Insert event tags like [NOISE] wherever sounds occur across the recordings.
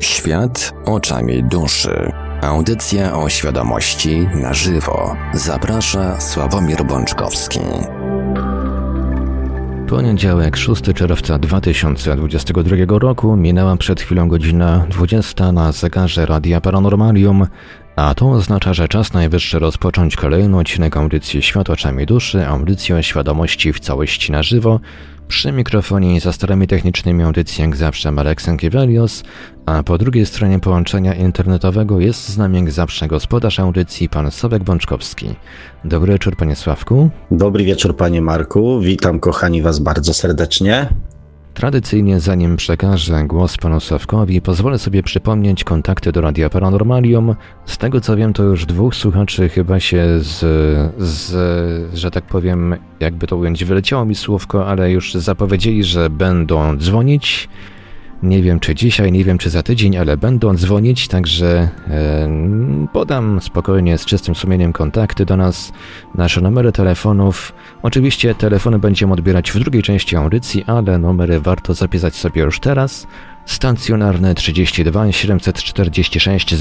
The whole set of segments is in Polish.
Świat oczami duszy. Audycja o świadomości na żywo. Zaprasza Sławomir Bączkowski. Poniedziałek 6 czerwca 2022 roku minęła przed chwilą godzina 20 na zegarze Radia Paranormalium, a to oznacza, że czas najwyższy rozpocząć kolejny odcinek audycji Świat oczami duszy, audycję o świadomości w całości na żywo, przy mikrofonie i za starymi technicznymi audycji jak zawsze Marek Sękiewelios, a po drugiej stronie połączenia internetowego jest z nami jak zawsze gospodarz audycji pan Sławek Bączkowski. Dobry wieczór panie Sławku. Dobry wieczór panie Marku, witam kochani was bardzo serdecznie. Tradycyjnie, zanim przekażę głos panu Sławkowi, pozwolę sobie przypomnieć kontakty do Radia Paranormalium. Z tego co wiem, to już dwóch słuchaczy chyba się z, z, że tak powiem, jakby to ująć, wyleciało mi słówko, ale już zapowiedzieli, że będą dzwonić. Nie wiem czy dzisiaj, nie wiem czy za tydzień, ale będą dzwonić, także e, podam spokojnie z czystym sumieniem kontakty do nas, nasze numery telefonów. Oczywiście telefony będziemy odbierać w drugiej części audycji, ale numery warto zapisać sobie już teraz. Stacjonarny 32 746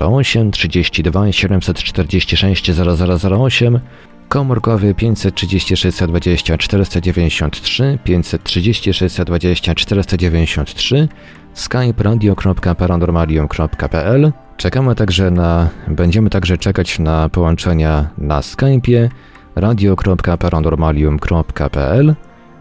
0008, 32 746 0008, komórkowy 536 20 493, 536 20 493, skype radio.paranormalium.pl. Czekamy także na, będziemy także czekać na połączenia na Skype'ie radio.paranormalium.pl.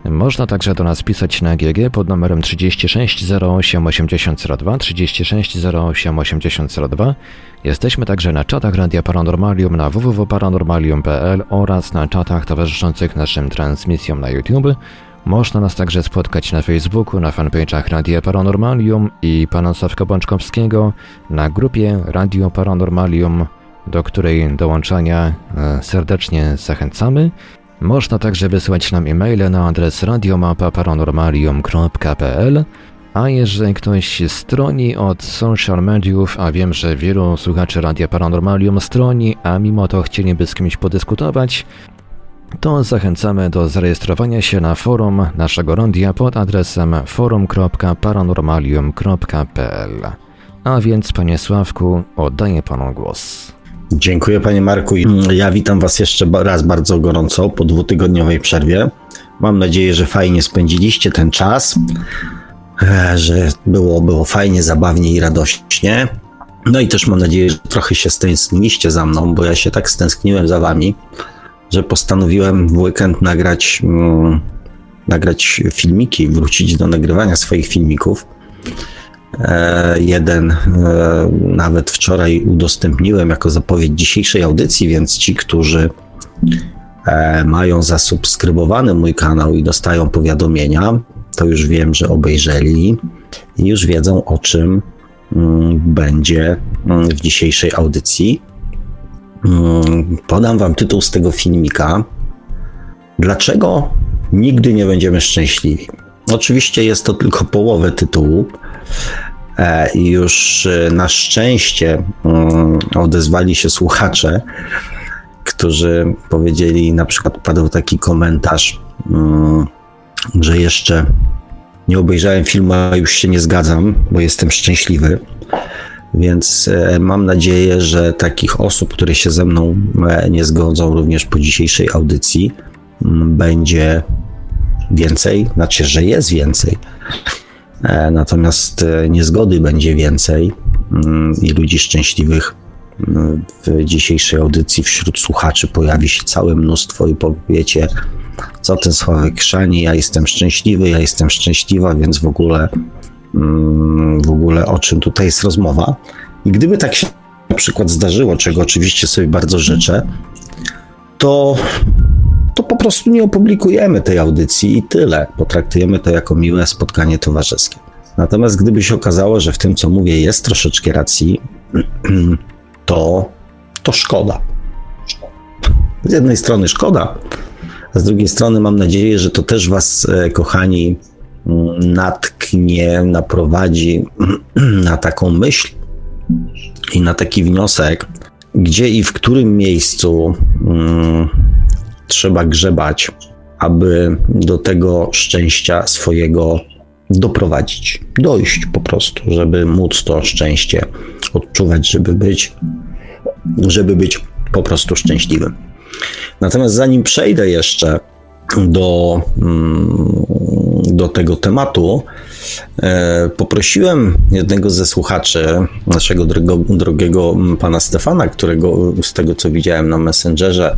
Można także do nas pisać na GG pod numerem 36 08 8002, 36 08 8002. Jesteśmy także na czatach Radia Paranormalium na www.paranormalium.pl oraz na czatach towarzyszących naszym transmisjom na YouTube. Można nas także spotkać na Facebooku, na fanpage'ach Radia Paranormalium i pana Sławka Bączkowskiego, na grupie Radio Paranormalium, do której dołączania e, serdecznie zachęcamy. Można także wysłać nam e-maile na adres radiomapa.paranormalium.pl a jeżeli ktoś stroni od social mediów, a wiem, że wielu słuchaczy Radia Paranormalium stroni, a mimo to chcieliby z kimś podyskutować, to zachęcamy do zarejestrowania się na forum naszego radia pod adresem forum.paranormalium.pl. A więc, panie Sławku, oddaję panu głos. Dziękuję panie Marku. Ja witam was jeszcze raz bardzo gorąco po dwutygodniowej przerwie. Mam nadzieję, że fajnie spędziliście ten czas, e, że było, było fajnie, zabawnie i radośnie. No i też mam nadzieję, że trochę się stęskniliście za mną, bo ja się tak stęskniłem za wami, że postanowiłem w weekend nagrać, mm, nagrać filmiki, wrócić do nagrywania swoich filmików. E, jeden e, nawet wczoraj udostępniłem jako zapowiedź dzisiejszej audycji, więc ci, którzy e, mają zasubskrybowany mój kanał i dostają powiadomienia, to już wiem, że obejrzeli i już wiedzą o czym mm, będzie mm, w dzisiejszej audycji. Mm, podam Wam tytuł z tego filmika. Dlaczego nigdy nie będziemy szczęśliwi? Oczywiście jest to tylko połowę tytułu. E, I już e, na szczęście mm, odezwali się słuchacze, którzy powiedzieli, na przykład padł taki komentarz, mm, że jeszcze nie obejrzałem filmu, a już się nie zgadzam, bo jestem szczęśliwy. Więc e, mam nadzieję, że takich osób, które się ze mną nie zgodzą, również po dzisiejszej audycji, mm, będzie więcej, znaczy, że jest więcej. E, natomiast e, niezgody będzie więcej mm, i ludzi szczęśliwych mm, w dzisiejszej audycji wśród słuchaczy pojawi się całe mnóstwo i powiecie, co ten Sławek chrzani, ja jestem szczęśliwy, ja jestem szczęśliwa, więc w ogóle, mm, w ogóle o czym tutaj jest rozmowa. I gdyby tak się na przykład zdarzyło, czego oczywiście sobie bardzo życzę, to to po prostu nie opublikujemy tej audycji i tyle. Potraktujemy to jako miłe spotkanie towarzyskie. Natomiast gdyby się okazało, że w tym, co mówię, jest troszeczkę racji, [CLEARS THROAT] to, to szkoda. Z jednej strony szkoda, a z drugiej strony mam nadzieję, że to też Was, e, kochani, mm, natknie, naprowadzi [CLEARS THROAT] na taką myśl i na taki wniosek, gdzie i w którym miejscu mm, trzeba grzebać, aby do tego szczęścia swojego doprowadzić, dojść po prostu, żeby móc to szczęście odczuwać, żeby być, żeby być po prostu szczęśliwym. Natomiast zanim przejdę jeszcze do, mm, do tego tematu, poprosiłem jednego ze słuchaczy, naszego drogo, drogiego pana Stefana, którego z tego co widziałem na Messengerze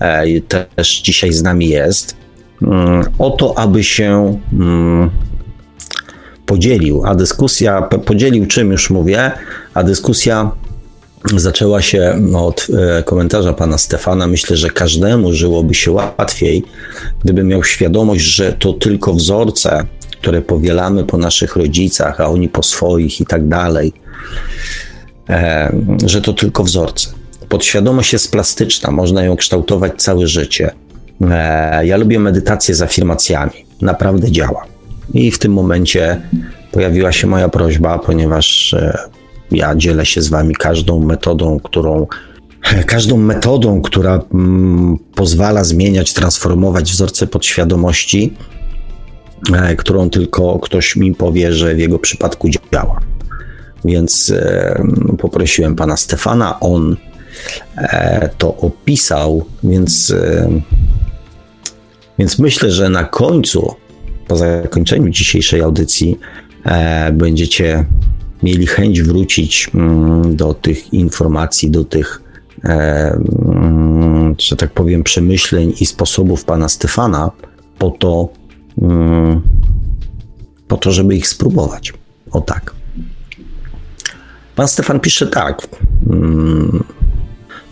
e, też dzisiaj z nami jest, mm, o to, aby się mm, podzielił, a dyskusja, podzielił czym już mówię, a dyskusja zaczęła się od e, komentarza pana Stefana. Myślę, że każdemu żyłoby się łatwiej, gdyby miał świadomość, że to tylko wzorce, które powielamy po naszych rodzicach, a oni po swoich i tak dalej, e, że to tylko wzorce. Podświadomość jest plastyczna, można ją kształtować całe życie. E, ja lubię medytację z afirmacjami. Naprawdę działa. I w tym momencie pojawiła się moja prośba, ponieważ ja dzielę się z wami każdą metodą, którą [LAUGHS] każdą metodą, która mm, pozwala zmieniać, transformować wzorce podświadomości, e, którą tylko ktoś mi powie, że w jego przypadku działa. Więc e, poprosiłem pana Stefana, on e, to opisał, więc, e, więc myślę, że na końcu, po zakończeniu dzisiejszej audycji, e, będziecie mieli chęć wrócić mm, do tych informacji, do tych, e, mm, że tak powiem, przemyśleń i sposobów pana Stefana, po to, po to, żeby ich spróbować. O tak. Pan Stefan pisze tak.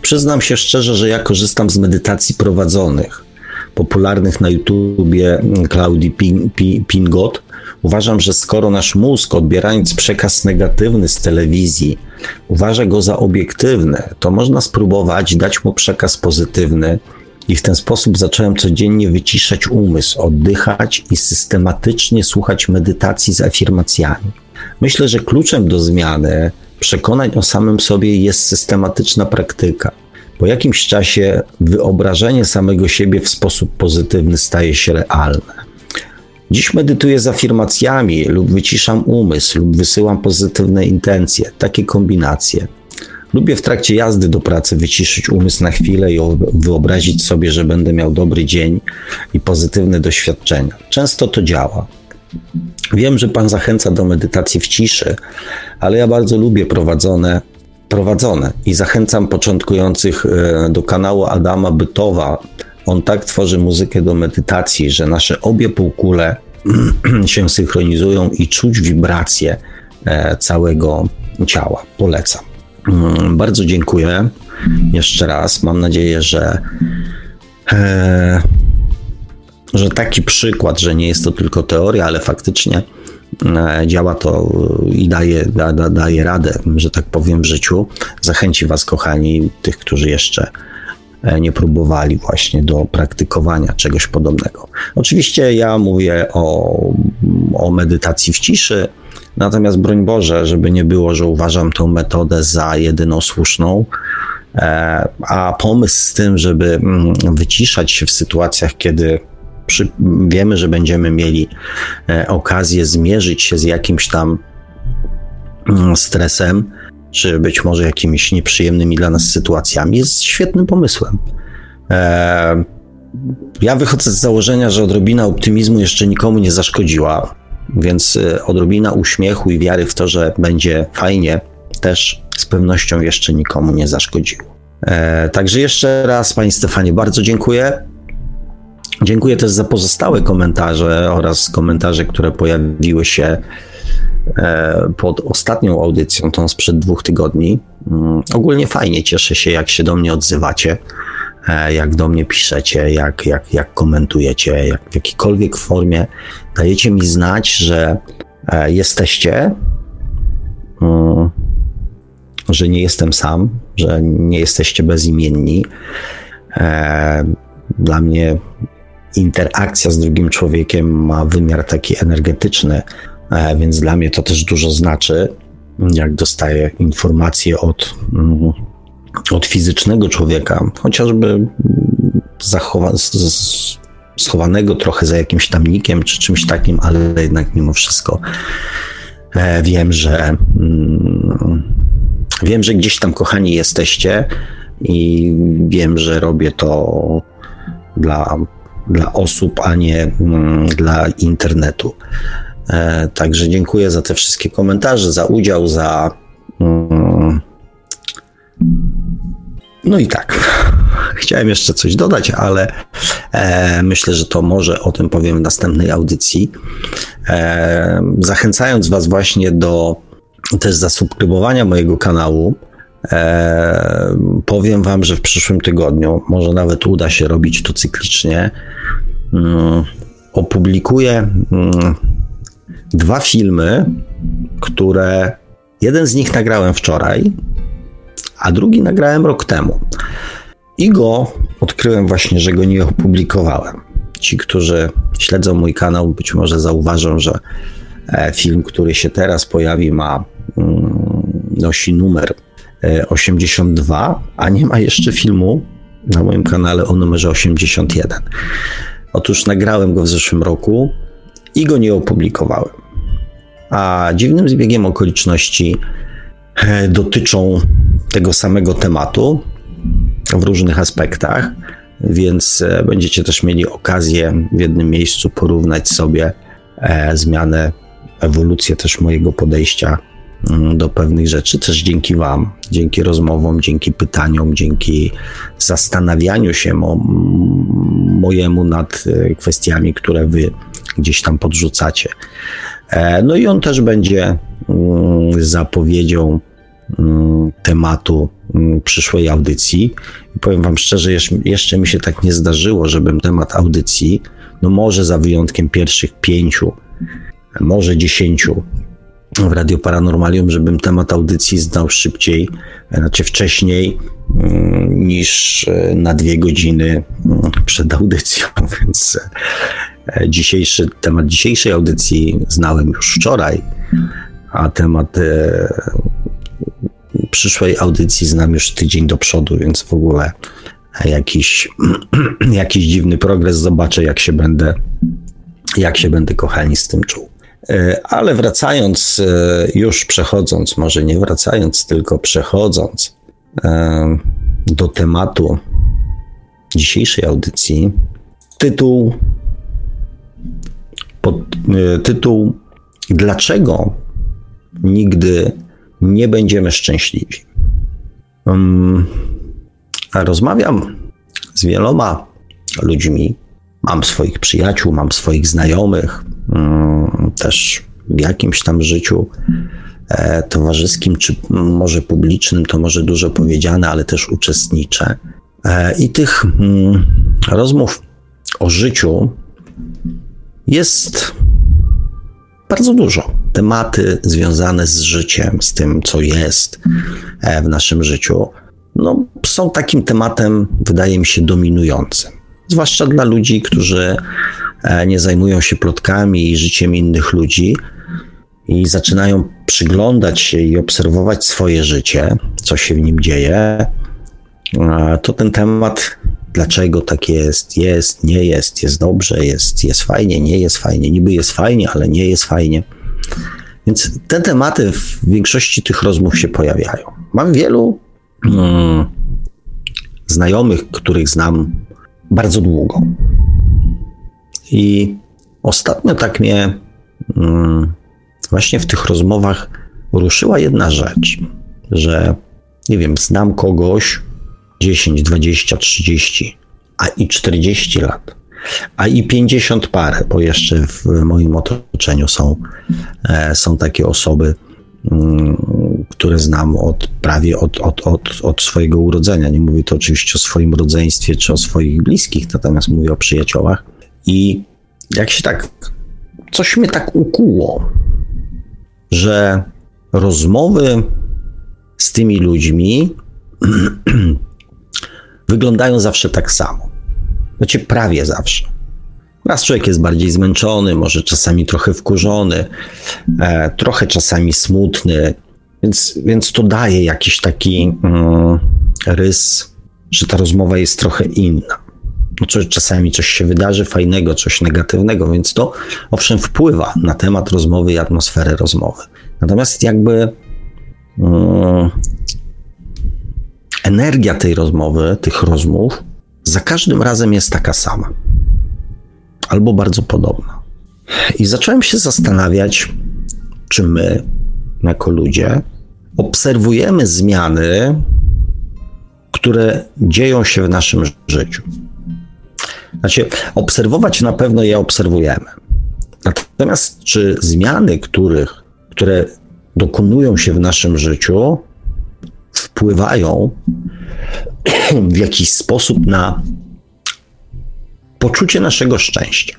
Przyznam się szczerze, że ja korzystam z medytacji prowadzonych, popularnych na YouTubie Claudii Pingot Uważam, że skoro nasz mózg, odbierając przekaz negatywny z telewizji, uważa go za obiektywny, to można spróbować dać mu przekaz pozytywny. I w ten sposób zacząłem codziennie wyciszać umysł, oddychać i systematycznie słuchać medytacji z afirmacjami. Myślę, że kluczem do zmiany przekonań o samym sobie jest systematyczna praktyka. Po jakimś czasie wyobrażenie samego siebie w sposób pozytywny staje się realne. Dziś medytuję z afirmacjami lub wyciszam umysł lub wysyłam pozytywne intencje, takie kombinacje. Lubię w trakcie jazdy do pracy wyciszyć umysł na chwilę i wyobrazić sobie, że będę miał dobry dzień i pozytywne doświadczenia. Często to działa. Wiem, że Pan zachęca do medytacji w ciszy, ale ja bardzo lubię prowadzone, prowadzone i zachęcam początkujących e, do kanału Adama Bytowa on tak tworzy muzykę do medytacji, że nasze obie półkule [CLEARS THROAT] się synchronizują i czuć wibracje e, całego ciała. Polecam. Mm, bardzo dziękuję jeszcze raz. Mam nadzieję, że, e, że taki przykład, że nie jest to tylko teoria, ale faktycznie e, działa to i daje, da, da, daje radę, że tak powiem, w życiu. Zachęci Was, kochani, tych, którzy jeszcze E, nie próbowali właśnie do praktykowania czegoś podobnego. Oczywiście ja mówię o, o medytacji w ciszy, natomiast broń Boże, żeby nie było, że uważam tę metodę za jedyną słuszną, e, a pomysł z tym, żeby mm, wyciszać się w sytuacjach, kiedy przy, wiemy, że będziemy mieli e, okazję zmierzyć się z jakimś tam mm, stresem, czy być może jakimiś nieprzyjemnymi dla nas sytuacjami, jest świetnym pomysłem. Eee, ja wychodzę z założenia, że odrobina optymizmu jeszcze nikomu nie zaszkodziła, więc e, odrobina uśmiechu i wiary w to, że będzie fajnie, też z pewnością jeszcze nikomu nie zaszkodziło. Eee, także jeszcze raz, Panie Stefanie, bardzo dziękuję. Dziękuję też za pozostałe komentarze oraz komentarze, które pojawiły się E, pod ostatnią audycją, tą sprzed dwóch tygodni. Mm, ogólnie fajnie, cieszę się, jak się do mnie odzywacie, e, jak do mnie piszecie, jak, jak, jak komentujecie, jak w jakiejkolwiek formie dajecie mi znać, że e, jesteście, mm, że nie jestem sam, że nie jesteście bezimienni. Dla mnie interakcja z drugim człowiekiem ma wymiar taki energetyczny, E, więc dla mnie to też dużo znaczy, jak dostaję informacje od, mm, od fizycznego człowieka, chociażby zachowa- schowanego trochę za jakimś tamnikiem czy czymś takim, ale jednak mimo wszystko e, wiem, że mm, wiem, że gdzieś tam kochani jesteście i wiem, że robię to dla, dla osób, a nie mm, dla internetu. E, także dziękuję za te wszystkie komentarze, za udział, za. No i tak. [LAUGHS] Chciałem jeszcze coś dodać, ale e, myślę, że to może o tym powiem w następnej audycji. E, zachęcając Was właśnie do też zasubskrybowania mojego kanału. E, powiem Wam, że w przyszłym tygodniu, może nawet uda się robić to cyklicznie, mm, opublikuję mm, dwa filmy, które jeden z nich nagrałem wczoraj, a drugi nagrałem rok temu. I go odkryłem właśnie, że go nie opublikowałem. Ci, którzy śledzą mój kanał, być może zauważą, że e, film, który się teraz pojawi, ma mm, nosi numer 82, e, a nie ma jeszcze filmu na moim kanale o numerze 81. Otóż nagrałem go w zeszłym roku i go nie opublikowałem. A dziwnym zbiegiem okoliczności dotyczą tego samego tematu w różnych aspektach, więc e, będziecie też mieli okazję w jednym miejscu porównać sobie zmianę, ewolucję też mojego podejścia Mm, do pewnych rzeczy, też dzięki Wam, dzięki rozmowom, dzięki pytaniom, dzięki zastanawianiu się mo, mojemu nad e, kwestiami, które Wy gdzieś tam podrzucacie. E, no i on też będzie mm, zapowiedzią tematu przyszłej audycji. I powiem Wam szczerze, jeszcze mi się tak nie zdarzyło, żebym temat audycji, no może za wyjątkiem pierwszych pięciu, może dziesięciu w Radio Paranormalium, żebym temat audycji znał szybciej, znaczy wcześniej mm, niż e, na dwie godziny mm, przed audycją, [LAUGHS] więc e, dzisiejszy temat dzisiejszej audycji znałem już wczoraj, a temat e, przyszłej audycji znam już tydzień do przodu, więc w ogóle jakiś, [CLEARS THROAT] jakiś dziwny progres zobaczę, jak się będę, jak się będę kochani z tym czuł. E, ale wracając, e, już przechodząc, może nie wracając, tylko przechodząc e, do tematu dzisiejszej audycji, tytuł, pod, tytuł Dlaczego nigdy nie będziemy szczęśliwi? Um, rozmawiam z wieloma ludźmi, mam swoich przyjaciół, mam swoich znajomych, Mm, też w jakimś tam życiu e, towarzyskim, czy może publicznym, to może dużo powiedziane, ale też uczestniczę. E, I tych mm, rozmów o życiu jest bardzo dużo. Tematy związane z życiem, z tym, co jest e, w naszym życiu, no, są takim tematem, wydaje mi się, dominującym. Zwłaszcza dla ludzi, którzy E, nie zajmują się plotkami i życiem innych ludzi i zaczynają przyglądać się i obserwować swoje życie, co się w nim dzieje, e, to ten temat, dlaczego tak jest, jest, nie jest, jest dobrze, jest, jest fajnie, nie jest fajnie, niby jest fajnie, ale nie jest fajnie. Więc te tematy w większości tych rozmów się pojawiają. Mam wielu mm, znajomych, których znam bardzo długo. I ostatnio tak mnie mm, właśnie w tych rozmowach ruszyła jedna rzecz, że nie wiem, znam kogoś 10, 20, 30, a i 40 lat, a i 50 parę, bo jeszcze w moim otoczeniu są, e, są takie osoby, mm, które znam od prawie od, od, od, od swojego urodzenia. Nie mówię to oczywiście o swoim rodzeństwie czy o swoich bliskich, natomiast mówię o przyjaciołach. I jak się tak, coś mnie tak ukuło, że rozmowy z tymi ludźmi [CLEARS THROAT] wyglądają zawsze tak samo. Znaczy prawie zawsze. Raz człowiek jest bardziej zmęczony, może czasami trochę wkurzony, e, trochę czasami smutny, więc, więc to daje jakiś taki mm, rys, że ta rozmowa jest trochę inna. no, czasami coś się wydarzy fajnego, coś negatywnego, więc to owszem wpływa na temat rozmowy i atmosferę rozmowy. Natomiast jakby um, energia tej rozmowy, tych rozmów, za każdym razem jest taka sama. Albo bardzo podobna. I zacząłem się zastanawiać, czy my, jako ludzie, obserwujemy zmiany, które dzieją się w naszym życiu. Znaczy, obserwować na pewno je obserwujemy. Natomiast czy zmiany, których, które dokonują się w naszym życiu, wpływają w jakiś sposób na poczucie naszego szczęścia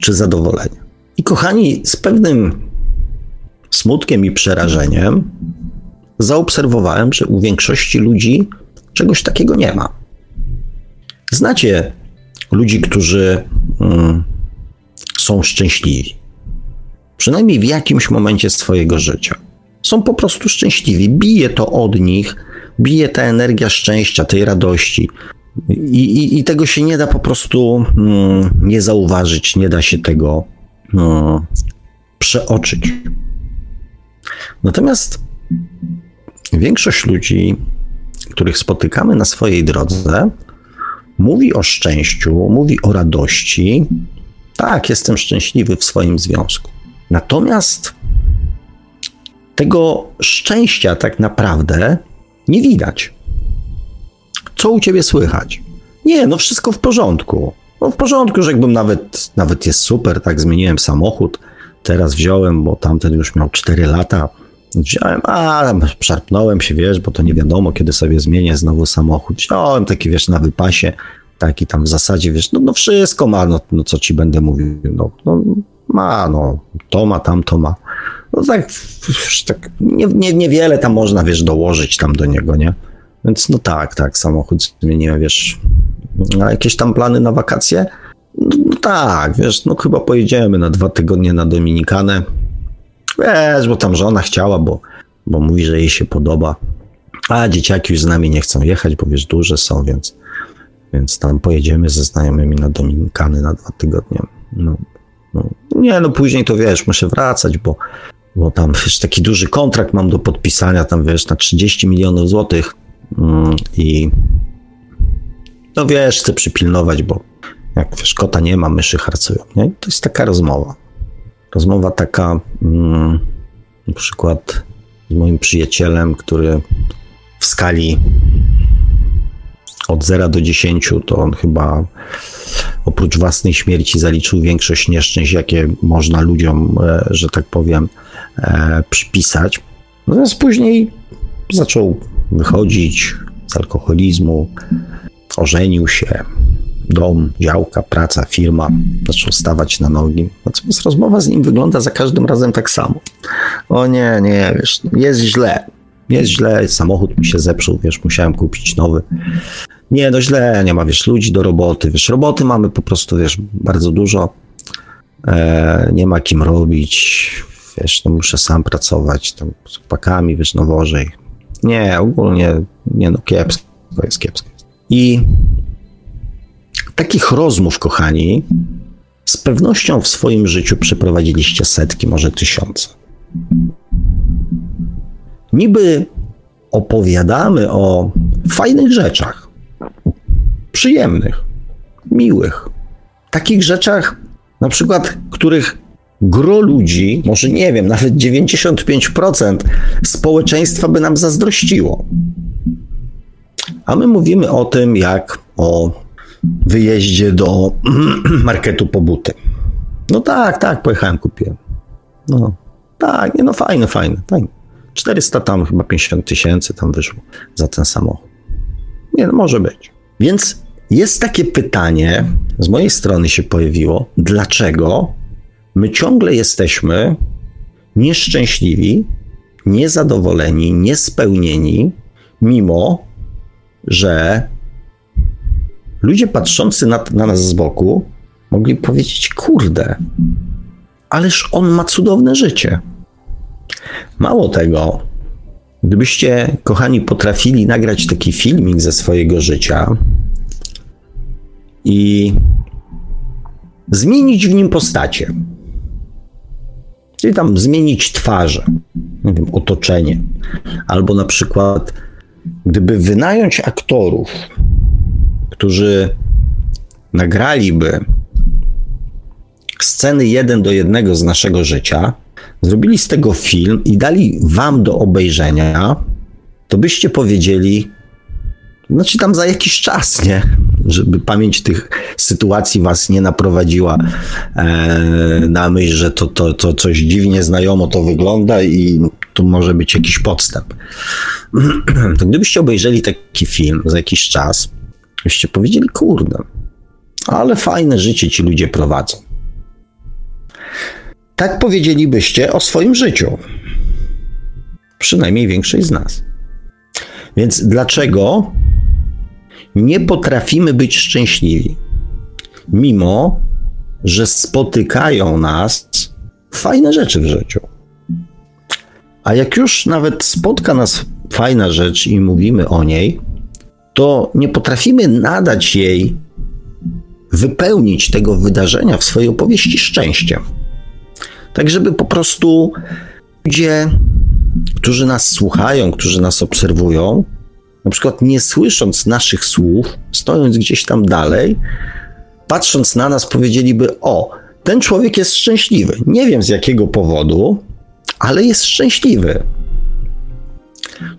czy zadowolenia. I kochani, z pewnym smutkiem i przerażeniem zaobserwowałem, że u większości ludzi czegoś takiego nie ma. Znacie ludzi, którzy mm, są szczęśliwi. Przynajmniej w jakimś momencie swojego życia. Są po prostu szczęśliwi. Bije to od nich, bije ta energia szczęścia, tej radości. I, i, i tego się nie da po prostu mm, nie zauważyć, nie da się tego mm, przeoczyć. Natomiast większość ludzi, których spotykamy na swojej drodze, mówi o szczęściu, mówi o radości. Tak, jestem szczęśliwy w swoim związku. Natomiast tego szczęścia tak naprawdę nie widać. Co u ciebie słychać? Nie, no wszystko w porządku. No w porządku, że jakbym nawet, nawet jest super, tak, zmieniłem samochód, teraz wziąłem, bo tamten już miał 4 lata, wziąłem, a szarpnąłem się, wiesz, bo to nie wiadomo, kiedy sobie zmienię znowu samochód. Wziąłem taki, wiesz, na wypasie, taki tam w zasadzie, wiesz, no, no wszystko ma, no, no co ci będę mówił, no, no ma, no, to ma, tam to ma. No tak, tak nie, nie, niewiele tam można, wiesz, dołożyć tam do niego, nie? Więc no tak, tak, samochód zmieniłem, wiesz, a jakieś tam plany na wakacje? No, no tak, wiesz, no chyba pojedziemy na dwa tygodnie na Dominikanę. Wiesz, bo tam żona chciała, bo, bo mówi, że jej się podoba. A dzieciaki już z nami nie chcą jechać, bo wiesz, duże są, więc, więc tam pojedziemy ze znajomymi na Dominikany na dwa tygodnie. No, no. Nie, no później to wiesz, muszę wracać, bo, bo tam wiesz, taki duży kontrakt mam do podpisania, tam wiesz, na 30 milionów złotych mm, i no wiesz, chcę przypilnować, bo jak wiesz, kota nie ma, myszy harcują. Nie? To jest taka rozmowa. Rozmowa taka, mm, na przykład z moim przyjacielem, który w skali od 0 do 10, to on chyba oprócz własnej śmierci zaliczył większość nieszczęść, jakie można ludziom, e, że tak powiem, e, przypisać. Natomiast później zaczął wychodzić z alkoholizmu, ożenił się, dom, działka, praca, firma, zaczął stawać na nogi. Natomiast rozmowa z nim wygląda za każdym razem tak samo. O nie, nie, wiesz, jest źle. Jest źle, samochód mi się zepsuł, wiesz, musiałem kupić nowy. Nie, no źle, nie ma, wiesz, ludzi do roboty, wiesz, roboty mamy po prostu, wiesz, bardzo dużo. E, nie ma kim robić, wiesz, no muszę sam pracować, tam z chłopakami, wiesz, no wożej. Nie, ogólnie, nie no, kiepsko jest, kiepsko. I takich rozmów, kochani, z pewnością w swoim życiu przeprowadziliście setki, może tysiące. Niby opowiadamy o fajnych rzeczach, przyjemnych, miłych, takich rzeczach, na przykład, których gro ludzi, może nie wiem, nawet 95% społeczeństwa by nam zazdrościło. A my mówimy o tym, jak o wyjeździe do [CLEARS THROAT] marketu po buty. No tak, tak, pojechałem, kupiłem. No tak, nie, no fajne, fajne, fajne. 400 tam, chyba 50 tysięcy tam wyszło za ten samochód. Nie, no może być. Więc jest takie pytanie, z mojej strony się pojawiło, dlaczego my ciągle jesteśmy nieszczęśliwi, niezadowoleni, niespełnieni, mimo że ludzie patrzący na, na nas z boku mogli powiedzieć: Kurde, ależ on ma cudowne życie. Mało tego, gdybyście, kochani, potrafili nagrać taki filmik ze swojego życia, i zmienić w nim postacie. Czyli tam zmienić twarze, nie wiem, otoczenie. Albo na przykład, gdyby wynająć aktorów, którzy nagraliby sceny jeden do jednego z naszego życia, zrobili z tego film i dali wam do obejrzenia, to byście powiedzieli, znaczy tam za jakiś czas, nie? Żeby pamięć tych sytuacji was nie naprowadziła e, na myśl, że to, to, to coś dziwnie znajomo to wygląda i tu może być jakiś podstęp. To [CLEARS THROAT] gdybyście obejrzeli taki film za jakiś czas, byście powiedzieli, kurde, ale fajne życie ci ludzie prowadzą. Tak powiedzielibyście o swoim życiu. Przynajmniej większość z nas. Więc dlaczego nie potrafimy być szczęśliwi? Mimo, że spotykają nas fajne rzeczy w życiu. A jak już nawet spotka nas fajna rzecz i mówimy o niej, to nie potrafimy nadać jej, wypełnić tego wydarzenia w swojej opowieści szczęściem. Tak, żeby po prostu ludzie, którzy nas słuchają, którzy nas obserwują, na przykład nie słysząc naszych słów, stojąc gdzieś tam dalej, patrząc na nas, powiedzieliby: O, ten człowiek jest szczęśliwy. Nie wiem z jakiego powodu, ale jest szczęśliwy.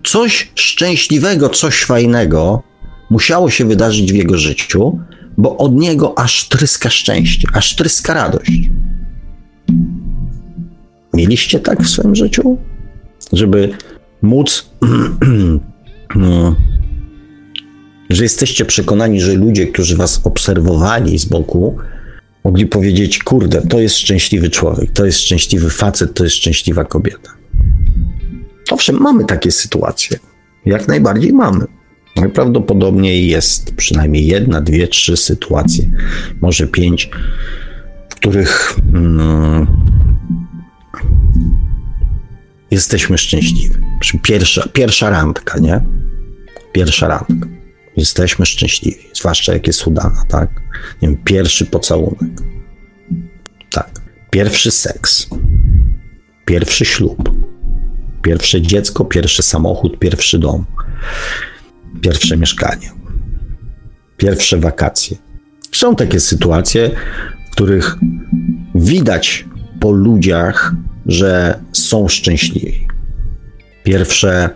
Coś szczęśliwego, coś fajnego musiało się wydarzyć w jego życiu, bo od niego aż tryska szczęście, aż tryska radość. Mieliście tak w swoim życiu? Żeby móc, [CLEARS THROAT] no, że jesteście przekonani, że ludzie, którzy was obserwowali z boku, mogli powiedzieć: Kurde, to jest szczęśliwy człowiek, to jest szczęśliwy facet, to jest szczęśliwa kobieta. Owszem, mamy takie sytuacje. Jak najbardziej mamy. Najprawdopodobniej jest przynajmniej jedna, dwie, trzy sytuacje, może pięć, w których mm, jesteśmy szczęśliwi. Pierwsza, pierwsza randka, nie? Pierwsza randka. Jesteśmy szczęśliwi, zwłaszcza jak jest udana, tak? Nie wiem, pierwszy pocałunek. Tak. Pierwszy seks. Pierwszy ślub. Pierwsze dziecko, pierwszy samochód, pierwszy dom. Pierwsze mieszkanie. Pierwsze wakacje. Są takie sytuacje, w których widać po ludziach, że są szczęśliwi. Pierwsze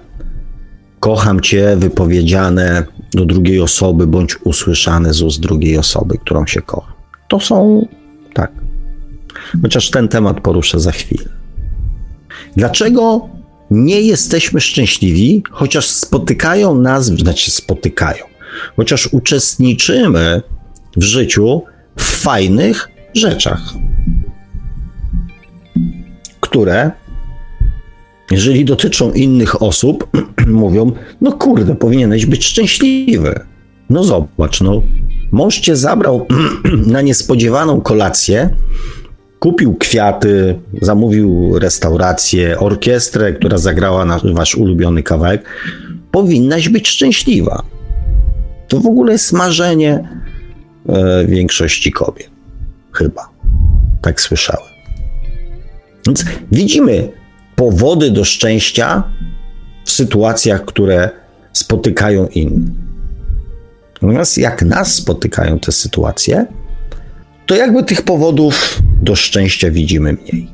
kocham cię wypowiedziane do drugiej osoby, bądź usłyszane z ust drugiej osoby, którą się kocha. To są tak. Chociaż ten temat poruszę za chwilę. Dlaczego nie jesteśmy szczęśliwi, chociaż spotykają nas, znaczy spotykają, chociaż uczestniczymy w życiu w fajnych rzeczach? Które, jeżeli dotyczą innych osób, [CLEARS THROAT] mówią: No kurde, powinieneś być szczęśliwy. No zobacz, no. Mąż cię zabrał [CLEARS THROAT] na niespodziewaną kolację, kupił kwiaty, zamówił restaurację, orkiestrę, która zagrała na wasz ulubiony kawałek. Powinnaś być szczęśliwa. To w ogóle jest marzenie e, większości kobiet. Chyba. Tak słyszałem. Więc widzimy powody do szczęścia w sytuacjach, które spotykają innych. Natomiast jak nas spotykają te sytuacje, to jakby tych powodów do szczęścia widzimy mniej.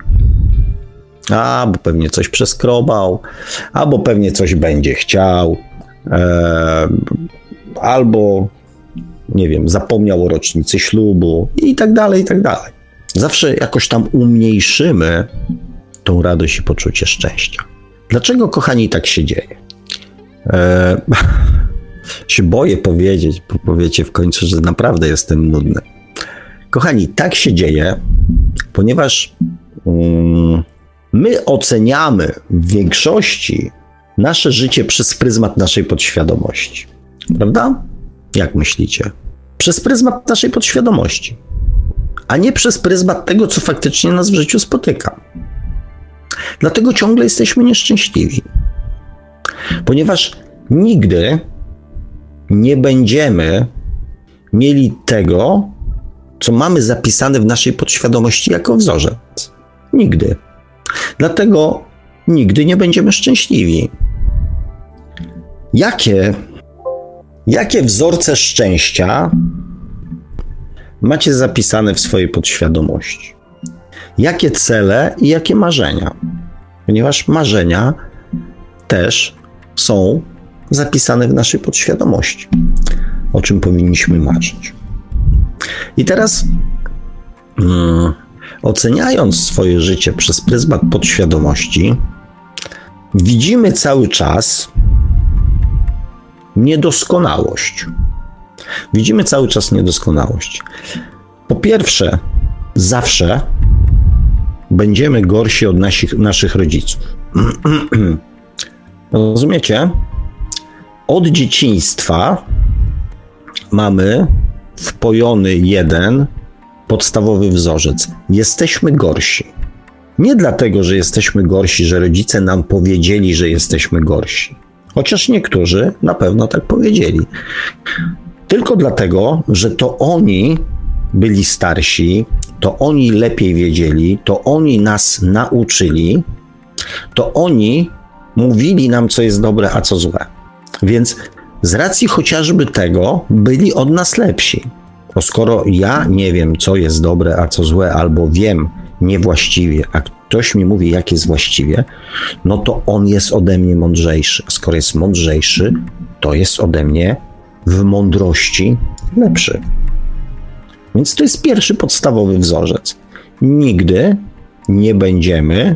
A, bo pewnie coś przeskrobał, albo pewnie coś będzie chciał, e, albo nie wiem, zapomniał o rocznicy ślubu i tak dalej, i tak dalej. Zawsze jakoś tam umniejszymy tą radość i poczucie szczęścia. Dlaczego, kochani, tak się dzieje? Eee, [LAUGHS] się boję powiedzieć, bo powiecie w końcu, że naprawdę jestem nudny. Kochani, tak się dzieje, ponieważ um, my oceniamy w większości nasze życie przez pryzmat naszej podświadomości. Prawda? Jak myślicie? Przez pryzmat naszej podświadomości a nie przez pryzmat tego, co faktycznie nas w życiu spotyka. Dlatego ciągle jesteśmy nieszczęśliwi, ponieważ nigdy nie będziemy mieli tego, co mamy zapisane w naszej podświadomości jako wzorzec. Nigdy. Dlatego nigdy nie będziemy szczęśliwi. Jakie, jakie wzorce szczęścia macie zapisane w swojej podświadomości? Jakie cele i jakie marzenia? Ponieważ marzenia też są zapisane w naszej podświadomości, o czym powinniśmy marzyć. I teraz, hmm, oceniając swoje życie przez pryzmat podświadomości, widzimy cały czas niedoskonałość. Widzimy cały czas niedoskonałość. Po pierwsze, zawsze będziemy gorsi od naszych, naszych rodziców. [CLEARS THROAT] Rozumiecie? Od dzieciństwa mamy wpojony jeden podstawowy wzorzec. Jesteśmy gorsi. Nie dlatego, że jesteśmy gorsi, że rodzice nam powiedzieli, że jesteśmy gorsi. Chociaż niektórzy na pewno tak powiedzieli. Tylko dlatego, że to oni byli starsi, to oni lepiej wiedzieli, to oni nas nauczyli, to oni mówili nam, co jest dobre, a co złe. Więc z racji chociażby tego byli od nas lepsi. Bo skoro ja nie wiem, co jest dobre, a co złe, albo wiem niewłaściwie, a ktoś mi mówi, jak jest właściwie, no to on jest ode mnie mądrzejszy. Skoro jest mądrzejszy, to jest ode mnie w mądrości lepszy. Więc to jest pierwszy podstawowy wzorzec. Nigdy nie będziemy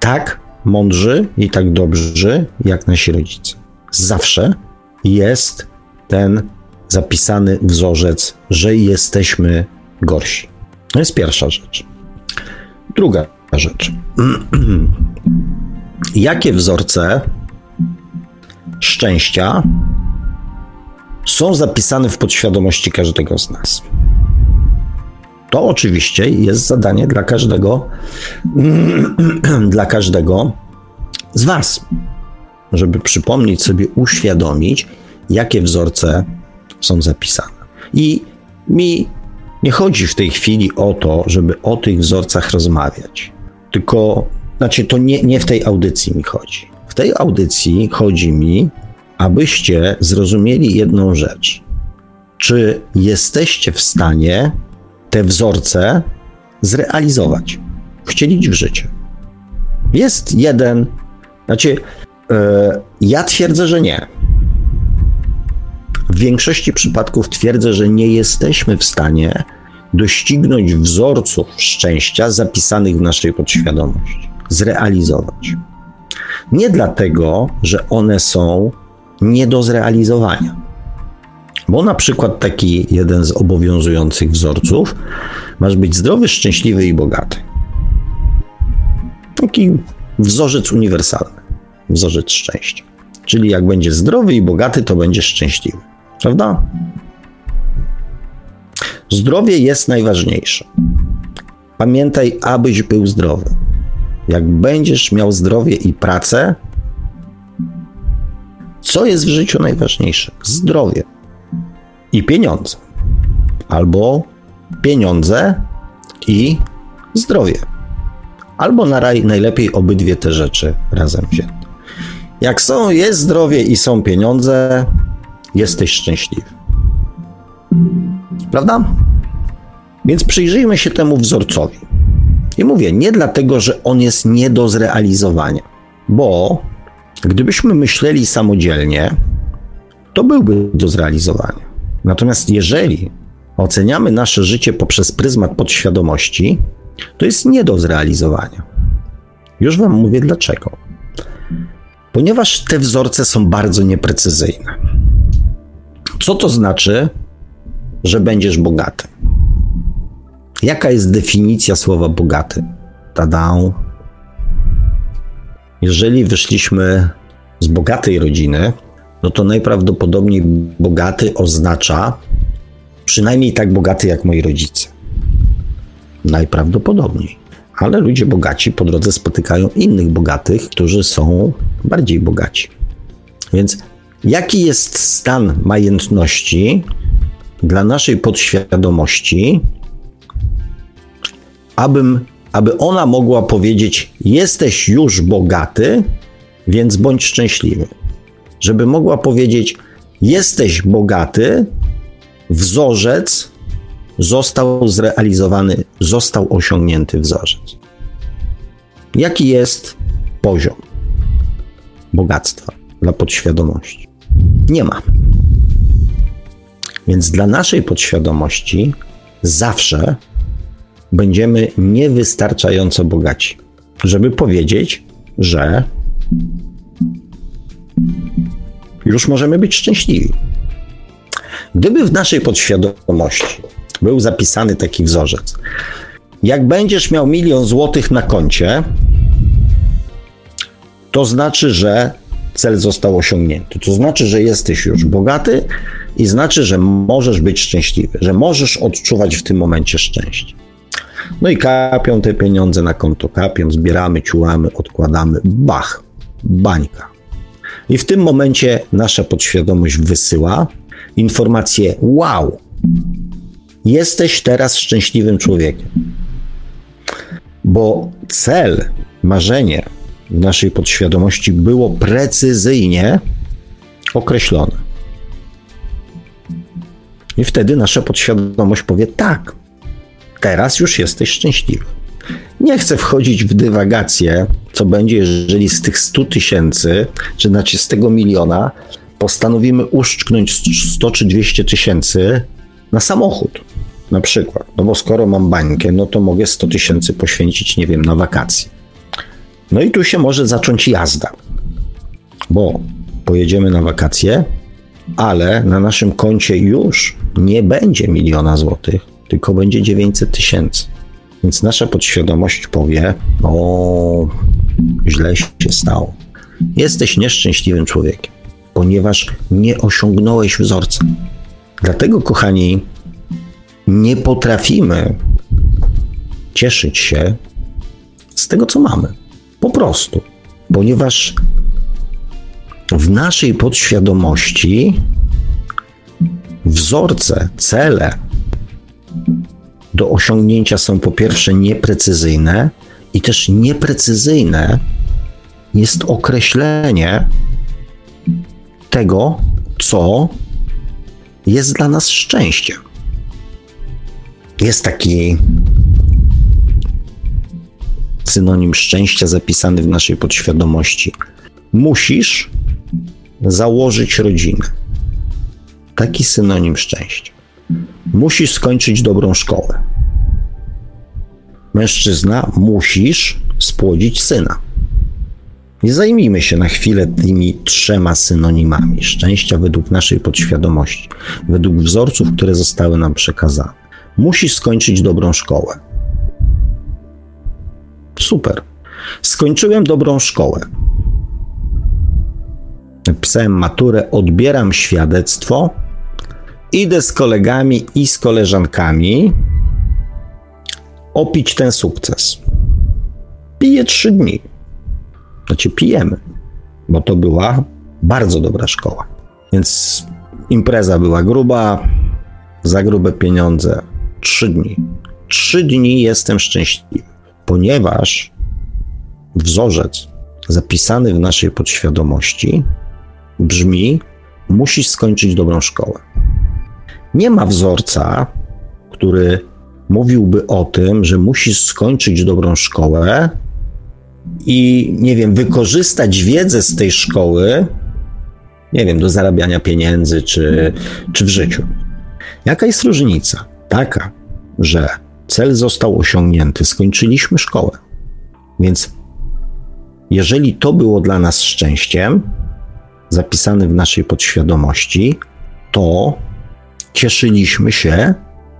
tak mądrzy i tak dobrzy jak nasi rodzice. Zawsze jest ten zapisany wzorzec, że jesteśmy gorsi. To jest pierwsza rzecz. Druga rzecz. [CLEARS THROAT] Jakie wzorce szczęścia są zapisane w podświadomości każdego z nas? To oczywiście jest zadanie dla każdego, [CLEARS THROAT] dla każdego z Was, żeby przypomnieć sobie, uświadomić, jakie wzorce są zapisane. I mi nie chodzi w tej chwili o to, żeby o tych wzorcach rozmawiać, tylko, znaczy, to nie, nie w tej audycji mi chodzi. W tej audycji chodzi mi, abyście zrozumieli jedną rzecz. Czy jesteście w stanie te wzorce zrealizować, wcielić w życie? Jest jeden, znaczy, yy, ja twierdzę, że nie. W większości przypadków twierdzę, że nie jesteśmy w stanie doścignąć wzorców szczęścia zapisanych w naszej podświadomości, zrealizować. Nie dlatego, że one są nie do zrealizowania. Bo na przykład taki jeden z obowiązujących wzorców masz być zdrowy, szczęśliwy i bogaty. Taki wzorzec uniwersalny, wzorzec szczęścia. Czyli jak będzie zdrowy i bogaty, to będzie szczęśliwy. Prawda? Zdrowie jest najważniejsze. Pamiętaj, abyś był zdrowy. Jak będziesz miał zdrowie i pracę, co jest w życiu najważniejsze? Zdrowie i pieniądze. Albo pieniądze i zdrowie. Albo na raj, najlepiej obydwie te rzeczy razem wzięte. Jak są, jest zdrowie i są pieniądze, jesteś szczęśliwy. Prawda? Więc przyjrzyjmy się temu wzorcowi. I mówię, nie dlatego, że on jest nie do zrealizowania, bo gdybyśmy myśleli samodzielnie, to byłby do zrealizowania. Natomiast jeżeli oceniamy nasze życie poprzez pryzmat podświadomości, to jest nie do zrealizowania. Już Wam mówię dlaczego. Ponieważ te wzorce są bardzo nieprecyzyjne. Co to znaczy, że będziesz bogaty? Jaka jest definicja słowa bogaty? Tada. Jeżeli wyszliśmy z bogatej rodziny, no to najprawdopodobniej bogaty oznacza przynajmniej tak bogaty jak moi rodzice. Najprawdopodobniej. Ale ludzie bogaci po drodze spotykają innych bogatych, którzy są bardziej bogaci. Więc jaki jest stan majętności dla naszej podświadomości, abym, aby ona mogła powiedzieć: Jesteś już bogaty, więc bądź szczęśliwy. Żeby mogła powiedzieć: Jesteś bogaty, wzorzec został zrealizowany, został osiągnięty wzorzec. Jaki jest poziom bogactwa dla podświadomości? Nie ma. Więc dla naszej podświadomości zawsze będziemy niewystarczająco bogaci, żeby powiedzieć, że już możemy być szczęśliwi. Gdyby w naszej podświadomości był zapisany taki wzorzec, jak będziesz miał milion złotych na koncie, to znaczy, że cel został osiągnięty. To znaczy, że jesteś już bogaty i znaczy, że możesz być szczęśliwy, że możesz odczuwać w tym momencie szczęście. No i kapią te pieniądze na konto, kapią, zbieramy, ciułamy, odkładamy, bach, bańka. I w tym momencie nasza podświadomość wysyła informację: Wow, jesteś teraz szczęśliwym człowiekiem. Bo cel, marzenie w naszej podświadomości było precyzyjnie określone. I wtedy nasza podświadomość powie: Tak, teraz już jesteś szczęśliwy. Nie chcę wchodzić w dywagację, co będzie, jeżeli z tych 100 tysięcy, czy znaczy z tego miliona, postanowimy uszczknąć 100 czy 200 tysięcy na samochód, na przykład. No bo skoro mam bańkę, no to mogę 100 tysięcy poświęcić, nie wiem, na wakacje. No i tu się może zacząć jazda, bo pojedziemy na wakacje, ale na naszym koncie już nie będzie miliona złotych, tylko będzie 900 tysięcy. Więc nasza podświadomość powie: O, źle się stało. Jesteś nieszczęśliwym człowiekiem, ponieważ nie osiągnąłeś wzorca. Dlatego, kochani, nie potrafimy cieszyć się z tego, co mamy. Po prostu, ponieważ w naszej podświadomości wzorce, cele do osiągnięcia są po pierwsze nieprecyzyjne i też nieprecyzyjne jest określenie tego, co jest dla nas szczęściem. Jest taki synonim szczęścia zapisany w naszej podświadomości. Musisz założyć rodzinę. Taki synonim szczęścia. Musisz skończyć dobrą szkołę. Mężczyzna, musisz spłodzić syna. Nie zajmijmy się na chwilę tymi trzema synonimami szczęścia według naszej podświadomości, według wzorców, które zostały nam przekazane. Musisz skończyć dobrą szkołę. Super. Skończyłem dobrą szkołę. Pisałem maturę, odbieram świadectwo, idę z kolegami i z koleżankami opić ten sukces. Piję trzy dni. Znaczy pijemy, bo to była bardzo dobra szkoła. Więc impreza była gruba, za grube pieniądze. Trzy dni. Trzy dni jestem szczęśliwy, ponieważ wzorzec zapisany w naszej podświadomości brzmi: musisz skończyć dobrą szkołę. Nie ma wzorca, który mówiłby o tym, że musisz skończyć dobrą szkołę i, nie wiem, wykorzystać wiedzę z tej szkoły, nie wiem, do zarabiania pieniędzy czy, czy w życiu. Jaka jest różnica? Taka, że cel został osiągnięty, skończyliśmy szkołę. Więc jeżeli to było dla nas szczęściem, zapisane w naszej podświadomości, to cieszyliśmy się,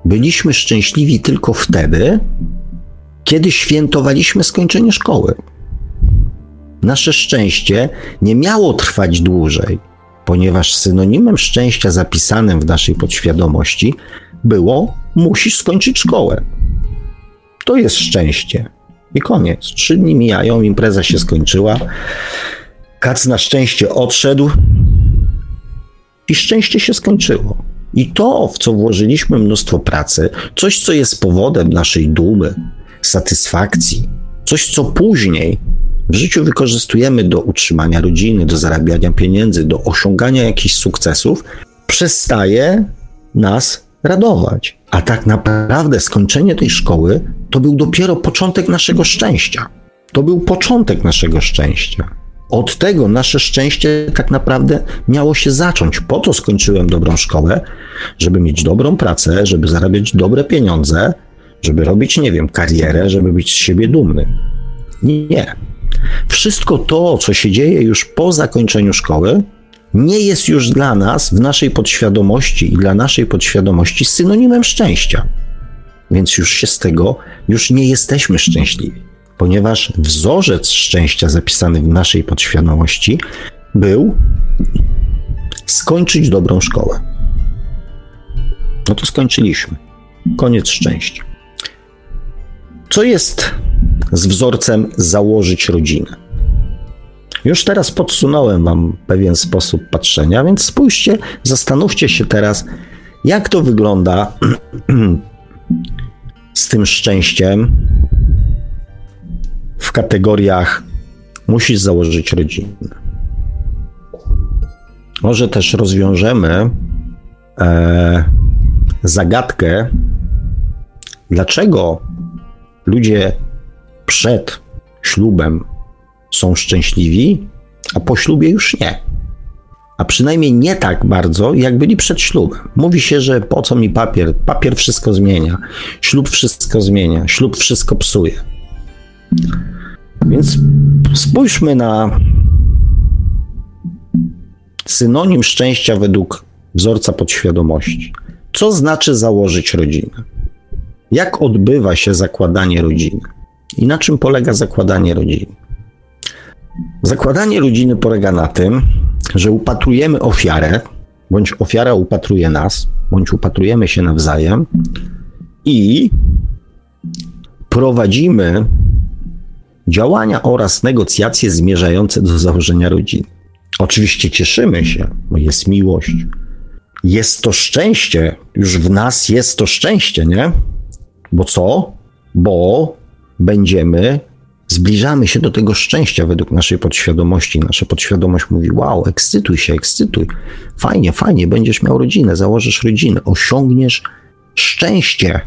byliśmy szczęśliwi tylko wtedy, kiedy świętowaliśmy skończenie szkoły. Nasze szczęście nie miało trwać dłużej, ponieważ synonimem szczęścia zapisanym w naszej podświadomości było: musisz skończyć szkołę. To jest szczęście. I koniec. Trzy dni mijają, impreza się skończyła. Kac na szczęście odszedł i szczęście się skończyło. I to, w co włożyliśmy mnóstwo pracy, coś, co jest powodem naszej dumy, satysfakcji, coś, co później w życiu wykorzystujemy do utrzymania rodziny, do zarabiania pieniędzy, do osiągania jakichś sukcesów, przestaje nas radować. A tak naprawdę skończenie tej szkoły to był dopiero początek naszego szczęścia. To był początek naszego szczęścia. Od tego nasze szczęście tak naprawdę miało się zacząć. Po to skończyłem dobrą szkołę, żeby mieć dobrą pracę, żeby zarabiać dobre pieniądze, żeby robić, nie wiem, karierę, żeby być z siebie dumny. Nie. Wszystko to, co się dzieje już po zakończeniu szkoły, nie jest już dla nas, w naszej podświadomości i dla naszej podświadomości synonimem szczęścia. Więc już się z tego, już nie jesteśmy szczęśliwi, ponieważ wzorzec szczęścia zapisany w naszej podświadomości był skończyć dobrą szkołę. No to skończyliśmy. Koniec szczęścia. Co jest z wzorcem założyć rodzinę? Już teraz podsunąłem Wam pewien sposób patrzenia, więc spójrzcie, zastanówcie się teraz, jak to wygląda [CLEARS THROAT] z tym szczęściem w kategoriach musisz założyć rodzinę. Może też rozwiążemy e, zagadkę, dlaczego ludzie przed ślubem są szczęśliwi, a po ślubie już nie. A przynajmniej nie tak bardzo, jak byli przed ślubem. Mówi się, że po co mi papier? Papier wszystko zmienia. Ślub wszystko zmienia. Ślub wszystko psuje. Więc spójrzmy na synonim szczęścia według wzorca podświadomości. Co znaczy założyć rodzinę? Jak odbywa się zakładanie rodziny? I na czym polega zakładanie rodziny? Zakładanie rodziny polega na tym, że upatrujemy ofiarę, bądź ofiara upatruje nas, bądź upatrujemy się nawzajem i prowadzimy działania oraz negocjacje zmierzające do założenia rodziny. Oczywiście cieszymy się, bo jest miłość. Jest to szczęście, już w nas jest to szczęście, nie? Bo co? Bo będziemy zbliżamy się do tego szczęścia według naszej podświadomości. Nasza podświadomość mówi: Wow, ekscytuj się, ekscytuj. Fajnie, fajnie, będziesz miał rodzinę, założysz rodzinę, osiągniesz szczęście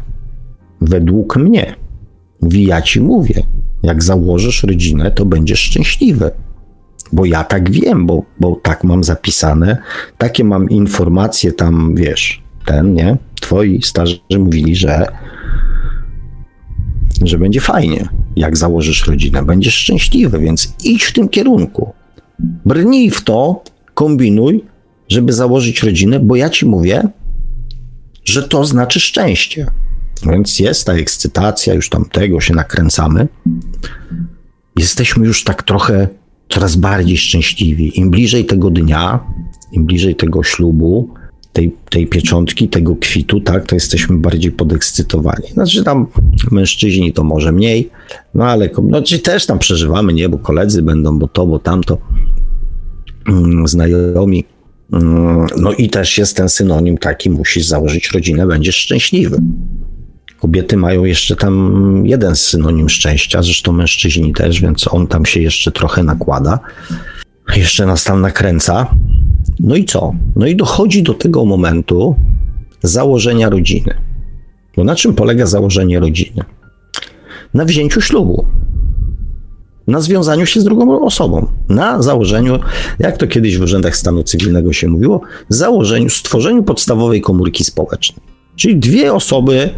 według mnie. Mówi: Ja ci mówię, jak założysz rodzinę, to będziesz szczęśliwy. Bo ja tak wiem, bo, bo tak mam zapisane, takie mam informacje tam, wiesz, ten, nie? Twoi starzy mówili, że że będzie fajnie, jak założysz rodzinę, będziesz szczęśliwy, więc idź w tym kierunku. Brnij w to, kombinuj, żeby założyć rodzinę, bo ja ci mówię, że to znaczy szczęście. Więc jest ta ekscytacja, już tam tego się nakręcamy. Jesteśmy już tak trochę coraz bardziej szczęśliwi. Im bliżej tego dnia, im bliżej tego ślubu, tej, tej pieczątki, tego kwitu, tak, to jesteśmy bardziej podekscytowani. Znaczy tam mężczyźni to może mniej, no ale no, też tam przeżywamy, nie, bo koledzy będą, bo to, bo tamto, mm, znajomi. Mm, no i też jest ten synonim taki, musisz założyć rodzinę, będziesz szczęśliwy. Kobiety mają jeszcze tam jeden synonim szczęścia, zresztą mężczyźni też, więc on tam się jeszcze trochę nakłada. Jeszcze nas tam nakręca. No i co? No i dochodzi do tego momentu założenia rodziny. Bo na czym polega założenie rodziny? Na wzięciu ślubu. Na związaniu się z drugą osobą. Na założeniu, jak to kiedyś w urzędach stanu cywilnego się mówiło, założeniu, stworzeniu podstawowej komórki społecznej. Czyli dwie osoby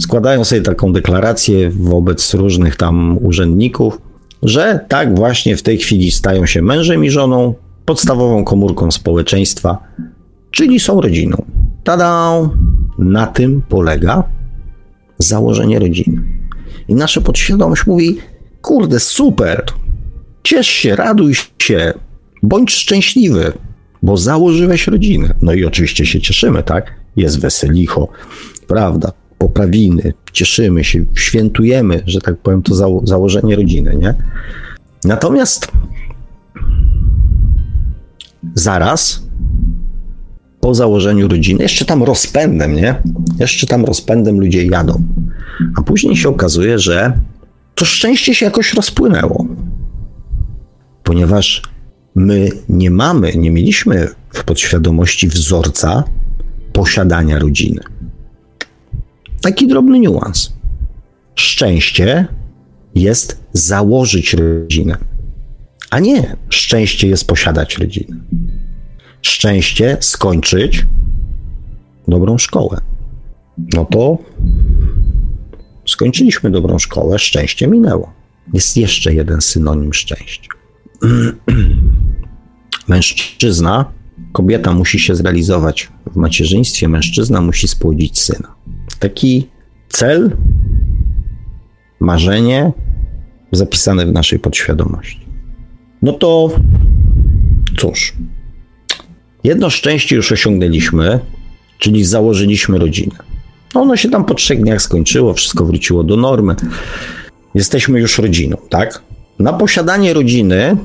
składają sobie taką deklarację wobec różnych tam urzędników, że tak właśnie w tej chwili stają się mężem i żoną, podstawową komórką społeczeństwa, czyli są rodziną. Tada! Na tym polega założenie rodziny. I nasza podświadomość mówi: Kurde, super! Ciesz się, raduj się, bądź szczęśliwy, bo założyłeś rodzinę. No i oczywiście się cieszymy, tak? Jest weselicho, prawda? Poprawiny, cieszymy się, świętujemy, że tak powiem, to zało założenie rodziny, nie? Natomiast zaraz po założeniu rodziny, jeszcze tam rozpędem, nie? Jeszcze tam rozpędem ludzie jadą. A później się okazuje, że to szczęście się jakoś rozpłynęło. Ponieważ my nie mamy, nie mieliśmy w podświadomości wzorca posiadania rodziny. Taki drobny niuans. Szczęście jest założyć rodzinę, a nie szczęście jest posiadać rodzinę. Szczęście skończyć dobrą szkołę. No to skończyliśmy dobrą szkołę, szczęście minęło. Jest jeszcze jeden synonim szczęścia. [CLEARS THROAT] Mężczyzna, kobieta musi się zrealizować w macierzyństwie, mężczyzna musi spłodzić syna. Taki cel, marzenie zapisane w naszej podświadomości. No to cóż, jedno szczęście już osiągnęliśmy, czyli założyliśmy rodzinę. No ono się tam po trzech dniach skończyło, wszystko wróciło do normy. Jesteśmy już rodziną, tak? Na posiadanie rodziny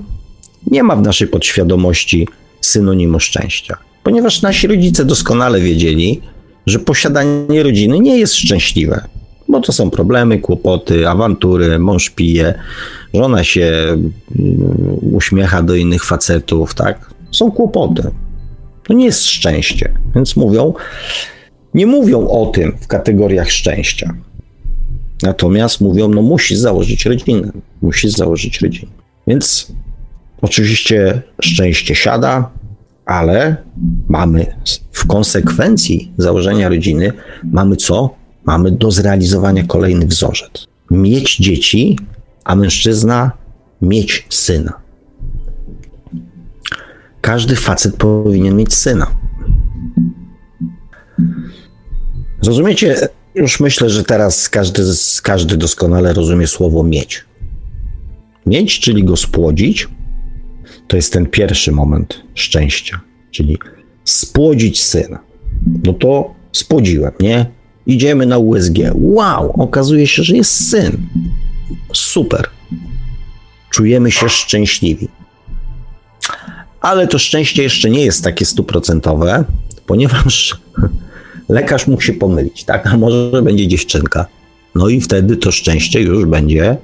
nie ma w naszej podświadomości synonimu szczęścia, ponieważ nasi rodzice doskonale wiedzieli, że posiadanie rodziny nie jest szczęśliwe, bo to są problemy, kłopoty, awantury, mąż pije, żona się mm, uśmiecha do innych facetów, tak? Są kłopoty. To nie jest szczęście. Więc mówią, nie mówią o tym w kategoriach szczęścia. Natomiast mówią, no musisz założyć rodzinę, musisz założyć rodzinę. Więc oczywiście szczęście siada, ale mamy w konsekwencji założenia rodziny, mamy co? Mamy do zrealizowania kolejny wzorzec. Mieć dzieci, a mężczyzna mieć syna. Każdy facet powinien mieć syna. Zrozumiecie, już myślę, że teraz każdy, każdy doskonale rozumie słowo mieć. Mieć, czyli go spłodzić, to jest ten pierwszy moment szczęścia, czyli spłodzić syna. No to spłodziłem, nie? Idziemy na USG. Wow, okazuje się, że jest syn. Super. Czujemy się szczęśliwi. Ale to szczęście jeszcze nie jest takie stuprocentowe, ponieważ [LAUGHS] lekarz mógł się pomylić, tak? A może będzie dziewczynka. No i wtedy to szczęście już będzie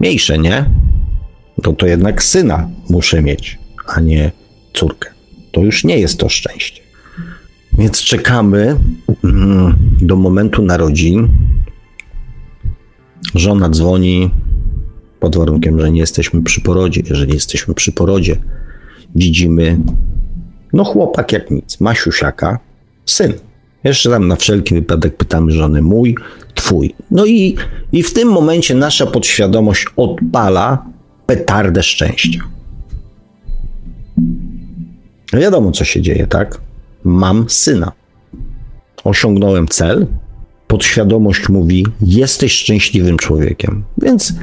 mniejsze, nie? To to jednak syna muszę mieć, a nie córkę. To już nie jest to szczęście. Więc czekamy mm, do momentu narodzin. Żona dzwoni pod warunkiem, że nie jesteśmy przy porodzie. Jeżeli jesteśmy przy porodzie, widzimy, no chłopak jak nic, Masiusiaka, syn. Jeszcze tam na wszelki wypadek pytamy żony mój, twój. No i, i w tym momencie nasza podświadomość odpala petardę szczęścia. Wiadomo, co się dzieje, tak? Mam syna. Osiągnąłem cel. Podświadomość mówi: Jesteś szczęśliwym człowiekiem. Więc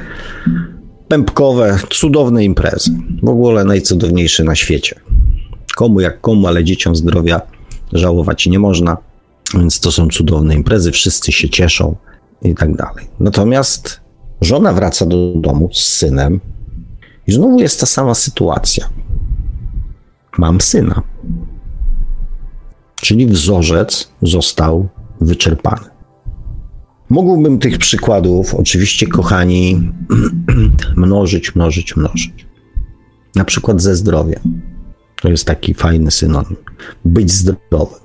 pępkowe, cudowne imprezy. W ogóle najcudowniejsze na świecie. Komu jak komu, ale dzieciom zdrowia żałować nie można. Więc to są cudowne imprezy, wszyscy się cieszą i tak dalej. Natomiast żona wraca do domu z synem i znowu jest ta sama sytuacja. Mam syna. Czyli wzorzec został wyczerpany. Mógłbym tych przykładów, oczywiście, kochani, [CLEARS THROAT] mnożyć, mnożyć, mnożyć. Na przykład ze zdrowiem. To jest taki fajny synonim. Być zdrowym.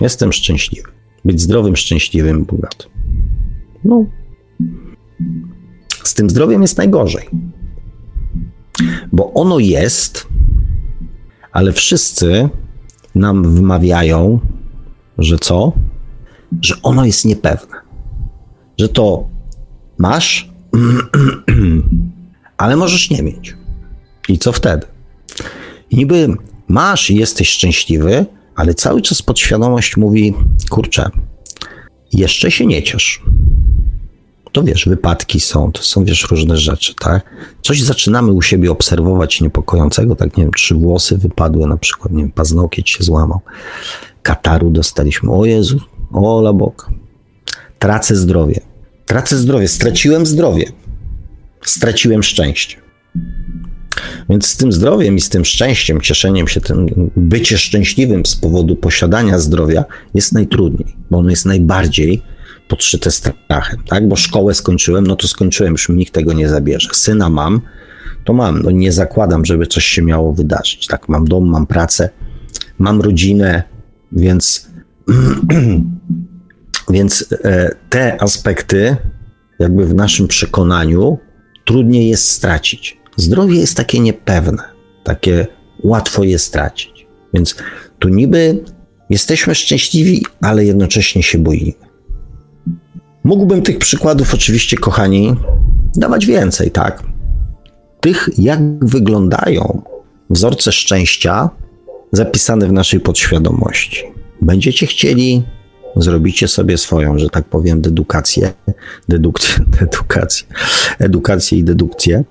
Jestem szczęśliwy. Być zdrowym, szczęśliwym, bogatym. No. Z tym zdrowiem jest najgorzej. Bo ono jest, ale wszyscy nam wmawiają, że co? Że ono jest niepewne. Że to masz, [CLEARS THROAT] ale możesz nie mieć. I co wtedy? Niby masz i jesteś szczęśliwy, ale cały czas podświadomość mówi: kurczę, jeszcze się nie ciesz. To wiesz, wypadki są, to są wiesz różne rzeczy, tak? Coś zaczynamy u siebie obserwować niepokojącego, tak nie wiem, trzy włosy wypadły, na przykład, nie wiem, paznokieć się złamał, kataru dostaliśmy, o Jezu, o labok. Tracę zdrowie. Tracę zdrowie, straciłem zdrowie. Straciłem szczęście. Więc z tym zdrowiem i z tym szczęściem, cieszeniem się tym, bycie szczęśliwym z powodu posiadania zdrowia jest najtrudniej, bo ono jest najbardziej podszyte strachem, tak? Bo szkołę skończyłem, no to skończyłem, już mi nikt tego nie zabierze. Syna mam, to mam, no nie zakładam, żeby coś się miało wydarzyć, tak? Mam dom, mam pracę, mam rodzinę, więc, [CLEARS THROAT] więc e, te aspekty, jakby w naszym przekonaniu, trudniej jest stracić. Zdrowie jest takie niepewne, takie łatwo je stracić. Więc tu niby jesteśmy szczęśliwi, ale jednocześnie się boimy. Mógłbym tych przykładów oczywiście, kochani, dawać więcej, tak? Tych, jak wyglądają wzorce szczęścia zapisane w naszej podświadomości. Będziecie chcieli, zrobicie sobie swoją, że tak powiem, dedukację, dedukcję, [LAUGHS] dedukację, edukację i dedukcję,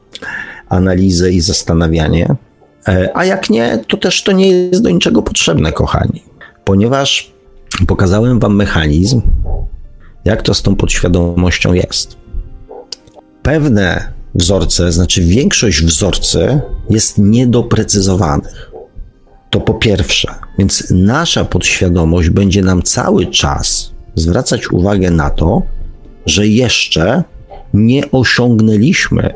analizę i zastanawianie. E, a jak nie, to też to nie jest do niczego potrzebne, kochani, ponieważ pokazałem Wam mechanizm, jak to z tą podświadomością jest. Pewne wzorce, znaczy większość wzorcy jest niedoprecyzowanych. To po pierwsze, więc nasza podświadomość będzie nam cały czas zwracać uwagę na to, że jeszcze nie osiągnęliśmy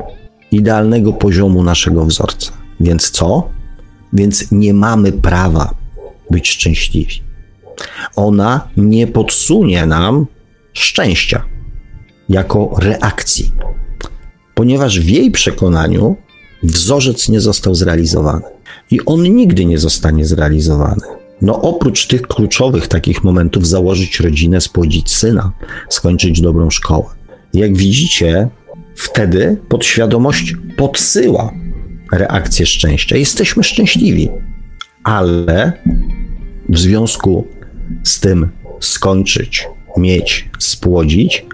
idealnego poziomu naszego wzorca. Więc co? Więc nie mamy prawa być szczęśliwi. Ona nie podsunie nam szczęścia jako reakcji, ponieważ w jej przekonaniu wzorzec nie został zrealizowany i on nigdy nie zostanie zrealizowany. No oprócz tych kluczowych takich momentów założyć rodzinę, spłodzić syna, skończyć dobrą szkołę. Jak widzicie, wtedy podświadomość podsyła reakcję szczęścia. Jesteśmy szczęśliwi, ale w związku z tym skończyć mieć, spłodzić,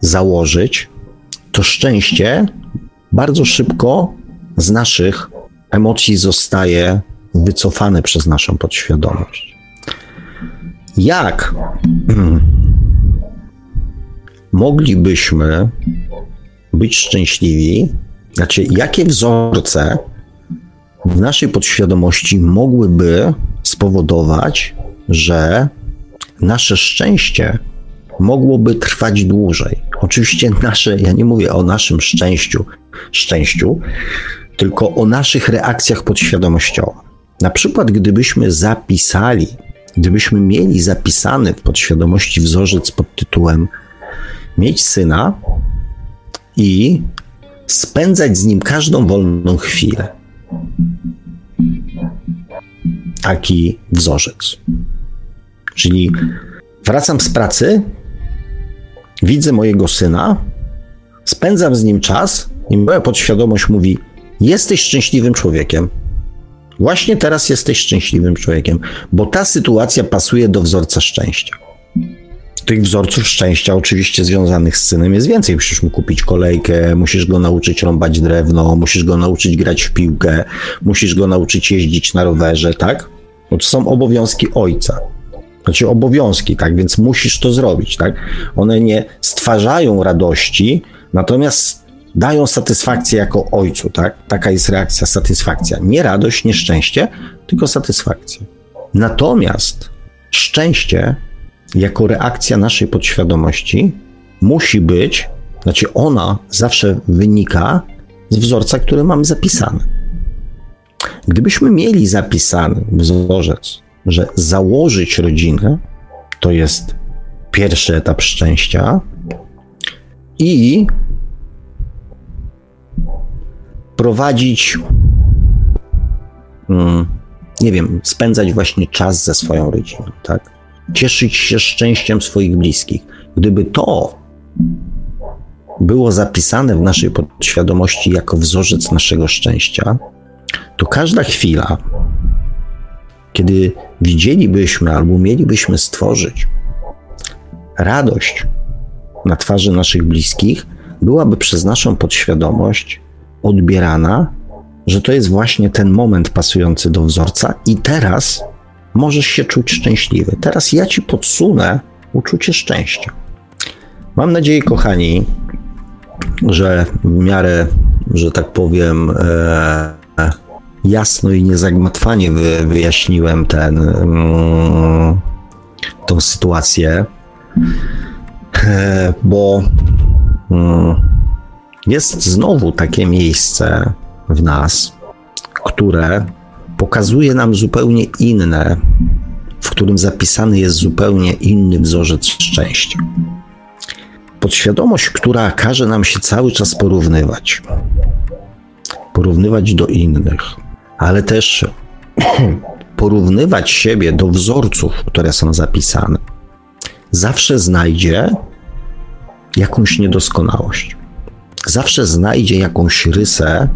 założyć, to szczęście bardzo szybko z naszych emocji zostaje wycofane przez naszą podświadomość. Jak [CLEARS THROAT] moglibyśmy być szczęśliwi? Znaczy, jakie wzorce w naszej podświadomości mogłyby spowodować, że nasze szczęście mogłoby trwać dłużej. Oczywiście nasze, ja nie mówię o naszym szczęściu, szczęściu, tylko o naszych reakcjach podświadomościowych. Na przykład, gdybyśmy zapisali, gdybyśmy mieli zapisany w podświadomości wzorzec pod tytułem mieć syna i spędzać z nim każdą wolną chwilę. Taki wzorzec. Czyli wracam z pracy, widzę mojego syna, spędzam z nim czas i moja podświadomość mówi: Jesteś szczęśliwym człowiekiem. Właśnie teraz jesteś szczęśliwym człowiekiem, bo ta sytuacja pasuje do wzorca szczęścia. Tych wzorców szczęścia, oczywiście związanych z synem, jest więcej. Musisz mu kupić kolejkę, musisz go nauczyć rąbać drewno, musisz go nauczyć grać w piłkę, musisz go nauczyć jeździć na rowerze, tak? Bo to są obowiązki ojca znaczy obowiązki, tak, więc musisz to zrobić, tak. One nie stwarzają radości, natomiast dają satysfakcję jako ojcu, tak. Taka jest reakcja, satysfakcja. Nie radość, nie szczęście, tylko satysfakcja. Natomiast szczęście, jako reakcja naszej podświadomości, musi być, znaczy ona zawsze wynika z wzorca, który mamy zapisany. Gdybyśmy mieli zapisany wzorzec że założyć rodzinę to jest pierwszy etap szczęścia i prowadzić, mm, nie wiem, spędzać właśnie czas ze swoją rodziną, tak? Cieszyć się szczęściem swoich bliskich. Gdyby to było zapisane w naszej podświadomości jako wzorzec naszego szczęścia, to każda chwila, kiedy widzielibyśmy albo mielibyśmy stworzyć radość na twarzy naszych bliskich, byłaby przez naszą podświadomość odbierana, że to jest właśnie ten moment pasujący do wzorca, i teraz możesz się czuć szczęśliwy. Teraz ja ci podsunę uczucie szczęścia. Mam nadzieję, kochani, że w miarę, że tak powiem, e, jasno i niezagmatwanie wy, wyjaśniłem ten, mm, tą sytuację, e, bo mm, jest znowu takie miejsce w nas, które pokazuje nam zupełnie inne, w którym zapisany jest zupełnie inny wzorzec szczęścia. Podświadomość, która każe nam się cały czas porównywać. Porównywać do innych, ale też [CLEARS THROAT] porównywać siebie do wzorców, które są zapisane. Zawsze znajdzie jakąś niedoskonałość. Zawsze znajdzie jakąś rysę,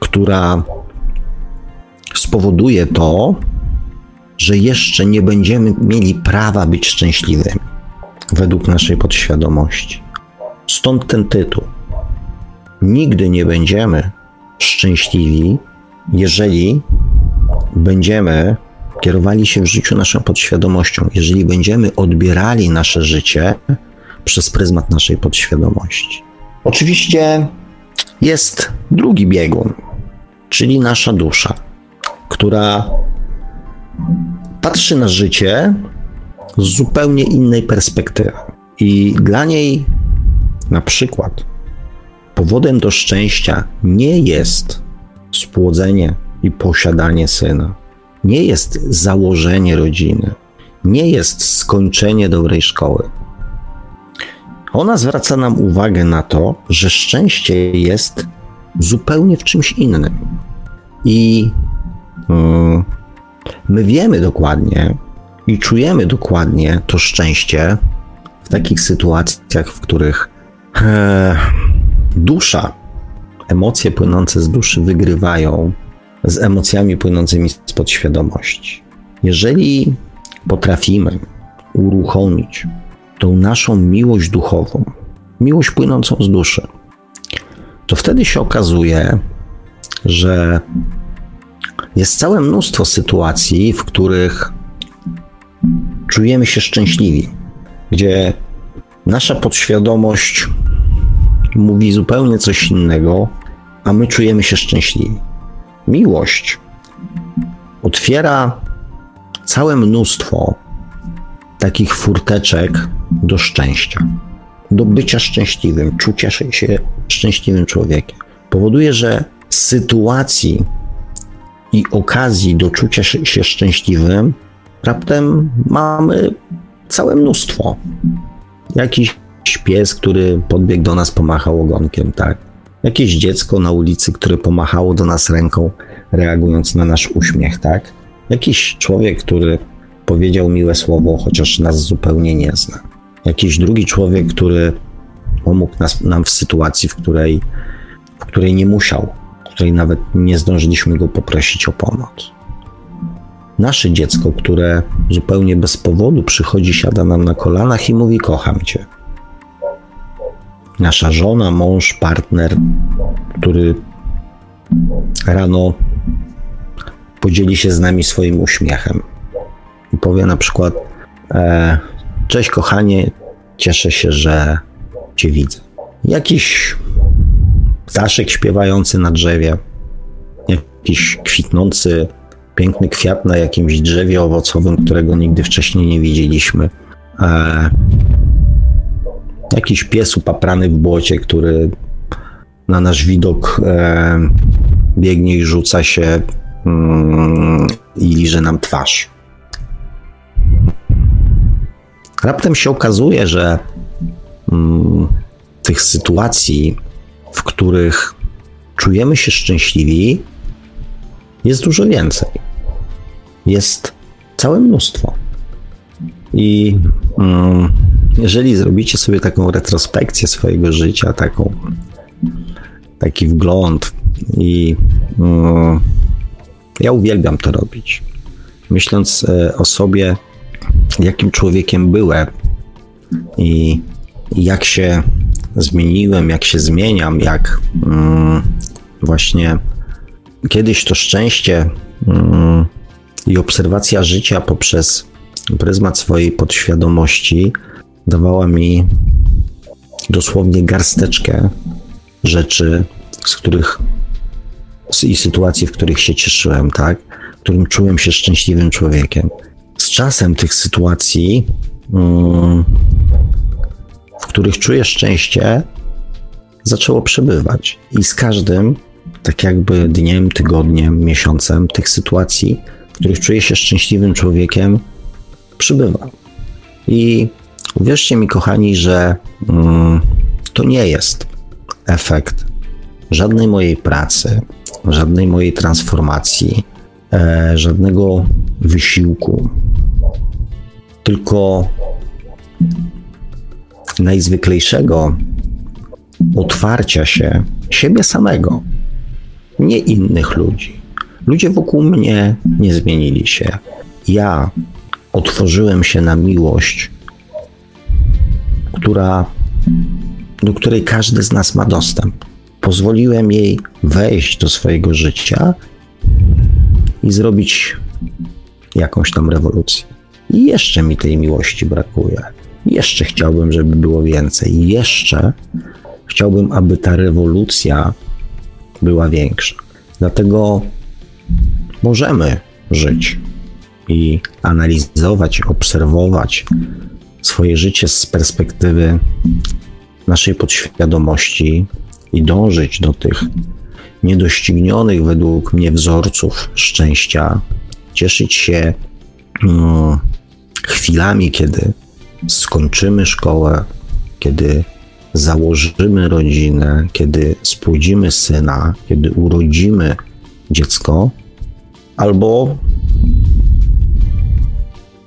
która spowoduje to, że jeszcze nie będziemy mieli prawa być szczęśliwymi według naszej podświadomości. Stąd ten tytuł. Nigdy nie będziemy szczęśliwi, jeżeli będziemy kierowali się w życiu naszą podświadomością, jeżeli będziemy odbierali nasze życie przez pryzmat naszej podświadomości. Oczywiście jest drugi biegun, czyli nasza dusza, która patrzy na życie z zupełnie innej perspektywy. I dla niej, na przykład, powodem do szczęścia nie jest spłodzenie i posiadanie syna, nie jest założenie rodziny, nie jest skończenie dobrej szkoły. Ona zwraca nam uwagę na to, że szczęście jest zupełnie w czymś innym. I yy, my wiemy dokładnie i czujemy dokładnie to szczęście w takich sytuacjach, w których e, dusza, emocje płynące z duszy wygrywają z emocjami płynącymi z podświadomości. Jeżeli potrafimy uruchomić tą naszą miłość duchową, miłość płynącą z duszy, to wtedy się okazuje, że jest całe mnóstwo sytuacji, w których czujemy się szczęśliwi, gdzie nasza podświadomość mówi zupełnie coś innego, a my czujemy się szczęśliwi. Miłość otwiera całe mnóstwo takich furteczek do szczęścia, do bycia szczęśliwym, czucia się szczęśliwym człowiekiem. Powoduje, że sytuacji i okazji do czucia się szczęśliwym raptem mamy całe mnóstwo. Jakiś pies, który podbiegł do nas, pomachał ogonkiem, tak? Jakieś dziecko na ulicy, które pomachało do nas ręką, reagując na nasz uśmiech, tak? Jakiś człowiek, który powiedział miłe słowo, chociaż nas zupełnie nie zna. Jakiś drugi człowiek, który pomógł nas, nam w sytuacji, w której, w której nie musiał, w której nawet nie zdążyliśmy go poprosić o pomoc. Nasze dziecko, które zupełnie bez powodu przychodzi, siada nam na kolanach i mówi: Kocham cię. Nasza żona, mąż, partner, który rano podzieli się z nami swoim uśmiechem i powie na przykład: e, Cześć, kochanie, cieszę się, że Cię widzę. Jakiś ptaszek śpiewający na drzewie, jakiś kwitnący piękny kwiat na jakimś drzewie owocowym, którego nigdy wcześniej nie widzieliśmy. Jakiś pies upaprany w błocie, który na nasz widok e, biegnie i rzuca się mm, i liże nam twarz. Raptem się okazuje, że mm, tych sytuacji, w których czujemy się szczęśliwi, jest dużo więcej. Jest całe mnóstwo. I mm, jeżeli zrobicie sobie taką retrospekcję swojego życia, taką, taki wgląd, i mm, ja uwielbiam to robić. Myśląc e, o sobie, jakim człowiekiem byłem i jak się zmieniłem, jak się zmieniam, jak mm, właśnie kiedyś to szczęście mm, i obserwacja życia poprzez pryzmat swojej podświadomości dawała mi dosłownie garsteczkę rzeczy, z których i sytuacji, w których się cieszyłem, tak? W którym czułem się szczęśliwym człowiekiem. Z czasem tych sytuacji, mm, w których czuję szczęście, zaczęło przebywać. I z każdym, tak jakby dniem, tygodniem, miesiącem, tych sytuacji, w których czuję się szczęśliwym człowiekiem, przybywa. I uwierzcie mi, kochani, że mm, to nie jest efekt żadnej mojej pracy, żadnej mojej transformacji, e, żadnego wysiłku, tylko najzwyklejszego otwarcia się siebie samego, nie innych ludzi. Ludzie wokół mnie nie zmienili się. Ja otworzyłem się na miłość, która, do której każdy z nas ma dostęp. Pozwoliłem jej wejść do swojego życia i zrobić jakąś tam rewolucję. I jeszcze mi tej miłości brakuje. Jeszcze chciałbym, żeby było więcej. Jeszcze chciałbym, aby ta rewolucja była większa. Dlatego możemy żyć i analizować, obserwować swoje życie z perspektywy naszej podświadomości i dążyć do tych niedoścignionych według mnie wzorców szczęścia, cieszyć się mm, chwilami, kiedy skończymy szkołę, kiedy założymy rodzinę, kiedy spłodzimy syna, kiedy urodzimy dziecko, albo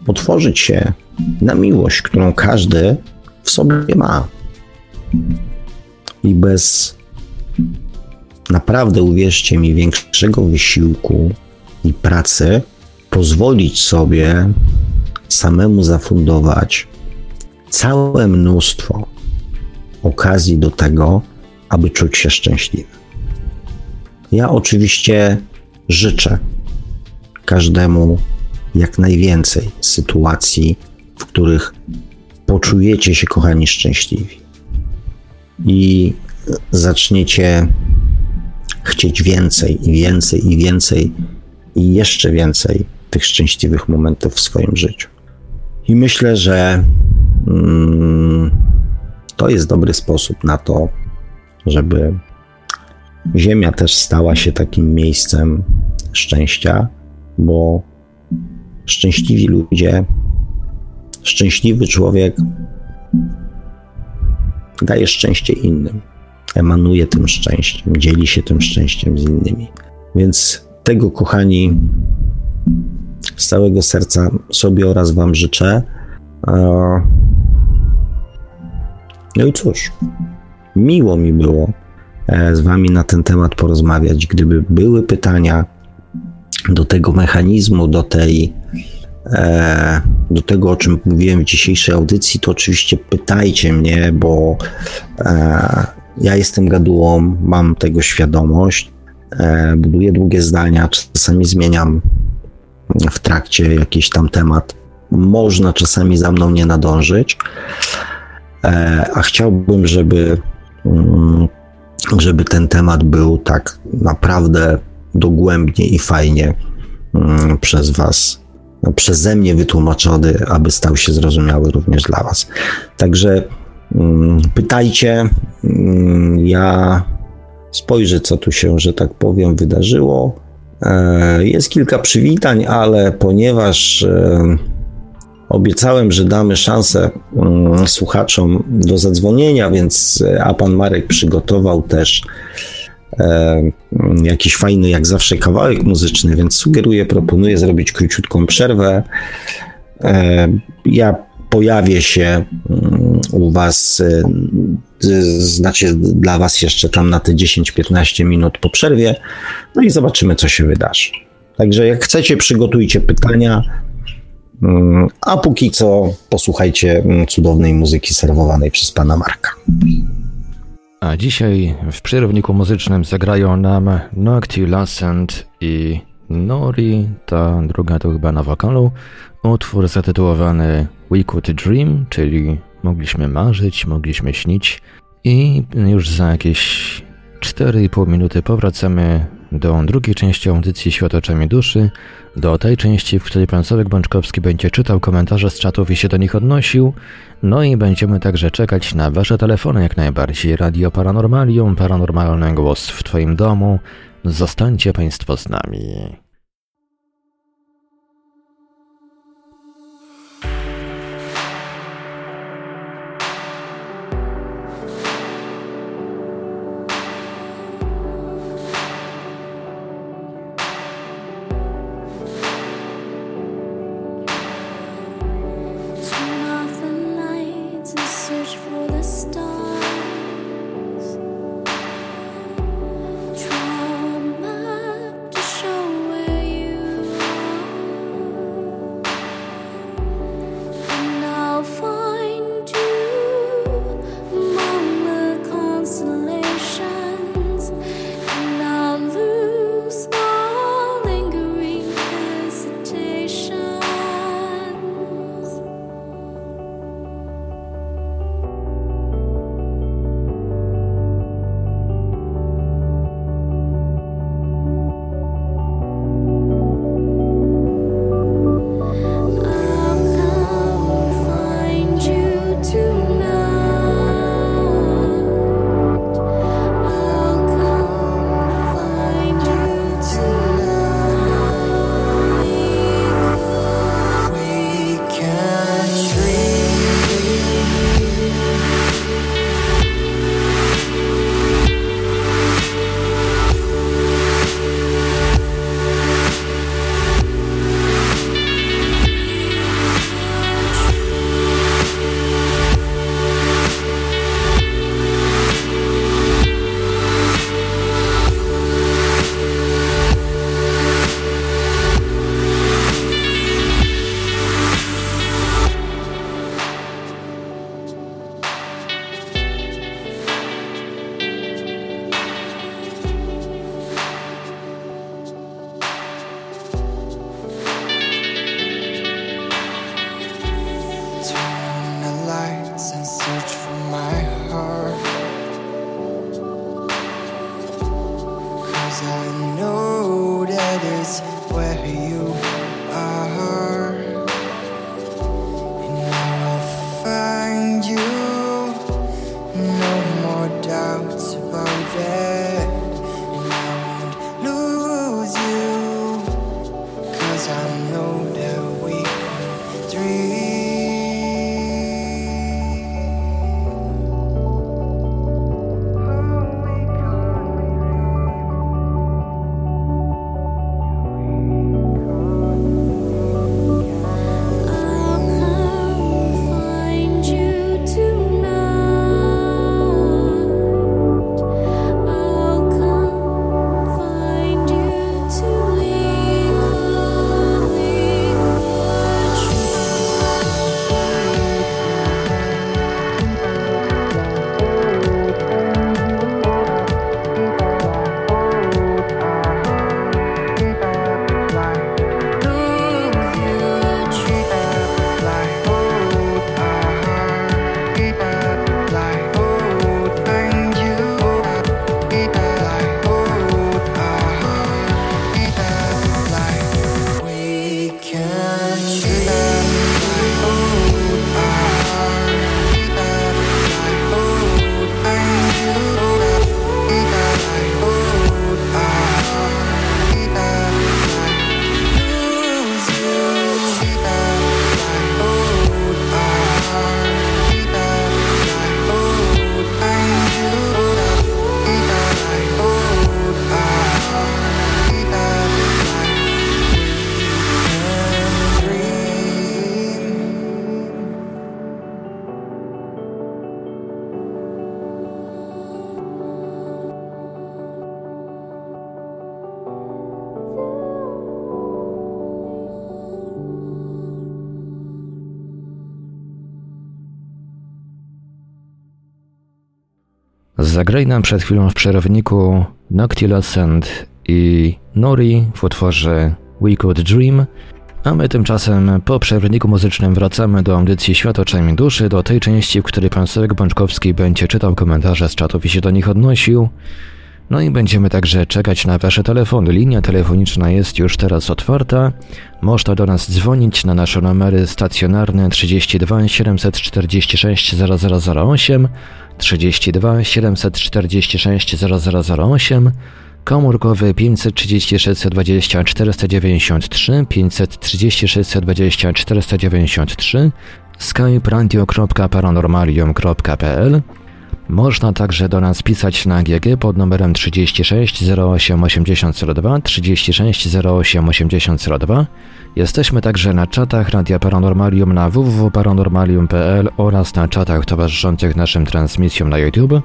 otworzyć się na miłość, którą każdy w sobie ma. I bez naprawdę, uwierzcie mi, większego wysiłku i pracy, pozwolić sobie samemu zafundować całe mnóstwo okazji do tego, aby czuć się szczęśliwy. Ja oczywiście życzę każdemu jak najwięcej sytuacji, w których poczujecie się, kochani, szczęśliwi i zaczniecie chcieć więcej i więcej i więcej i jeszcze więcej tych szczęśliwych momentów w swoim życiu. I myślę, że mm, to jest dobry sposób na to, żeby Ziemia też stała się takim miejscem szczęścia, bo szczęśliwi ludzie, szczęśliwy człowiek daje szczęście innym, emanuje tym szczęściem, dzieli się tym szczęściem z innymi. Więc tego, kochani, z całego serca sobie oraz Wam życzę. No i cóż, miło mi było e, z Wami na ten temat porozmawiać. Gdyby były pytania do tego mechanizmu, do tej do tego, o czym mówiłem w dzisiejszej audycji, to oczywiście pytajcie mnie, bo e, ja jestem gadułą, mam tego świadomość, buduję długie zdania, czasami zmieniam w trakcie jakiś tam temat. Można czasami za mną nie nadążyć, E, a chciałbym, żeby, mm, żeby ten temat był tak naprawdę dogłębnie i fajnie mm, przez Was, przeze mnie wytłumaczony, aby stał się zrozumiały również dla Was. Także mm, pytajcie, ja spojrzę, co tu się, że tak powiem, wydarzyło. E, jest kilka przywitań, ale ponieważ e, Obiecałem, że damy szansę um, słuchaczom do zadzwonienia, więc e, a pan Marek przygotował też e, jakiś fajny, jak zawsze, kawałek muzyczny, więc sugeruję, proponuję zrobić króciutką przerwę. E, ja pojawię się um, u Was, znaczy dla Was jeszcze tam na te 10-15 minut po przerwie, no i zobaczymy, co się wydarzy. Także jak chcecie, przygotujcie pytania. Mm, a póki co posłuchajcie mm, cudownej muzyki serwowanej przez pana Marka. A dzisiaj w przerwniku muzycznym zagrają nam Nocti Lassent i Nori, ta druga to chyba na wokalu, utwór zatytułowany We Could Dream, czyli mogliśmy marzyć, mogliśmy śnić. I już za jakieś 4,5 minuty powracamy do drugiej części audycji Świat oczami duszy, do tej części, w której pan Sławek Bączkowski będzie czytał komentarze z czatów i się do nich odnosił, no i będziemy także czekać na wasze telefony jak najbardziej. Radio Paranormalium, paranormalny głos w twoim domu. Zostańcie państwo z nami. Zagraj nam przed chwilą w przerowniku Noctilucent i Nori w utworze We Could Dream, a my tymczasem po przerwniku muzycznym wracamy do audycji Świat oczami duszy, do tej części, w której pan Sławek Bączkowski będzie czytał komentarze z czatów i się do nich odnosił. No i będziemy także czekać na Wasze telefony. Linia telefoniczna jest już teraz otwarta. Można do nas dzwonić na nasze numery stacjonarne 32 746 0008, 32 746 0008, komórkowy 536 20 493, 536 20 493, skype radio.paranormalium.pl można także do nas pisać na GG pod numerem 36 08 8002 36 08 8002. Jesteśmy także na czatach Radia Paranormalium na www.paranormalium.pl oraz na czatach towarzyszących naszym transmisjom na YouTube.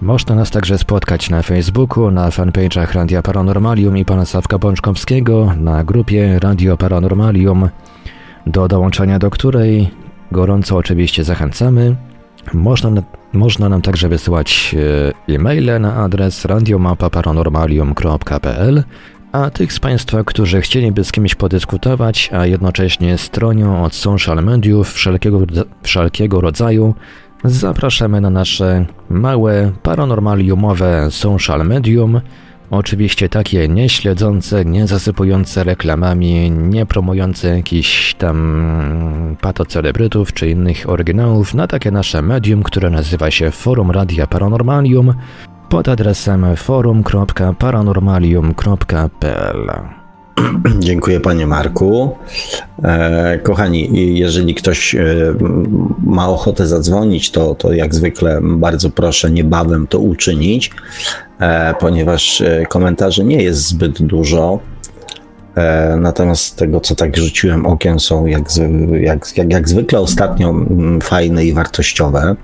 Można nas także spotkać na Facebooku, na fanpage'ach Radia Paranormalium i pana Sawka Bączkowskiego, na grupie Radio Paranormalium, do dołączenia do której gorąco oczywiście zachęcamy. Można, można nam także wysyłać e, e-maile na adres radiomapa.paranormalium.pl a tych z Państwa, którzy chcieliby z kimś podyskutować, a jednocześnie stronią od social mediów wszelkiego, wszelkiego rodzaju, zapraszamy na nasze małe, paranormaliumowe social medium – Oczywiście takie nie śledzące, nie zasypujące reklamami, nie promujące jakichś tam patocelebrytów czy innych oryginałów na takie nasze medium, które nazywa się Forum Radia Paranormalium pod adresem forum.paranormalium.pl. [CLEARS THROAT] Dziękuję panie Marku. E, kochani, jeżeli ktoś e, ma ochotę zadzwonić, to, to jak zwykle bardzo proszę niebawem to uczynić, e, ponieważ komentarzy nie jest zbyt dużo. Natomiast tego, co tak rzuciłem okiem, są jak, jak, jak, jak zwykle ostatnio fajne i wartościowe.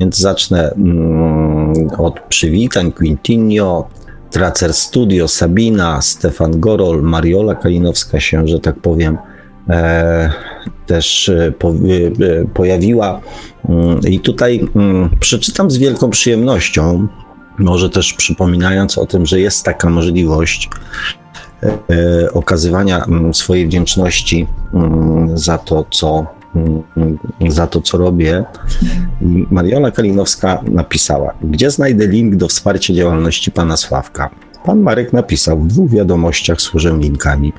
Więc zacznę mm, od przywitań. Quintinio, Tracer Studio, Sabina, Stefan Gorol, Mariola Kalinowska się, że tak powiem, e, też e, po, e, pojawiła. Mm, I tutaj mm, przeczytam z wielką przyjemnością, może też przypominając o tym, że jest taka możliwość okazywania mm, swojej wdzięczności za to, co za to, co robię. Mariola Kalinowska napisała, gdzie znajdę link do wsparcia działalności pana Sławka? Pan Marek napisał, w dwóch wiadomościach służę linkami.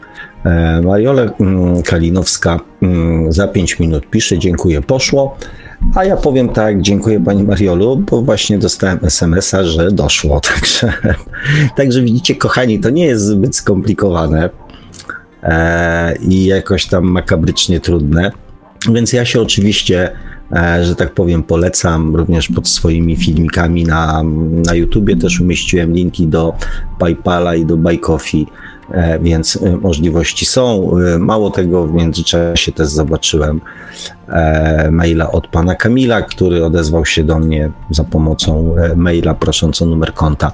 E, Mariola mm, Kalinowska mm, za 5 minut pisze, dziękuję, poszło. A ja powiem tak, dziękuję Pani Mariolu, bo właśnie dostałem SMS-a, że doszło. [LAUGHS] Także, także widzicie, kochani, to nie jest zbyt skomplikowane e, i jakoś tam makabrycznie trudne. Więc ja się oczywiście, e, że tak powiem, polecam również pod swoimi filmikami na, na YouTubie. Też umieściłem linki do PayPala i do Coffee, e, więc e, możliwości są. Mało tego, w międzyczasie też zobaczyłem maila od pana Kamila, który odezwał się do mnie za pomocą maila prosząc o numer konta.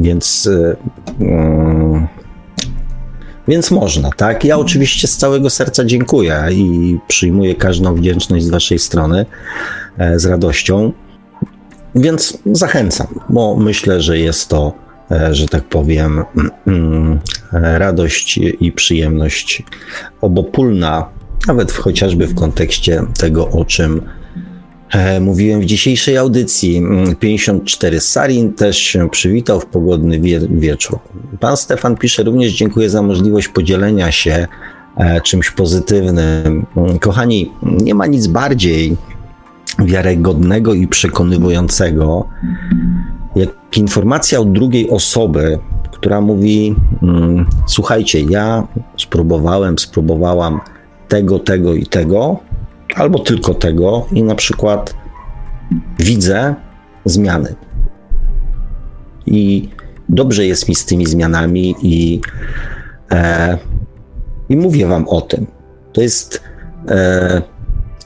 Więc. Mm, więc można, tak? Ja oczywiście z całego serca dziękuję i przyjmuję każdą wdzięczność z Waszej strony e, z radością. Więc zachęcam, bo myślę, że jest to, e, że tak powiem, mm, radość i przyjemność obopólna, nawet chociażby w kontekście tego, o czym mówiłem w dzisiejszej audycji 54. Mm, Sarin też się przywitał w pogodny wie wieczór. Pan Stefan pisze również dziękuję za możliwość podzielenia się e, czymś pozytywnym. Mm, kochani, nie ma nic bardziej wiarygodnego i przekonywującego, jak informacja od drugiej osoby, która mówi: mm, Słuchajcie, ja spróbowałem, spróbowałam tego, tego i tego, albo tylko tego i na przykład widzę zmiany. I dobrze jest mi z tymi zmianami i, e, i mówię wam o tym. To jest e,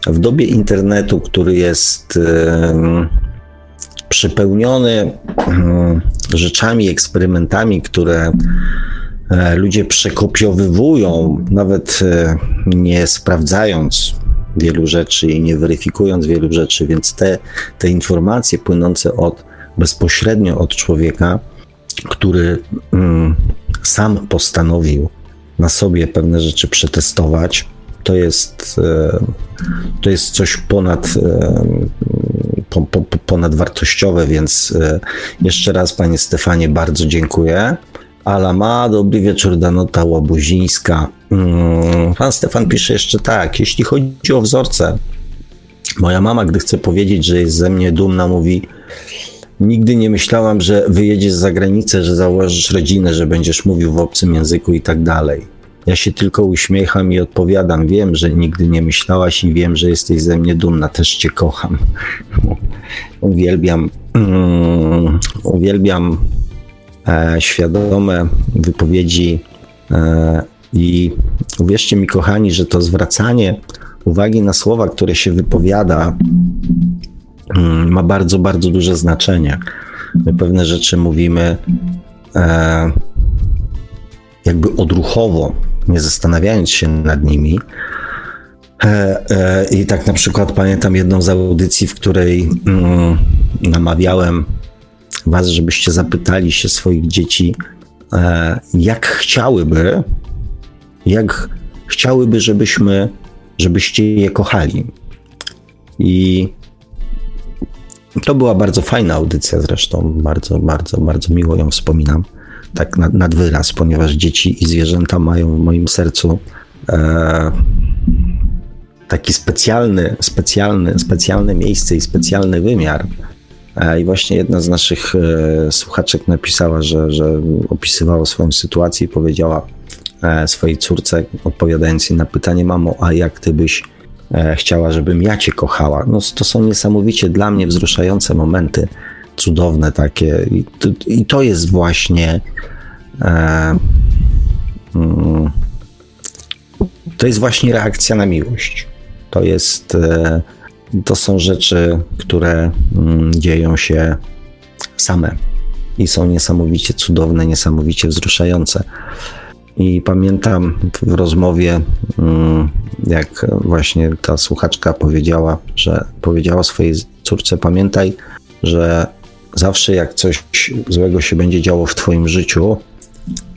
w dobie internetu, który jest e, przypełniony mm, rzeczami, eksperymentami, które e, ludzie przekopiowywują, nawet e, nie sprawdzając wielu rzeczy i nie weryfikując wielu rzeczy, więc te, te informacje płynące od bezpośrednio od człowieka, który mm, sam postanowił na sobie pewne rzeczy przetestować, to jest, e, to jest coś ponad, e, po, po, ponadwartościowe, więc jeszcze raz Panie Stefanie bardzo dziękuję. Ala ma, dobry wieczór, Danota Łabuzińska. Mm, pan Stefan pisze jeszcze tak, jeśli chodzi o wzorce, moja mama, gdy chce powiedzieć, że jest ze mnie dumna, mówi nigdy nie myślałam, że wyjedziesz za granicę, że założysz rodzinę, że będziesz mówił w obcym języku i tak dalej. Ja się tylko uśmiecham i odpowiadam, wiem, że nigdy nie myślałaś i wiem, że jesteś ze mnie dumna, też cię kocham. [LAUGHS] uwielbiam, um, uwielbiam świadome wypowiedzi e, i uwierzcie mi, kochani, że to zwracanie uwagi na słowa, które się wypowiada, mm, ma bardzo, bardzo duże znaczenie. My pewne rzeczy mówimy e, jakby odruchowo, nie zastanawiając się nad nimi. E, e, I tak na przykład pamiętam jedną z audycji, w której mm, namawiałem Was, żebyście zapytali się swoich dzieci, e, jak chciałyby, jak chciałyby, żebyśmy, żebyście je kochali. I to była bardzo fajna audycja zresztą, bardzo, bardzo, bardzo miło ją wspominam, tak nad, nad wyraz, ponieważ dzieci i zwierzęta mają w moim sercu e, taki specjalny, specjalny, specjalne miejsce i specjalny wymiar. E, I właśnie jedna z naszych e, słuchaczek napisała, że, że opisywała swoją sytuację i powiedziała e, swojej córce, odpowiadając jej na pytanie, mamo, a jak ty byś chciała, żebym ja cię kochała? No to są niesamowicie dla mnie wzruszające momenty, cudowne takie. I to, i to jest właśnie e, mm, to jest właśnie reakcja na miłość. To jest e, to są rzeczy, które mm, dzieją się same i są niesamowicie cudowne, niesamowicie wzruszające. I pamiętam w rozmowie, mm, jak właśnie ta słuchaczka powiedziała, że powiedziała swojej córce: Pamiętaj, że zawsze jak coś złego się będzie działo w Twoim życiu,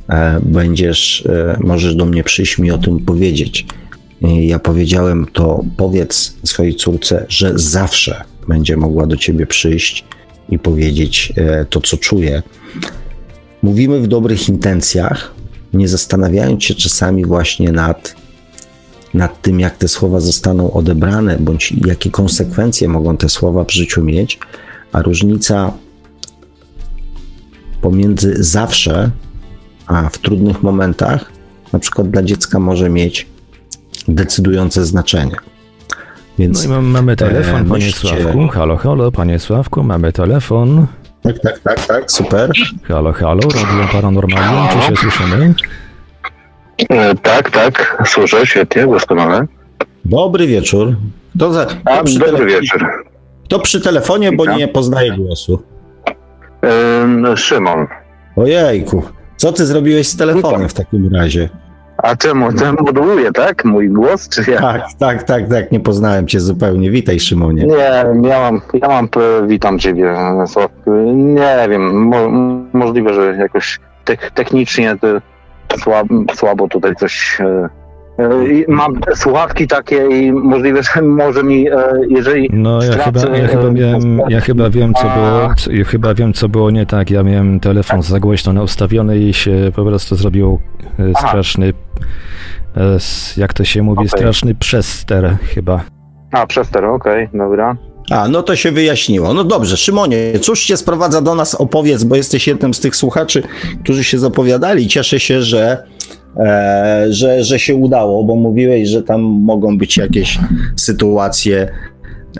e, będziesz, e, możesz do mnie przyjść mi o tym powiedzieć ja powiedziałem, to powiedz swojej córce, że zawsze będzie mogła do ciebie przyjść i powiedzieć e, to, co czuje. Mówimy w dobrych intencjach, nie zastanawiając się czasami właśnie nad, nad tym, jak te słowa zostaną odebrane, bądź jakie konsekwencje mogą te słowa w życiu mieć, a różnica pomiędzy zawsze, a w trudnych momentach, na przykład dla dziecka może mieć decydujące znaczenie. Więc, no i mamy telefon, e, panie Sławku. Halo, halo, panie Sławku, mamy telefon. Tak, tak, tak, tak, super. Halo, halo, Radio Paranormalium, czy się słyszymy? E, tak, tak, słyszę, świetnie, doskonale. Dobry wieczór. Kto za, kto A, dobry telefonie, wieczór. Kto przy telefonie, bo nie poznaje głosu? E, Szymon. Ojejku, co ty zrobiłeś z telefonem w takim razie? A czemu? Ten moduluje, tak? Mój głos, czy ja? Tak, tak, tak, tak. Nie poznałem cię zupełnie. Witaj, Szymonie. Nie, ja mam, ja mam witam ciebie, Nie wiem, mo, możliwe, że jakoś technicznie to słabo, słabo tutaj coś e, i mam słuchawki takie i możliwe, że może mi, e, jeżeli. No ja chyba, ja chyba, miałem, ja chyba wiem, co było. Ja chyba wiem, co było nie tak. Ja miałem telefon za głośno nastawiony i się po prostu zrobił e, straszny, Aha. Jak to się mówi, okay. straszny przester chyba. A, przester, okej, okay, dobra. A, no to się wyjaśniło. No dobrze, Szymonie, cóż cię sprowadza do nas? Opowiedz, bo jesteś jednym z tych słuchaczy, którzy się zapowiadali. Cieszę się, że e, że, że się udało, bo mówiłeś, że tam mogą być jakieś sytuacje,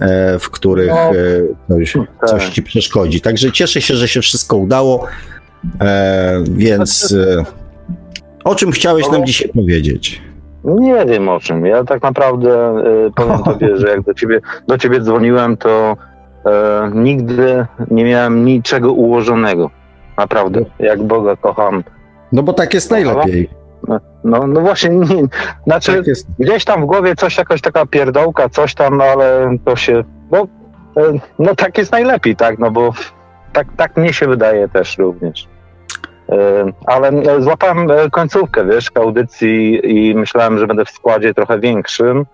e, w których no, e, coś, coś, ci przeszkodzi. Także cieszę się, że się wszystko udało. E, więc e, o czym chciałeś nam dzisiaj powiedzieć? Nie wiem o czym. Ja tak naprawdę e, powiem [LAUGHS] tobie, że jak do ciebie, do ciebie dzwoniłem, to e, nigdy nie miałem niczego ułożonego. Naprawdę. Jak Boga kocham. No bo tak jest najlepiej. No, no właśnie, [LAUGHS] nie, znaczy tak gdzieś tam w głowie coś, jakaś taka pierdołka, coś tam, no ale to się, no, no tak jest najlepiej, tak, no bo tak, tak mnie się wydaje też również. E, ale e, złapałem końcówkę, wiesz, audycji i myślałem, że będę w składzie trochę większym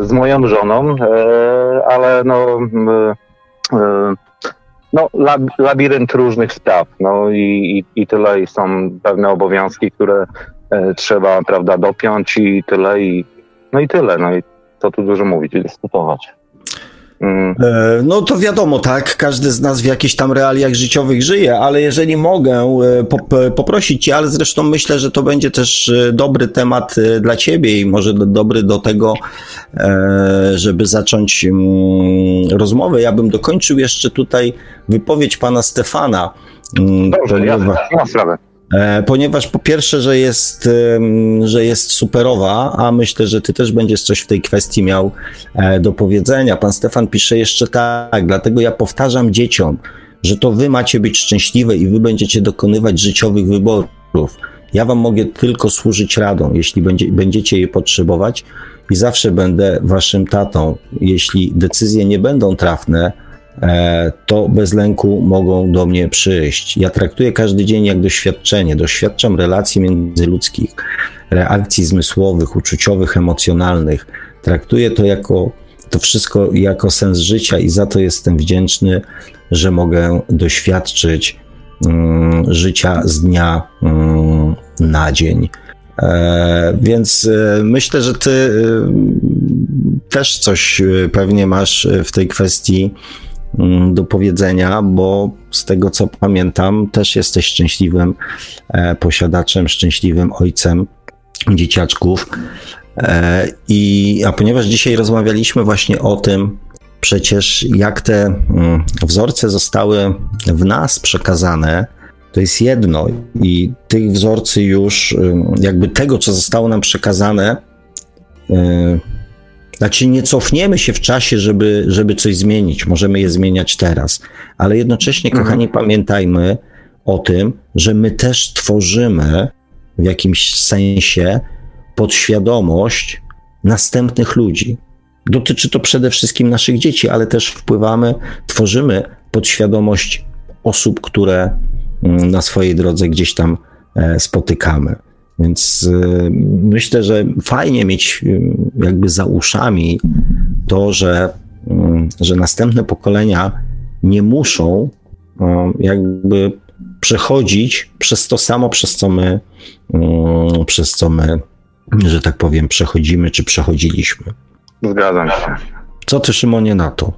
z moją żoną, ale no no, lab, labirynt różnych spraw, no i, i, tyle, i są pewne obowiązki, które e, trzeba, prawda, dopiąć i tyle, i no i tyle, no i co tu dużo mówić i dyskutować. Mm. E, no to wiadomo, tak, każdy z nas w jakichś tam realiach życiowych żyje, ale jeżeli mogę e, poprosić Cię, ale zresztą myślę, że to będzie też e, dobry temat dla Ciebie i może dobry do tego, żeby zacząć mm, rozmowę. Ja bym dokończył jeszcze tutaj wypowiedź pana Stefana. Mm, Dobrze, ja mam sprawę. E, ponieważ po pierwsze, że jest, że jest superowa, a myślę, że ty też będziesz coś w tej kwestii miał e, do powiedzenia. Pan Stefan pisze jeszcze tak, dlatego ja powtarzam dzieciom, że to wy macie być szczęśliwe i wy będziecie dokonywać życiowych wyborów. Ja wam mogę tylko służyć radą, jeśli będzie, będziecie je potrzebować i zawsze będę waszym tatą. Jeśli decyzje nie będą trafne, to bez lęku mogą do mnie przyjść. Ja traktuję każdy dzień jak doświadczenie. Doświadczam relacji międzyludzkich, reakcji zmysłowych, uczuciowych, emocjonalnych. Traktuję to jako to wszystko jako sens życia i za to jestem wdzięczny, że mogę doświadczyć mm, życia z dnia mm, na dzień. E, więc e, myślę, że ty e, też coś e, pewnie masz w tej kwestii do powiedzenia, bo z tego co pamiętam, też jesteś szczęśliwym e, posiadaczem, szczęśliwym ojcem dzieciaczków. E, I, a ponieważ dzisiaj rozmawialiśmy właśnie o tym, przecież jak te mm, wzorce zostały w nas przekazane, to jest jedno i tych wzorcy już, jakby tego, co zostało nam przekazane, e, znaczy nie cofniemy się w czasie, żeby, żeby coś zmienić, możemy je zmieniać teraz, ale jednocześnie, mhm. kochani, pamiętajmy o tym, że my też tworzymy w jakimś sensie podświadomość następnych ludzi. Dotyczy to przede wszystkim naszych dzieci, ale też wpływamy, tworzymy podświadomość osób, które mm, na swojej drodze gdzieś tam e, spotykamy. Więc y, myślę, że fajnie mieć y, jakby za uszami to, że, y, że następne pokolenia nie muszą jakby przechodzić przez to samo, przez co my, przez co my, że tak powiem, przechodzimy czy przechodziliśmy. Zgadzam się. Co ty, Szymonie, na to?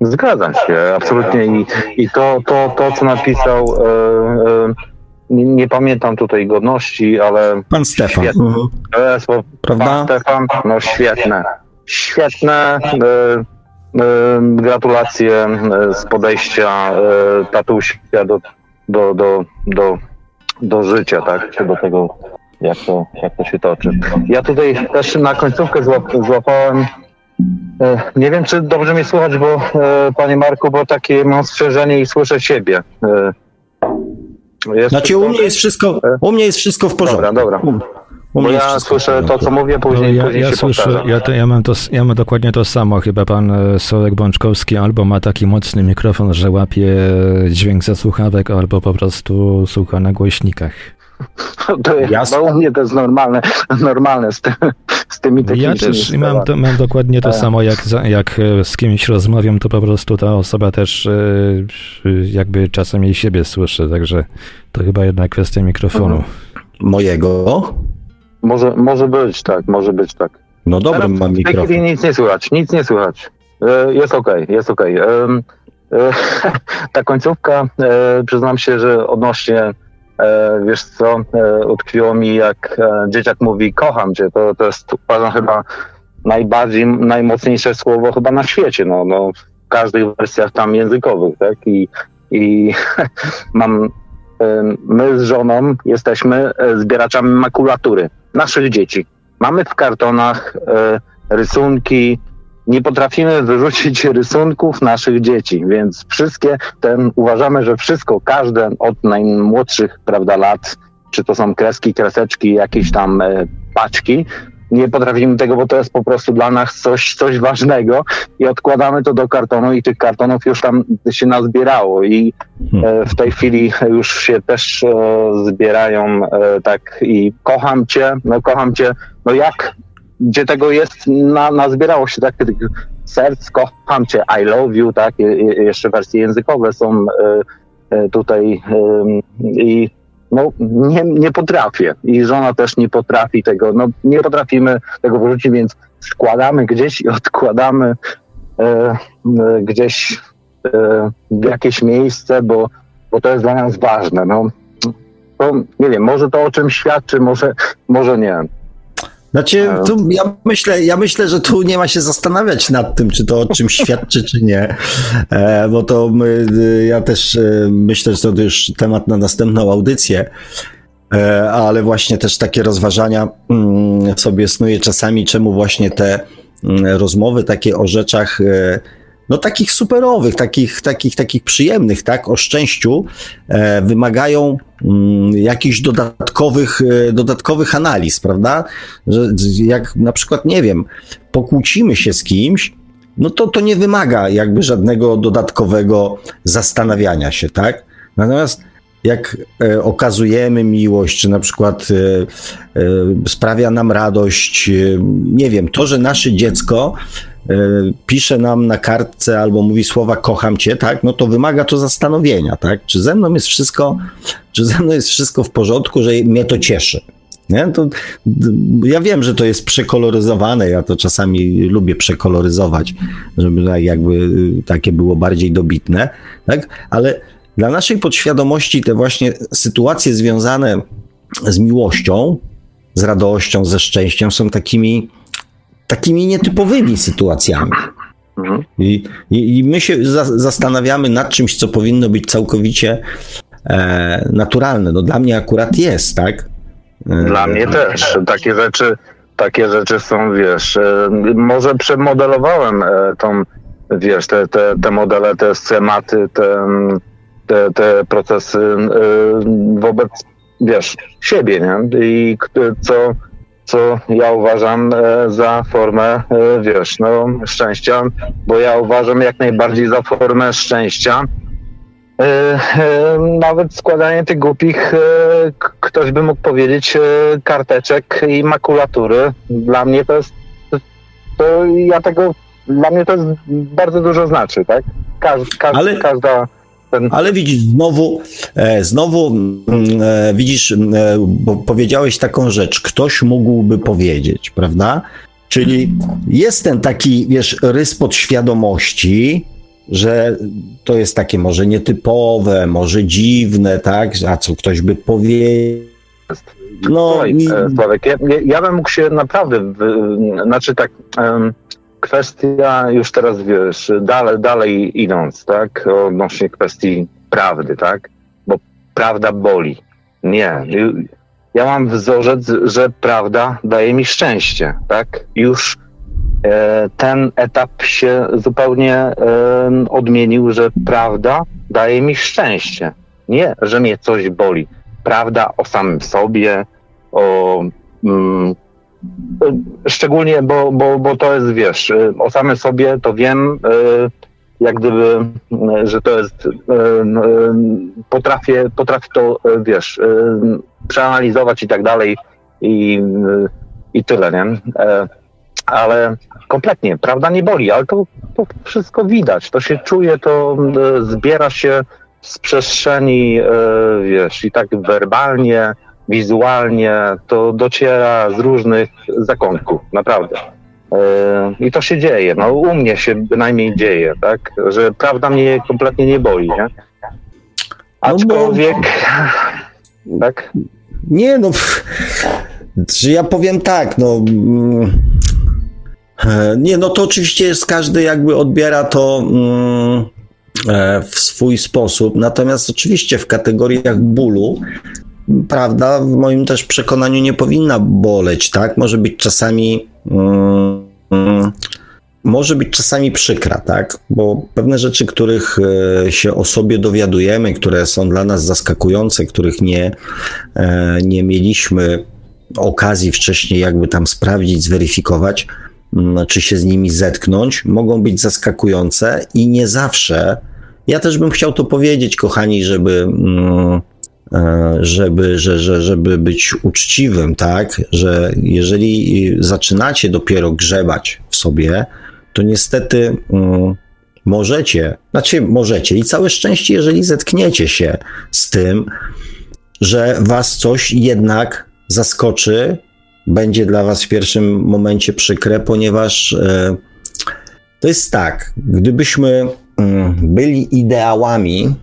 Zgadzam się, absolutnie. I, i to, to, to, co napisał. Yy, yy nie, nie, pamiętam tutaj godności, ale. Pan Stefan. Świetne. Mhm. Prawda? Pan Stefan, no świetne. Świetne. Y, y, gratulacje y, z podejścia y, tatusia do, do, do, do, do życia, tak? Czy do tego, jak to, jak to się toczy. Ja tutaj też na końcówkę złap, złapałem. Nie wiem, czy dobrze mnie słuchać, bo panie Marku, bo takie mam strzeżenie i słyszę siebie. Jest znaczy u mnie jest wszystko, u mnie jest wszystko w porządku. Dobra, dobra. Bo ja słyszę to, co mówię, później, ja, później ja się słyszę, ja, to, ja, mam to, ja mam dokładnie to samo. Chyba pan e, Solek Bączkowski albo ma taki mocny mikrofon, że łapie dźwięk ze słuchawek, albo po prostu słucha na głośnikach. [LAUGHS] To jest, bo u mnie to jest normalne, normalne z, tym, z tymi technicznymi Ja też mam, to, mam dokładnie to tak. samo, jak, jak e, z kimś rozmawiam, to po prostu ta osoba też e, jakby czasem jej siebie słyszy, także to chyba jednak kwestia mikrofonu. Mhm. Mojego? Może, może być tak, może być tak. No dobra, mam mikrofon. W tej nic nie słychać, nic nie słychać. E, jest okej, okay, jest okej. Okay. [LAUGHS] Ta końcówka, przyznam się, że odnośnie wiesz co, e, utkwiło mi jak e, dzieciak mówi kocham cię, to, to jest uważam chyba najbardziej, najmocniejsze słowo chyba na świecie, no, no w każdych wersjach tam językowych, tak, i, i [LAUGHS] mam, my z żoną jesteśmy zbieraczami makulatury. Naszych dzieci. Mamy w kartonach rysunki, nie potrafimy wyrzucić rysunków naszych dzieci, więc wszystkie ten, uważamy, że wszystko, każde od najmłodszych, prawda, lat, czy to są kreski, kreseczki, jakieś tam e, paczki, nie potrafimy tego, bo to jest po prostu dla nas coś, coś ważnego i odkładamy to do kartonu i tych kartonów już tam się nazbierało i e, w tej chwili już się też e, zbierają e, tak i kocham cię, no kocham cię, no jak gdzie tego jest, na, nazbierało się tak, serc, kocham cię, I love you, tak, jeszcze wersje językowe są tutaj i no nie, nie potrafię i żona też nie potrafi tego, no nie potrafimy tego wyrzucić, więc składamy gdzieś i odkładamy e, e, gdzieś e, w jakieś miejsce, bo, bo to jest dla nas ważne. No, to, nie wiem, może to o czym świadczy, może, może nie. Znaczy, tu ja, myślę, ja myślę, że tu nie ma się zastanawiać nad tym, czy to o czym [LAUGHS] świadczy, czy nie, e, bo to my, ja też e, myślę, że to już temat na następną audycję, e, ale właśnie też takie rozważania mm, sobie snuję czasami, czemu właśnie te mm, rozmowy takie o rzeczach no takich superowych, takich, takich, takich przyjemnych, tak, o szczęściu, e, wymagają mm, jakichś dodatkowych, e, dodatkowych analiz, prawda? Że jak na przykład, nie wiem, pokłócimy się z kimś, no to to nie wymaga jakby żadnego dodatkowego zastanawiania się, tak? Natomiast jak e, okazujemy miłość, czy na przykład e, e, sprawia nam radość, e, nie wiem, to, że nasze dziecko pisze nam na kartce albo mówi słowa kocham cię, tak, no to wymaga to zastanowienia, tak, czy ze mną jest wszystko, czy ze mną jest wszystko w porządku, że mnie to cieszy. Nie? To, ja wiem, że to jest przekoloryzowane, ja to czasami lubię przekoloryzować, żeby jakby y, takie było bardziej dobitne, tak? ale dla naszej podświadomości te właśnie sytuacje związane z miłością, z radością, ze szczęściem są takimi takimi nietypowymi sytuacjami. Mhm. I, i, I, my się za, zastanawiamy nad czymś, co powinno być całkowicie e, naturalne. No dla mnie akurat jest, tak? E, dla mnie też. Takie rzeczy, takie rzeczy są, wiesz, e, może przemodelowałem e, tą, wiesz, te, te, te modele, te schematy, te, te, te procesy e, wobec, wiesz, siebie, nie? I co co ja uważam e, za formę, e, wiesz, no, szczęścia, bo ja uważam jak najbardziej za formę szczęścia. E, nawet składanie tych głupich, ktoś by mógł powiedzieć, karteczek i makulatury. Dla mnie to jest, to ja tego, dla mnie to jest bardzo dużo znaczy, tak? Każ, każ, Ale... Każda ten... Ale widzisz, znowu, e, znowu mm, e, widzisz, e, bo powiedziałeś taką rzecz, ktoś mógłby powiedzieć, prawda? Czyli jest ten taki, wiesz, rys podświadomości, że to jest takie może nietypowe, może dziwne, tak? A co ktoś by powiedział. No, Słuchaj. Sławek, ja, ja, bym mógł się naprawdę, w, znaczy tak, um, kwestia już teraz, wiesz, dalej, dalej idąc, tak, odnośnie kwestii prawdy, tak, bo prawda boli. Nie. Ja mam wzorzec, że prawda daje mi szczęście, tak? Już e, ten etap się zupełnie e, odmienił, że prawda daje mi szczęście. Nie, że mnie coś boli. Prawda o samym sobie, o mm, Szczególnie, bo, bo, bo to jest, wiesz, o samym sobie to wiem, e, jak gdyby, że to jest, potrafię, potrafię to, wiesz, przeanalizować i tak dalej i, i tyle, nie? Ale kompletnie, prawda nie boli, ale to, to wszystko widać, to się czuje, to zbiera się z przestrzeni, wiesz, i tak werbalnie, wizualnie, to dociera z różnych zakątków, naprawdę. E, I to się dzieje, no u mnie się bynajmniej dzieje, tak, że prawda mnie kompletnie nie boi, nie? Aczkolwiek, no, [LAUGHS] tak? Nie, no, czy ja powiem tak, no, mm, nie, no to oczywiście jest, każdy jakby odbiera to mm, e, w swój sposób, natomiast oczywiście w kategoriach bólu prawda, w moim też przekonaniu nie powinna boleć, tak? Może być czasami. Mm, może być czasami przykra, tak? Bo pewne rzeczy, których e, się o sobie dowiadujemy, które są dla nas zaskakujące, których nie, e, nie mieliśmy okazji wcześniej jakby tam sprawdzić, zweryfikować, mm, czy się z nimi zetknąć, mogą być zaskakujące i nie zawsze. Ja też bym chciał to powiedzieć, kochani, żeby mm, żeby, że, że, żeby być uczciwym, tak, że jeżeli zaczynacie dopiero grzebać w sobie, to niestety mm, możecie, znaczy możecie i całe szczęście, jeżeli zetkniecie się z tym, że was coś jednak zaskoczy, będzie dla was w pierwszym momencie przykre, ponieważ e, to jest tak, gdybyśmy mm, byli ideałami,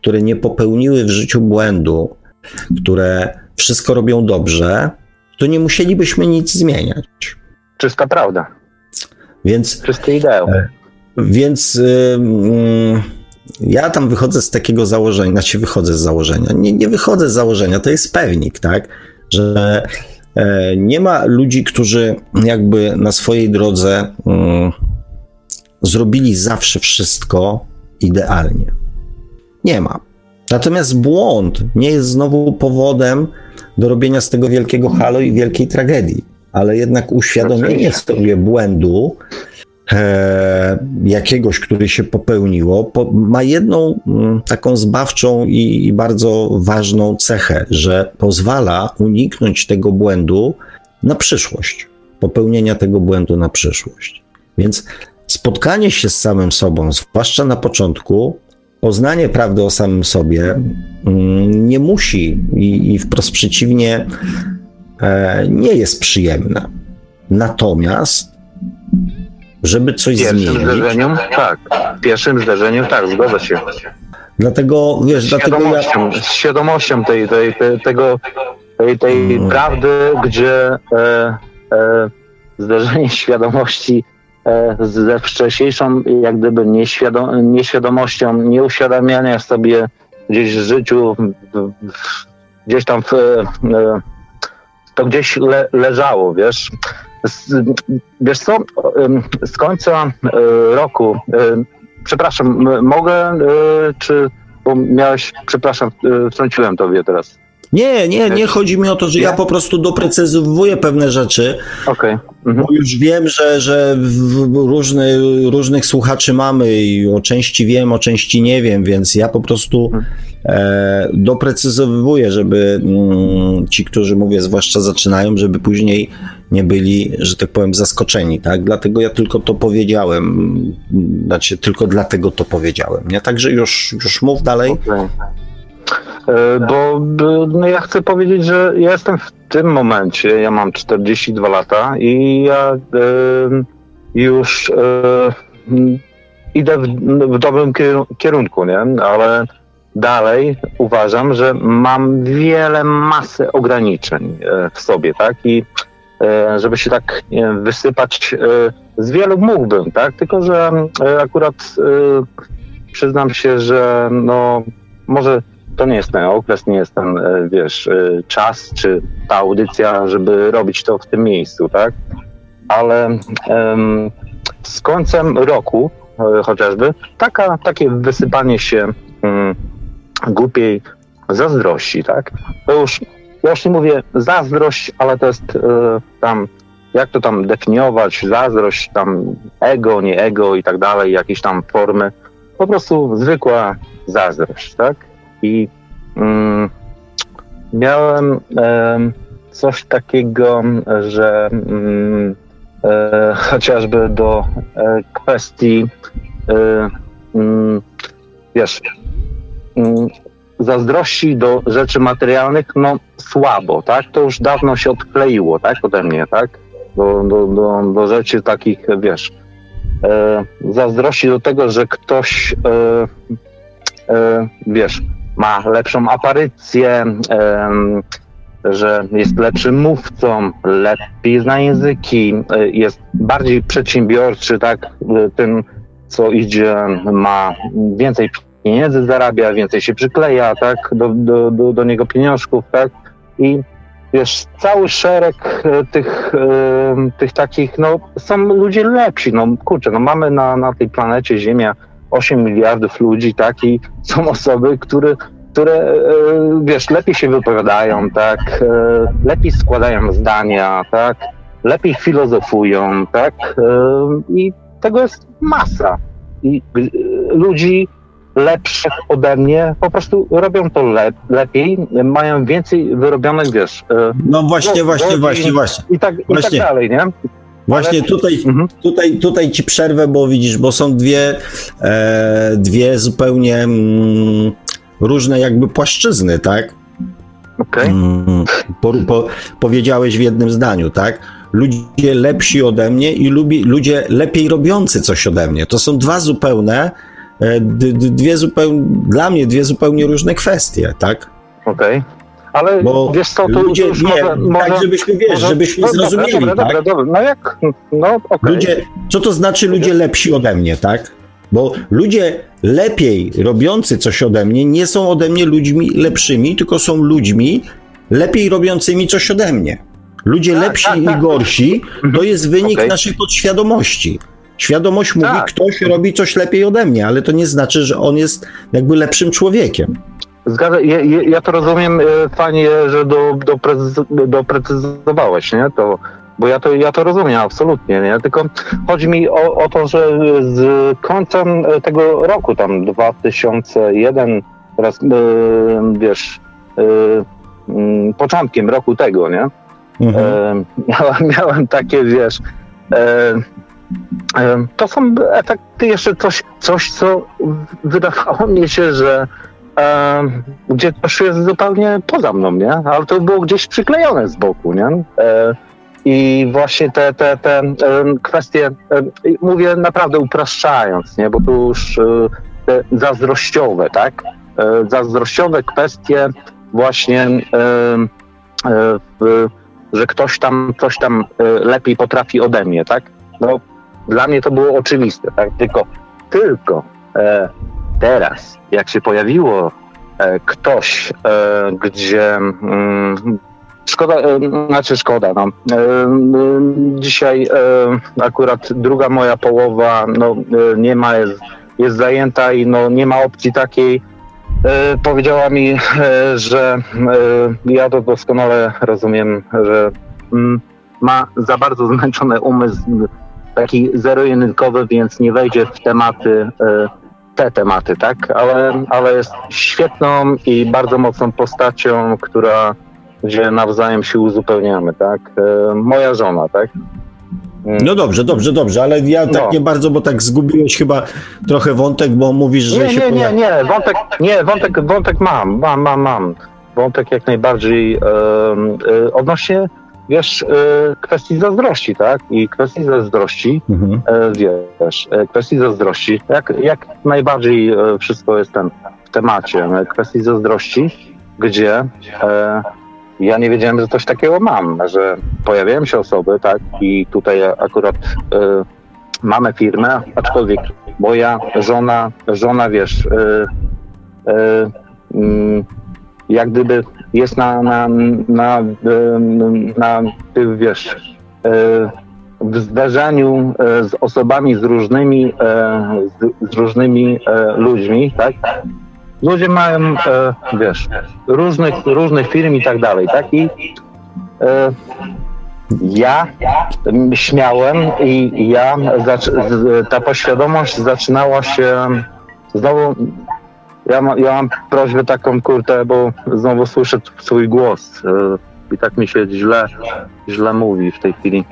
które nie popełniły w życiu błędu, które wszystko robią dobrze, to nie musielibyśmy nic zmieniać. Czysta prawda. Więc, Czysty ideał. E, więc y, mm, ja tam wychodzę z takiego założenia, znaczy wychodzę z założenia. Nie, nie wychodzę z założenia, to jest pewnik, tak? Że e, nie ma ludzi, którzy jakby na swojej drodze mm, zrobili zawsze wszystko idealnie. Nie ma. Natomiast błąd nie jest znowu powodem do robienia z tego wielkiego halo i wielkiej tragedii, ale jednak uświadomienie sobie błędu e, jakiegoś, który się popełniło, po, ma jedną m, mm, taką zbawczą i, i bardzo ważną cechę, że pozwala uniknąć tego błędu na przyszłość, popełnienia tego błędu na przyszłość. Więc spotkanie się z samym sobą, zwłaszcza na początku, poznanie prawdy o samym sobie mm, nie musi i, i wprost przeciwnie, e, nie jest przyjemne. Natomiast, żeby coś w pierwszym zmienić. Zderzeniu, tak, w pierwszym zderzeniu tak, zgodzę się. Dlatego, wiesz, z dlatego świadomością, ja... Z świadomością tej, tej, tej, tego, tej, tej hmm. prawdy, gdzie e, e, zderzenie [LAUGHS] świadomości ze wcześniejszą jak gdyby nieświadom, nieświadomością, nieuświadamiania sobie gdzieś w życiu, gdzieś tam w, e, to gdzieś le, leżało, wiesz. Wiesz co, z końca e, roku, przepraszam, mogę, czy, bo miałeś, przepraszam, wtrąciłem tobie teraz. Nie, nie, nie chodzi mi o to, że ja po prostu doprecyzowuję pewne rzeczy. Okej. Okay. Mhm. Bo już wiem, że, że różny, różnych słuchaczy mamy i o części wiem, o części nie wiem, więc ja po prostu mhm. e, doprecyzowuję, żeby mm, ci, którzy mówię, zwłaszcza zaczynają, żeby później nie byli, że tak powiem, zaskoczeni, tak? Dlatego ja tylko to powiedziałem, znaczy tylko dlatego to powiedziałem, nie? Także już, już mów dalej. Okay. E, bo no ja chcę powiedzieć, że ja jestem w tym momencie, ja mam 42 lata i ja y, już idę w, w dobrym kierunku, nie? Ale dalej uważam, że mam wiele masy ograniczeń w sobie, tak? I żeby się tak nie, wysypać z wielu mógłbym, tak? Tylko, że akurat przyznam się, że no może to nie jest ten okres, nie jest ten, e, wiesz, e, czas, czy ta audycja, żeby robić to w tym miejscu, tak? Ale um, z końcem roku e, chociażby taka, takie wysypanie się um, głupiej zazdrości, tak? To już, ja już nie mówię zazdrość, ale to jest tam, jak to tam definiować, zazdrość, tam ego, nie ego i tak dalej, jakieś tam formy, po prostu zwykła zazdrość, tak? I mm, miałem e, coś takiego, że mm, e, chociażby do e, kwestii e, mm, wiesz, mm, zazdrości do rzeczy materialnych, no słabo, tak? To już dawno się odkleiło, tak? Ode mnie, tak? Do, do, do, do rzeczy takich, wiesz, e, zazdrości do tego, że ktoś, e, e, wiesz, ma lepszą aparycję, że jest lepszym mówcą, lepiej zna języki, e, jest bardziej przedsiębiorczy, tak, tym co idzie, ma więcej pieniędzy zarabia, więcej się przykleja, tak, do, do, do, do niego pieniążków, tak, i wiesz, cały szereg e, tych, tych takich, no, są ludzie lepsi, no, kurczę, no, mamy na, na tej planecie Ziemia 8 miliardów ludzi, tak, i są osoby, które, które e, wiesz, lepiej się wypowiadają, tak, e, lepiej składają zdania, tak, lepiej filozofują, tak, e, i tego jest masa. I ludzi lepszych ode mnie, po prostu robią to le lepiej, mają więcej wyrobionych, wiesz... No właśnie, właśnie, właśnie, właśnie. I tak, właśnie. i tak dalej, nie? Właśnie Ale... tutaj, mhm. tutaj, tutaj ci przerwę, bo widzisz, bo są dwie, e, dwie zupełnie mm, różne jakby płaszczyzny, tak? Okay. Mm, po, po, powiedziałeś w jednym zdaniu, tak? Ludzie lepsi ode mnie i lubi, ludzie lepiej robiący coś ode mnie. To są dwa zupełne, e, dwie zupełnie, dla mnie dwie zupełnie różne kwestie, tak? Okej. Okay. Ale Bo wiesz co, to ludzie, już nie, może, tak żebyśmy, wiesz, może, żebyśmy dobra, zrozumieli, dobra, tak? Dobra, dobra, no jak, no. Okay. Ludzie, co to znaczy ludzie lepsi ode mnie, tak? Bo ludzie lepiej robiący coś ode mnie nie są ode mnie ludźmi lepszymi, tylko są ludźmi lepiej robiącymi coś ode mnie. Ludzie tak, lepsi tak, i tak. gorsi to jest wynik okay. naszej podświadomości. Świadomość mówi, tak. ktoś robi coś lepiej ode mnie, ale to nie znaczy, że on jest jakby lepszym człowiekiem. Zgadza, ja, ja to rozumiem, e, fajnie, że do, do doprecyzowałeś, nie? To, bo ja to, ja to rozumiem absolutnie, nie? Tylko chodzi mi o, o to, że z końcem tego roku, tam 2001, teraz, yy, wiesz, yy, początkiem roku tego, nie? Mhm. Miałem, miałem takie, wiesz, to są efekty jeszcze coś, coś, co wydawało mi się, że gdzie to jest zupełnie poza mną, nie? Ale to było gdzieś przyklejone z boku, nie? I właśnie te, te, te kwestie, mówię naprawdę upraszczając, nie? bo tu już e, te zazdrościowe, tak? E, zazdrościowe kwestie właśnie, e, że ktoś tam coś tam lepiej potrafi ode mnie, tak? No, dla mnie to było oczywiste, tak? Tylko, tylko teraz, jak się pojawiło ktoś, gdzie mm, Szkoda, e, znaczy szkoda, no. E, e, dzisiaj akurat druga moja połowa no, nie ma, jest, jest zajęta i no, nie ma opcji takiej. Powiedziała mi, że ja to doskonale rozumiem, że mm, ma za bardzo zmęczony umysł, taki zero-jedynkowy, więc nie wejdzie w tematy, te tematy, tak? Ale, ale jest świetną i bardzo mocną postacią, która gdzie nawzajem się uzupełniamy, tak? E, moja żona, tak? Mm. No dobrze, dobrze, dobrze, ale ja tak no. nie bardzo, bo tak zgubiłeś chyba trochę wątek, bo mówisz, że nie, się... Nie, nie, nie, wątek, nie, wątek, wątek mam, mam, mam, mam. Wątek jak najbardziej e, e, odnośnie, wiesz, e, kwestii zazdrości, tak? I kwestii zazdrości, mhm. E, wiesz, e, kwestii zazdrości, jak, jak najbardziej wszystko jest ten w temacie, kwestii zazdrości, gdzie ja nie wiedziałem, że coś takiego mam, że pojawiają się osoby, tak, i tutaj akurat y, mamy firmę, aczkolwiek moja żona, żona wiesz, y, y, jak gdyby jest na, na, na, na, wiesz, w zdarzeniu z osobami z różnymi, z, z różnymi ludźmi, tak? ludzie mają, e, wiesz, różnych, różnych firm i tak dalej, tak? I e, ja śmiałem i ja, ta poświadomość zaczynała się znowu, ja, ma, ja mam prośbę taką, kurtę, bo znowu słyszę swój głos e, i tak mi się źle, źle mówi w tej chwili.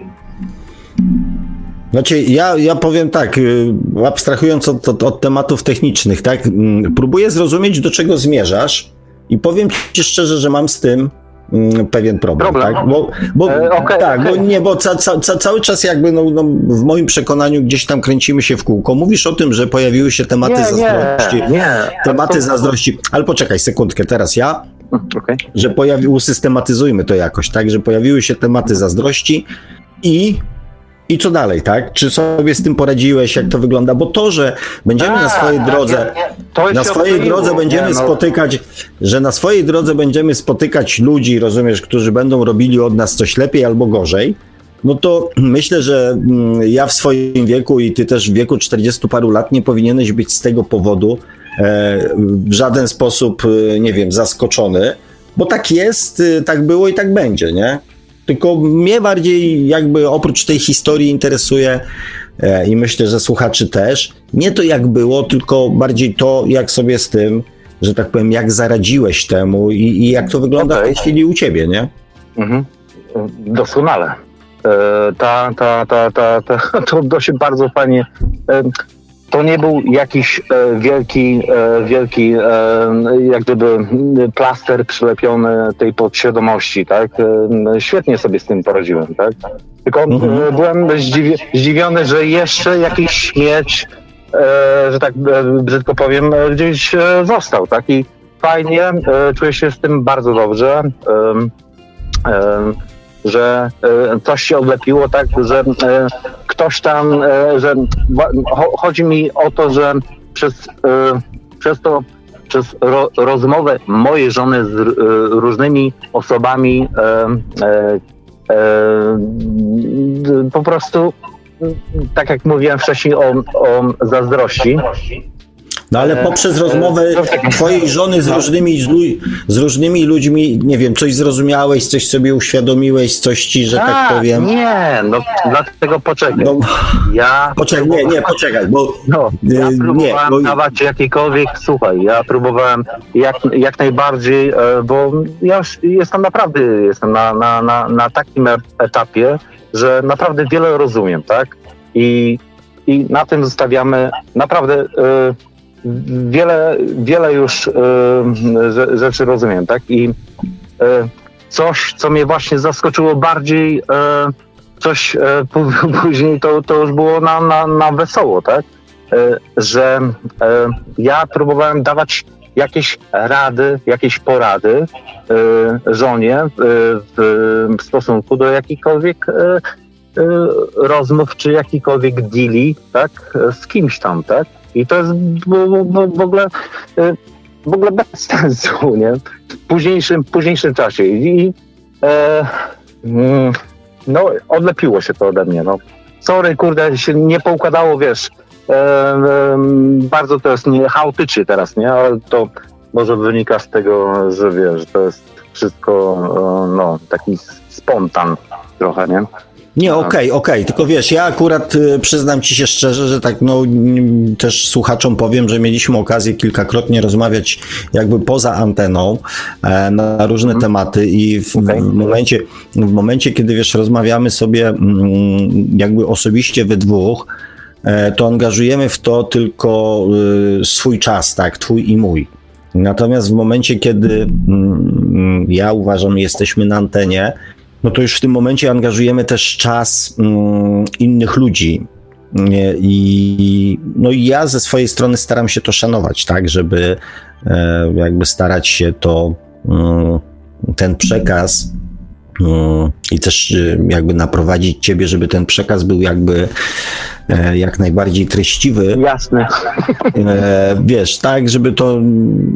Znaczy, ja, ja powiem tak, y, abstrahując od, od, od, tematów technicznych, tak, mm, próbuję zrozumieć, do czego zmierzasz i powiem ci szczerze, że mam z tym pewien problem, problem. tak? Bo, bo, e, okay, tak, okay. bo nie, bo ca, ca, ca, cały czas jakby no, no, w moim przekonaniu gdzieś tam kręcimy się w kółko. Mówisz o tym, że pojawiły się tematy nie, zazdrości. Nie, nie. Tematy zazdrości. Ale poczekaj sekundkę, teraz ja. Okay. Że pojawiły, usystematyzujmy to jakoś, tak? Że pojawiły się tematy zazdrości i i co dalej, tak? Czy sobie z tym poradziłeś, jak to wygląda? Bo to, że będziemy na swojej drodze, na swojej drodze będziemy spotykać, że na swojej drodze będziemy spotykać ludzi, rozumiesz, którzy będą robili od nas coś lepiej albo gorzej, no to [CLEARS THROAT] myślę, że mm, ja w swoim wieku i ty też w wieku 40 paru lat nie powinieneś być z tego powodu e, w żaden sposób, e, nie wiem, zaskoczony, bo tak jest, e, tak było i tak będzie, nie? Tylko mnie bardziej jakby oprócz tej historii interesuje e, i myślę, że słuchaczy też, nie to jak było, tylko bardziej to, jak sobie z tym, że tak powiem, jak zaradziłeś temu i, i jak to wygląda okay. w tej chwili u ciebie, nie? Mhm. Doskonale. E, ta, ta, ta, ta, ta, [LAUGHS] to, to się bardzo fajnie. E, to nie był jakiś e, wielki, e, wielki e, jak gdyby plaster przylepiony tej podświadomości, tak? E, świetnie sobie z tym poradziłem, tak? Tylko mhm. byłem zdziwi zdziwiony, że jeszcze jakiś śmieć, że tak brzydko powiem, gdzieś został, tak? I fajnie, czuję się z tym bardzo dobrze że e, coś się odlepiło, tak, że e, ktoś tam, e, że chodzi mi o to, że przez, przez to, przez ro, rozmowę mojej żony z różnymi osobami po prostu tak jak mówiłem wcześniej o, o zazdrości, no ale poprzez rozmowę twojej żony z różnymi, z różnymi ludźmi, nie wiem, coś zrozumiałeś, coś sobie uświadomiłeś, coś ci, że tak, tak powiem. Nie, no dlatego poczekaj. No, ja poczekaj, nie, nie, poczekaj, bo no, ja próbowałem nie, bo... dawać jakikolwiek, słuchaj, ja próbowałem jak, jak najbardziej, e, bo ja już jestem naprawdę, jestem na, na, na, na takim etapie, że naprawdę wiele rozumiem, tak? I, i na tym zostawiamy naprawdę y, wiele, wiele już y, rzeczy rozumiem, tak? I y, coś, co mnie właśnie zaskoczyło bardziej, y, coś [LAUGHS] później to, to już było na, na, na wesoło, tak? że ja próbowałem dawać jakieś rady, jakieś porady żonie w stosunku do jakichkolwiek rozmów czy jakikolwiek deali, tak, z kimś tam, tak? I to jest w, ogóle y, w ogóle bez [LAUGHS] sensu, nie? W późniejszym, późniejszym czasie. I e, mm, no, odlepiło się to ode mnie, no. Sorry, kurde, się nie poukładało, wiesz, e, bardzo to jest nie, chaotycznie teraz, nie? Ale to może wynika z tego, że wiesz, to jest wszystko, e, no, taki spontan trochę, nie? Nie, okej, okay, okej, okay. tylko wiesz, ja akurat y, przyznam ci się szczerze, że tak, no też słuchaczom powiem, że mieliśmy okazję kilkakrotnie rozmawiać jakby poza anteną e, na różne hmm. tematy i w, okay. w, momencie, w momencie, kiedy wiesz, rozmawiamy sobie mm, jakby osobiście we dwóch, e, to angażujemy w to tylko y, swój czas, tak, twój i mój. Natomiast w momencie, kiedy mm, ja uważam, jesteśmy na antenie, no to już w tym momencie angażujemy też czas mm, innych ludzi. I, no i ja ze swojej strony staram się to szanować, tak, żeby e, jakby starać się to, mm, ten przekaz mm, i też e, jakby naprowadzić ciebie, żeby ten przekaz był jakby e, jak najbardziej treściwy. Jasne. Wiesz, tak, żeby to,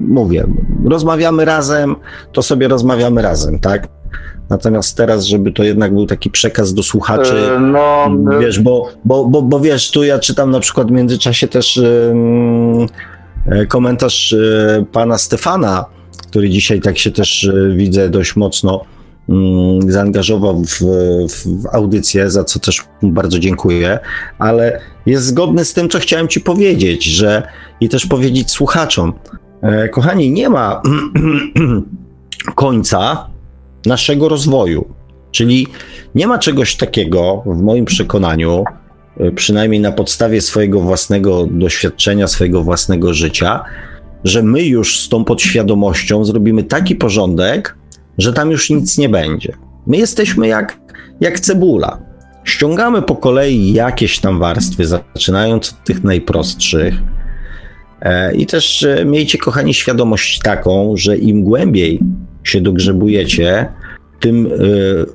mówię, rozmawiamy razem, to sobie rozmawiamy razem, tak? Natomiast teraz, żeby to jednak był taki przekaz do słuchaczy, e, no, e, wiesz, bo, bo, bo, bo wiesz, tu ja czytam na przykład w międzyczasie też yy, komentarz pana Stefana, który dzisiaj tak się też widzę dość mocno mm, zaangażował w, w, audycję, za co też bardzo dziękuję, ale jest zgodny z tym, co chciałem ci powiedzieć, że i też powiedzieć słuchaczom. Kochani, nie ma [CLEARS THROAT] końca naszego rozwoju. Czyli nie ma czegoś takiego, w moim przekonaniu, e, przynajmniej na podstawie swojego własnego doświadczenia, swojego własnego życia, że my już z tą podświadomością zrobimy taki porządek, że tam już nic nie będzie. My jesteśmy jak, jak cebula. Ściągamy po kolei jakieś tam warstwy, zaczynając od tych najprostszych. E, I też e, miejcie, kochani, świadomość taką, że im głębiej się dogrzebujecie, tym y,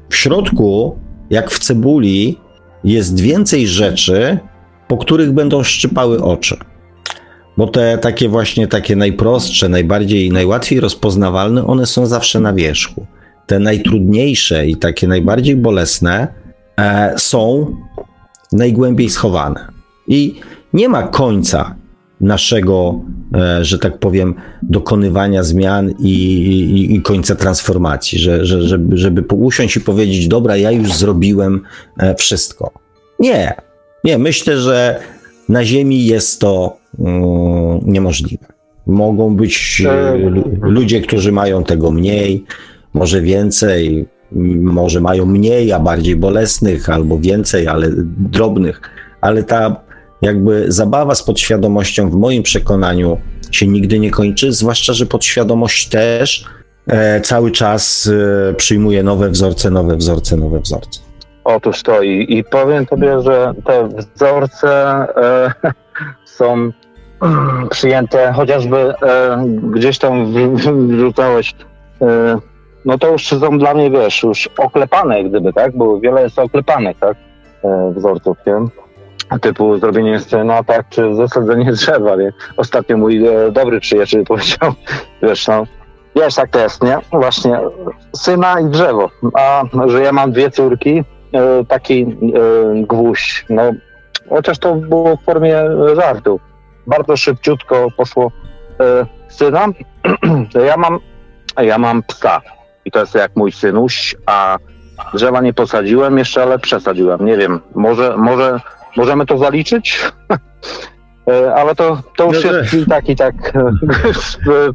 w środku, jak w cebuli, jest więcej rzeczy, po których będą szczypały oczy. Bo te takie właśnie takie najprostsze, najbardziej najłatwiej rozpoznawalne, one są zawsze na wierzchu. Te najtrudniejsze i takie najbardziej bolesne e, są najgłębiej schowane. I nie ma końca naszego, e, że tak powiem, dokonywania zmian i, i, i końca transformacji, że, że, żeby, żeby usiąść i powiedzieć, dobra, ja już zrobiłem e, wszystko. Nie, nie, myślę, że na Ziemi jest to mm, niemożliwe. Mogą być e, ludzie, którzy mają tego mniej, może więcej, może mają mniej, a bardziej bolesnych, albo więcej, ale drobnych, ale ta jakby zabawa z podświadomością w moim przekonaniu się nigdy nie kończy, zwłaszcza, że podświadomość też e, cały czas e, przyjmuje nowe wzorce, nowe wzorce, nowe wzorce. Otóż to i, i powiem tobie, że te wzorce e, [LAUGHS] są przyjęte, chociażby e, gdzieś tam wrzucałeś, e, no to już są dla mnie, wiesz, już oklepane gdyby, tak, bo wiele jest oklepanych, tak, e, wzorców, nie? Typu zrobienie scena, tak, czy zasadzenie drzewa, nie? Ostatnio mój e, dobry przyjaciel powiedział, [LAUGHS] wiesz, no, wiesz, tak to jest, nie? Właśnie, syna i drzewo, a że ja mam dwie córki, e, taki e, gwóźdź, no, chociaż to było w formie żartu. Bardzo szybciutko poszło syna, [CLEARS THROAT] ja mam, ja mam psa i to jest jak mój synuś, a drzewa nie posadziłem jeszcze, ale przesadziłem, nie wiem, może, może Możemy to zaliczyć? [LAUGHS] E, ale to, to już no, jest i tak, i tak.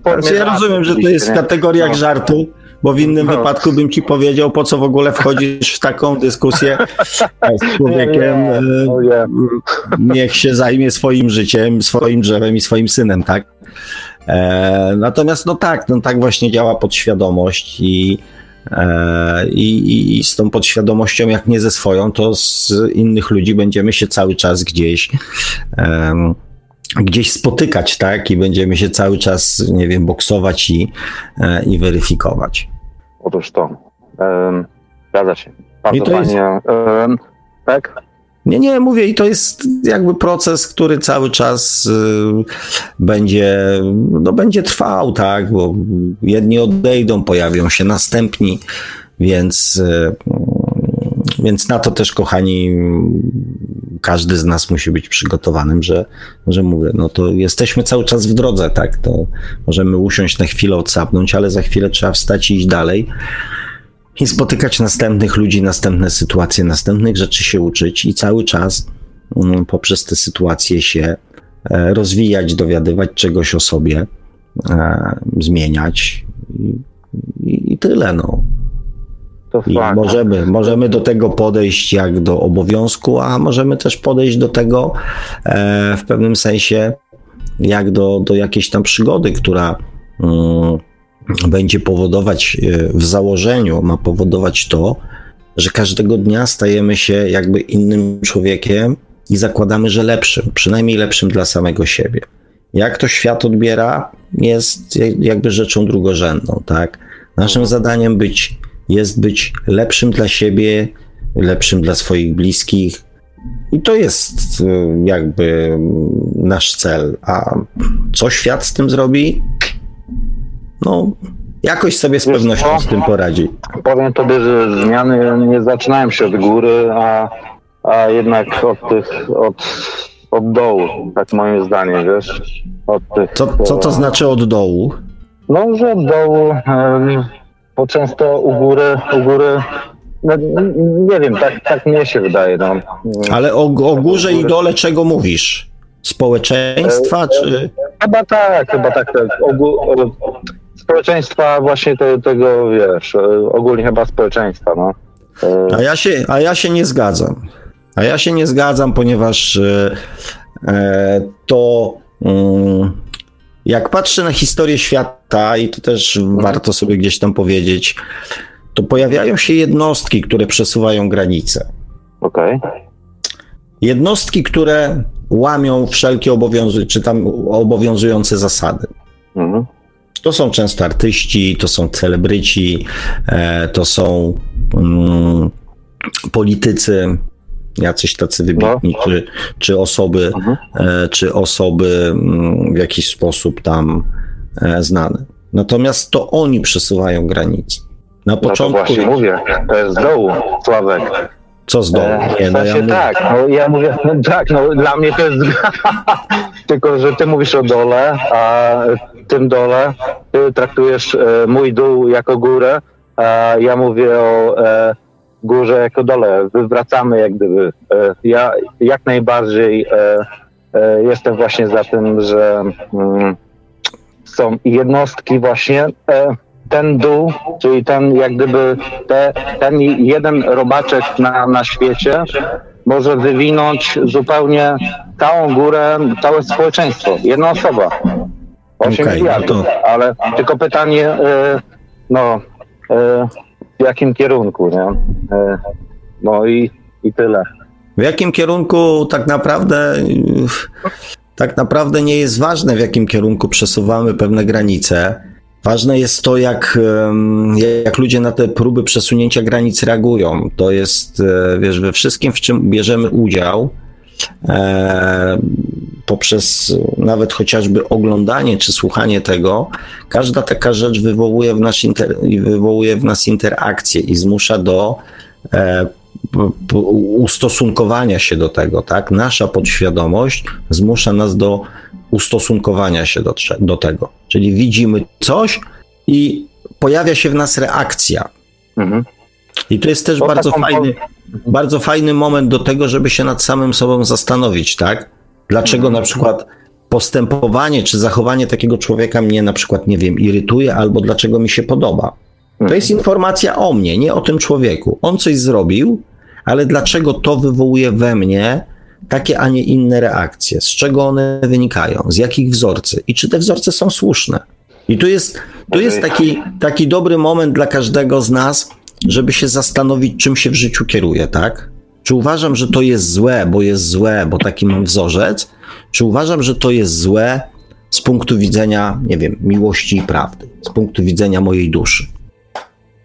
Znaczy, ja rozumiem, że to jest w kategoriach no. żartu, bo w innym no. wypadku bym ci powiedział, po co w ogóle wchodzisz w taką dyskusję [LAUGHS] z człowiekiem. Nie, nie. E, niech się zajmie swoim życiem, swoim drzewem i swoim synem, tak? E, natomiast no tak, no tak właśnie działa podświadomość i E, I, I, z tą podświadomością, jak nie ze swoją, to z innych ludzi będziemy się cały czas gdzieś um, gdzieś spotykać, tak? I będziemy się cały czas, nie wiem, boksować i, e, i weryfikować. Otóż to. Um, zgadza się. Bardzo I to fajnie. Jest... Um, tak? Nie, nie, mówię i to jest jakby proces, który cały czas y, będzie, no, będzie trwał, tak, bo jedni odejdą, pojawią się następni, więc, y, więc na to też, kochani, każdy z nas musi być przygotowanym, że, że mówię, no to jesteśmy cały czas w drodze, tak, to możemy usiąść na chwilę, odsapnąć, ale za chwilę trzeba wstać i iść dalej i spotykać następnych ludzi, następne sytuacje, następnych rzeczy się uczyć i cały czas um, poprzez te sytuacje się e, rozwijać, dowiadywać czegoś o sobie, e, zmieniać i, i, tyle. No. I możemy, możemy do tego podejść jak do obowiązku, a możemy też podejść do tego e, w pewnym sensie jak do, do jakiejś tam przygody, która. Um, będzie powodować e, w założeniu, ma powodować to, że każdego dnia stajemy się jakby innym człowiekiem i zakładamy, że lepszym, przynajmniej lepszym dla samego siebie. Jak to świat odbiera, jest jakby rzeczą drugorzędną, tak? Naszym zadaniem być, jest być lepszym dla siebie, lepszym dla swoich bliskich. I to jest e, jakby nasz cel. A co świat z tym zrobi? No jakoś sobie z pewnością z tym poradzi. Powiem tobie, że zmiany nie zaczynają się od góry, a, a jednak od tych, od, od dołu, tak moim zdaniem, wiesz? Od tych, co, co to znaczy od dołu? No, że od dołu, bo często u góry, u góry no, nie wiem, tak, tak mnie się wydaje. No. Ale o, o górze i dole czego mówisz? Społeczeństwa, czy... Chyba tak, chyba tak. tak. Społeczeństwa właśnie te, tego, wiesz, ogólnie chyba społeczeństwa, no. A ja się, a ja się nie zgadzam. A ja się nie zgadzam, ponieważ e, to mm, jak patrzę na historię świata i to też warto sobie gdzieś tam powiedzieć, to pojawiają się jednostki, które przesuwają granice. Okej. Okay. Jednostki, które łamią wszelkie czy tam obowiązujące zasady. Mhm. To są często artyści, to są celebryci, e, to są mm, politycy, jacyś tacy wybitni, no. czy, czy osoby, mhm. e, czy osoby mm, w jakiś sposób tam e, znane. Natomiast to oni przesuwają granice. Na początku. No to właśnie mówię, to jest z dołu, Sławek. Co z dołu? Nie, w no ja tak, no, ja mówię, no, [LAUGHS] tak, no dla mnie to jest [LAUGHS] tylko, że ty mówisz o dole, a tym dole ty traktujesz e, mój dół jako górę, a ja mówię o e, górze jako dole. Wywracamy jak gdyby. E, ja jak najbardziej e, e, jestem właśnie za tym, że mm, są jednostki właśnie e, ten dół, czyli ten jak gdyby te, ten jeden robaczek na, na świecie może wywinąć zupełnie całą górę, całe społeczeństwo. Jedna osoba. 8 okay, miliardów. No to... Ale tylko pytanie, e, no, e, w jakim kierunku, nie? E, no i, i tyle. W jakim kierunku tak naprawdę tak naprawdę nie jest ważne, w jakim kierunku przesuwamy pewne granice. Ważne jest to, jak, jak ludzie na te próby przesunięcia granic reagują. To jest, e, wiesz, we wszystkim, w czym bierzemy udział, e, poprzez nawet chociażby oglądanie czy słuchanie tego, każda taka rzecz wywołuje w nas, inter, wywołuje w nas interakcję i zmusza do e, ustosunkowania się do tego, tak? Nasza podświadomość zmusza nas do ustosunkowania się do, do tego. Czyli widzimy coś i pojawia się w nas reakcja. Mhm. I to jest też to bardzo fajny, bardzo fajny moment do tego, żeby się nad samym sobą zastanowić, tak? Dlaczego mhm. na przykład postępowanie czy zachowanie takiego człowieka mnie na przykład, nie wiem, irytuje, albo dlaczego mi się podoba. To jest mhm. informacja o mnie, nie o tym człowieku. On coś zrobił, ale dlaczego to wywołuje we mnie takie, a nie inne reakcje? Z czego one wynikają? Z jakich wzorcy? I czy te wzorce są słuszne? I tu jest, tu jest taki, taki dobry moment dla każdego z nas, żeby się zastanowić, czym się w życiu kieruje, tak? Czy uważam, że to jest złe, bo jest złe, bo taki mam wzorzec? Czy uważam, że to jest złe z punktu widzenia, nie wiem, miłości i prawdy, z punktu widzenia mojej duszy?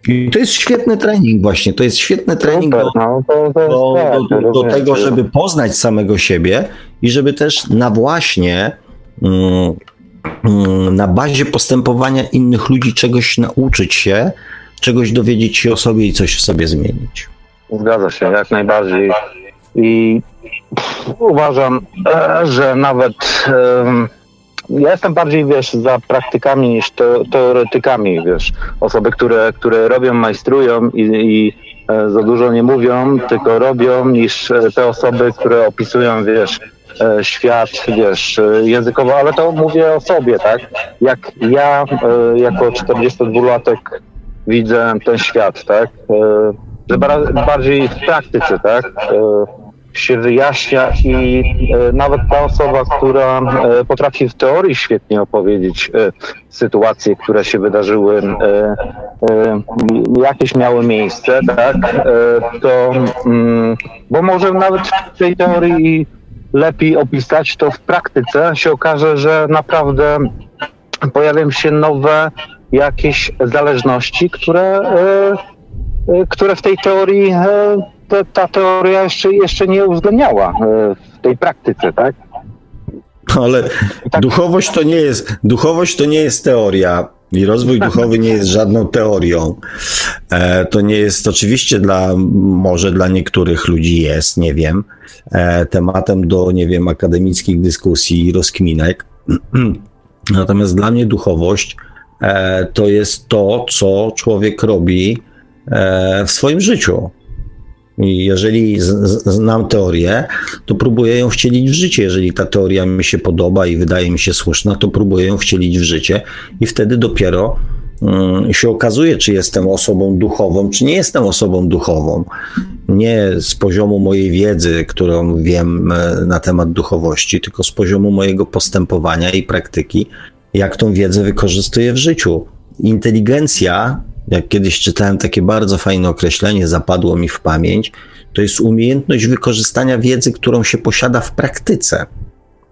I to jest świetny trening właśnie, to jest świetny trening do, no, do, do, do, do tego, żeby poznać samego siebie i żeby też na właśnie mm, mm, na bazie postępowania innych ludzi czegoś nauczyć się, czegoś dowiedzieć się o sobie i coś w sobie zmienić. Zgadza się, jak najbardziej. I uważam, e, że nawet ja jestem bardziej, wiesz, za praktykami niż teoretykami, wiesz. Osoby, które, które robią, majstrują i, i e, za dużo nie mówią, tylko robią, niż e, te osoby, które opisują, wiesz, e, świat, wiesz, językowo, ale to mówię o sobie, tak? Jak ja jako 42-latek widzę ten świat, tak? Że bardziej w praktyce, tak? Się wyjaśnia i e, nawet ta osoba, która e, potrafi w teorii świetnie opowiedzieć e, sytuacje, które się wydarzyły, jakieś miały miejsce, tak, to, mm, bo może nawet w tej teorii lepiej opisać, to w praktyce. Się okaże, że naprawdę pojawią się nowe jakieś zależności, które, które w tej teorii ta, ta teoria jeszcze, jeszcze nie uwzględniała e, w tej praktyce, tak? Ale tak. duchowość to nie jest, duchowość to nie jest teoria. I rozwój duchowy nie jest żadną teorią. E, to nie jest oczywiście dla, może dla niektórych ludzi jest, nie wiem, e, tematem do, nie wiem, akademickich dyskusji i rozkminek. [CLEARS THROAT] Natomiast dla mnie duchowość e, to jest to, co człowiek robi w swoim życiu. I jeżeli znam teorię, to próbuję ją wcielić w życie. Jeżeli ta teoria mi się podoba i wydaje mi się słuszna, to próbuję ją wcielić w życie i wtedy dopiero um, się okazuje, czy jestem osobą duchową, czy nie jestem osobą duchową. Nie z poziomu mojej wiedzy, którą wiem e, na temat duchowości, tylko z poziomu mojego postępowania i praktyki, jak tą wiedzę wykorzystuję w życiu. Inteligencja jak kiedyś czytałem takie bardzo fajne określenie, zapadło mi w pamięć, to jest umiejętność wykorzystania wiedzy, którą się posiada w praktyce.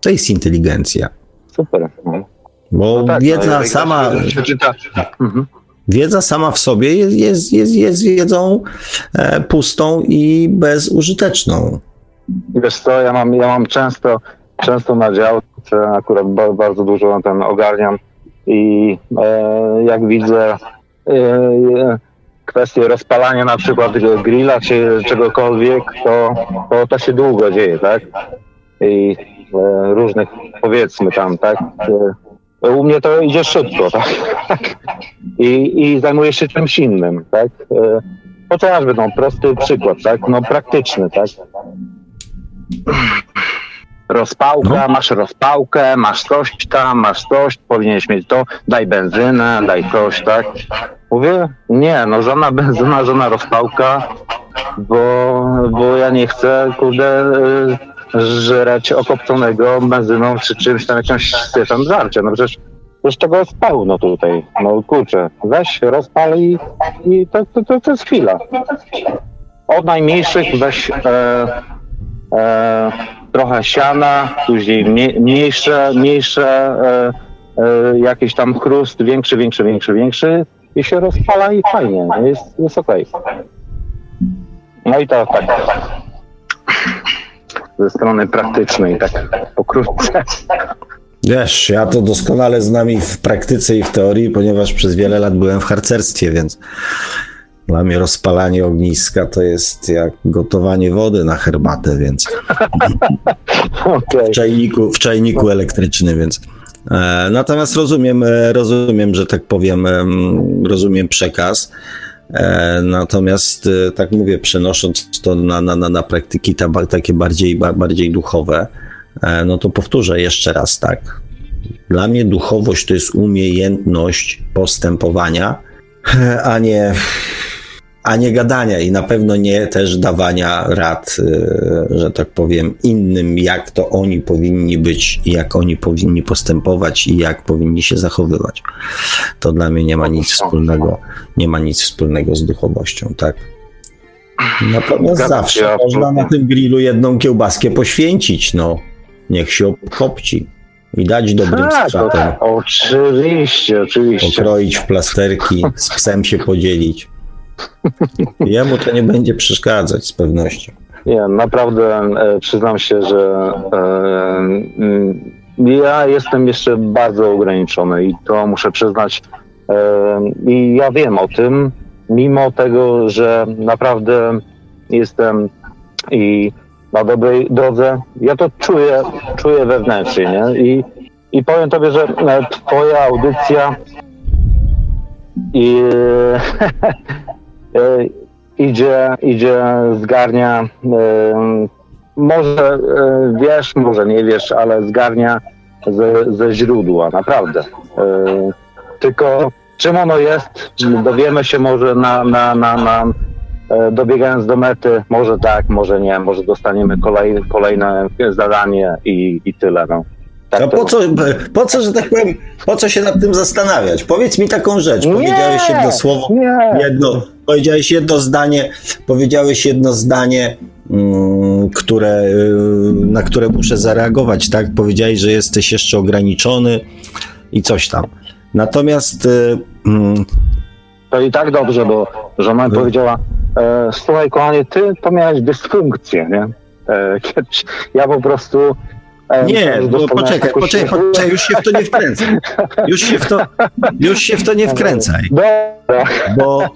To jest inteligencja. Super. No. Bo no tak, wiedza no, sama. Mhm. Wiedza sama w sobie jest, jest, jest, jest wiedzą e, pustą i bezużyteczną. Wiesz co, ja mam, ja mam często, często na działce, akurat bardzo dużo ten ogarniam i e, jak widzę E, kwestie rozpalania na przykład grilla czy czegokolwiek, to, to, to się długo dzieje, tak? I e, różnych powiedzmy tam, tak? E, u mnie to idzie szybko, [LAUGHS] tak? I, i zajmuję się czymś innym, tak? E, chociażby, no, prosty przykład, tak? No, praktyczny, tak? Rozpałka, no. masz rozpałkę, masz coś tam, masz coś, powinieneś mieć to, daj benzynę, daj coś, tak? Mówię, nie, no żona [LAUGHS] benzyna, żona rozpałka, bo, bo ja nie chcę, kurde, y, żreć okopconego benzyną czy czymś tam, jakimś syfem żarcia. No przecież, przecież tego jest pełno tutaj. No kurczę, weź, rozpal i, i to, to, to, to jest chwila. Od najmniejszych weź e, e, trochę siana, później mniejsze, mniejsze e, e, jakiś tam chrust, większy, większy, większy, większy i się rozpala i fajnie, jest, jest okej. Okay. No i to tak ze strony praktycznej, tak pokrótce. Wiesz, ja to doskonale znam i w praktyce i w teorii, ponieważ przez wiele lat byłem w harcerstwie, więc dla mnie rozpalanie ogniska to jest jak gotowanie wody na herbatę, więc [LAUGHS] okay. w, czajniku, w czajniku elektrycznym, więc natomiast rozumiem, e, rozumiem, że tak powiem, rozumiem przekaz. E, natomiast, tak mówię, przenosząc to na, na, na, na praktyki ta, takie bardziej, bardziej duchowe, no to powtórzę jeszcze raz tak. Dla mnie duchowość to jest umiejętność postępowania, a nie a nie gadania i na pewno nie też dawania rad, y, że tak powiem, innym, jak to oni powinni być, jak oni powinni postępować i jak powinni się zachowywać. To dla mnie nie ma nic wspólnego, nie ma nic wspólnego z duchowością, tak? Natomiast zawsze można na tym grillu jedną kiełbaskę poświęcić, no. Niech się obkopci i dać dobrym tak. Oczywiście, oczywiście. Pokroić w plasterki, z psem się podzielić. Jemu to nie będzie przeszkadzać z pewnością. Nie, naprawdę e, przyznam się, że e, mm, ja jestem jeszcze bardzo ograniczony i to muszę przyznać. E, I ja wiem o tym, mimo tego, że naprawdę jestem i na dobrej drodze, ja to czuję, czuję wewnętrznie, nie? I, i powiem tobie, że e, twoja audycja i [LAUGHS] E, idzie, idzie, zgarnia, e, może e, wiesz, może nie wiesz, ale zgarnia ze, ze źródła, naprawdę. Tylko czym ono jest, dowiemy się może na, na, na, na dobiegając do mety, może tak, może nie, może dostaniemy kolej, kolejne zadanie i, i tyle. No. Tak no po co, po co, że tak powiem, po co się nad tym zastanawiać? Powiedz mi taką rzecz. Powiedziałeś jedno słowo, nie. jedno, powiedziałeś jedno zdanie, powiedziałeś jedno zdanie, mm, które, y, na które muszę zareagować, tak? Powiedziałeś, że jesteś jeszcze ograniczony i coś tam. Natomiast... Y, mm, to i tak dobrze, bo żona mi y. powiedziała, e, słuchaj kochanie, ty to miałeś dysfunkcję, nie? E, [LAUGHS] ja po prostu nie, no poczekaj, poczekaj, poczekaj, już się w to nie wkręcaj. Już się w to, już się w to nie wkręcaj. Bo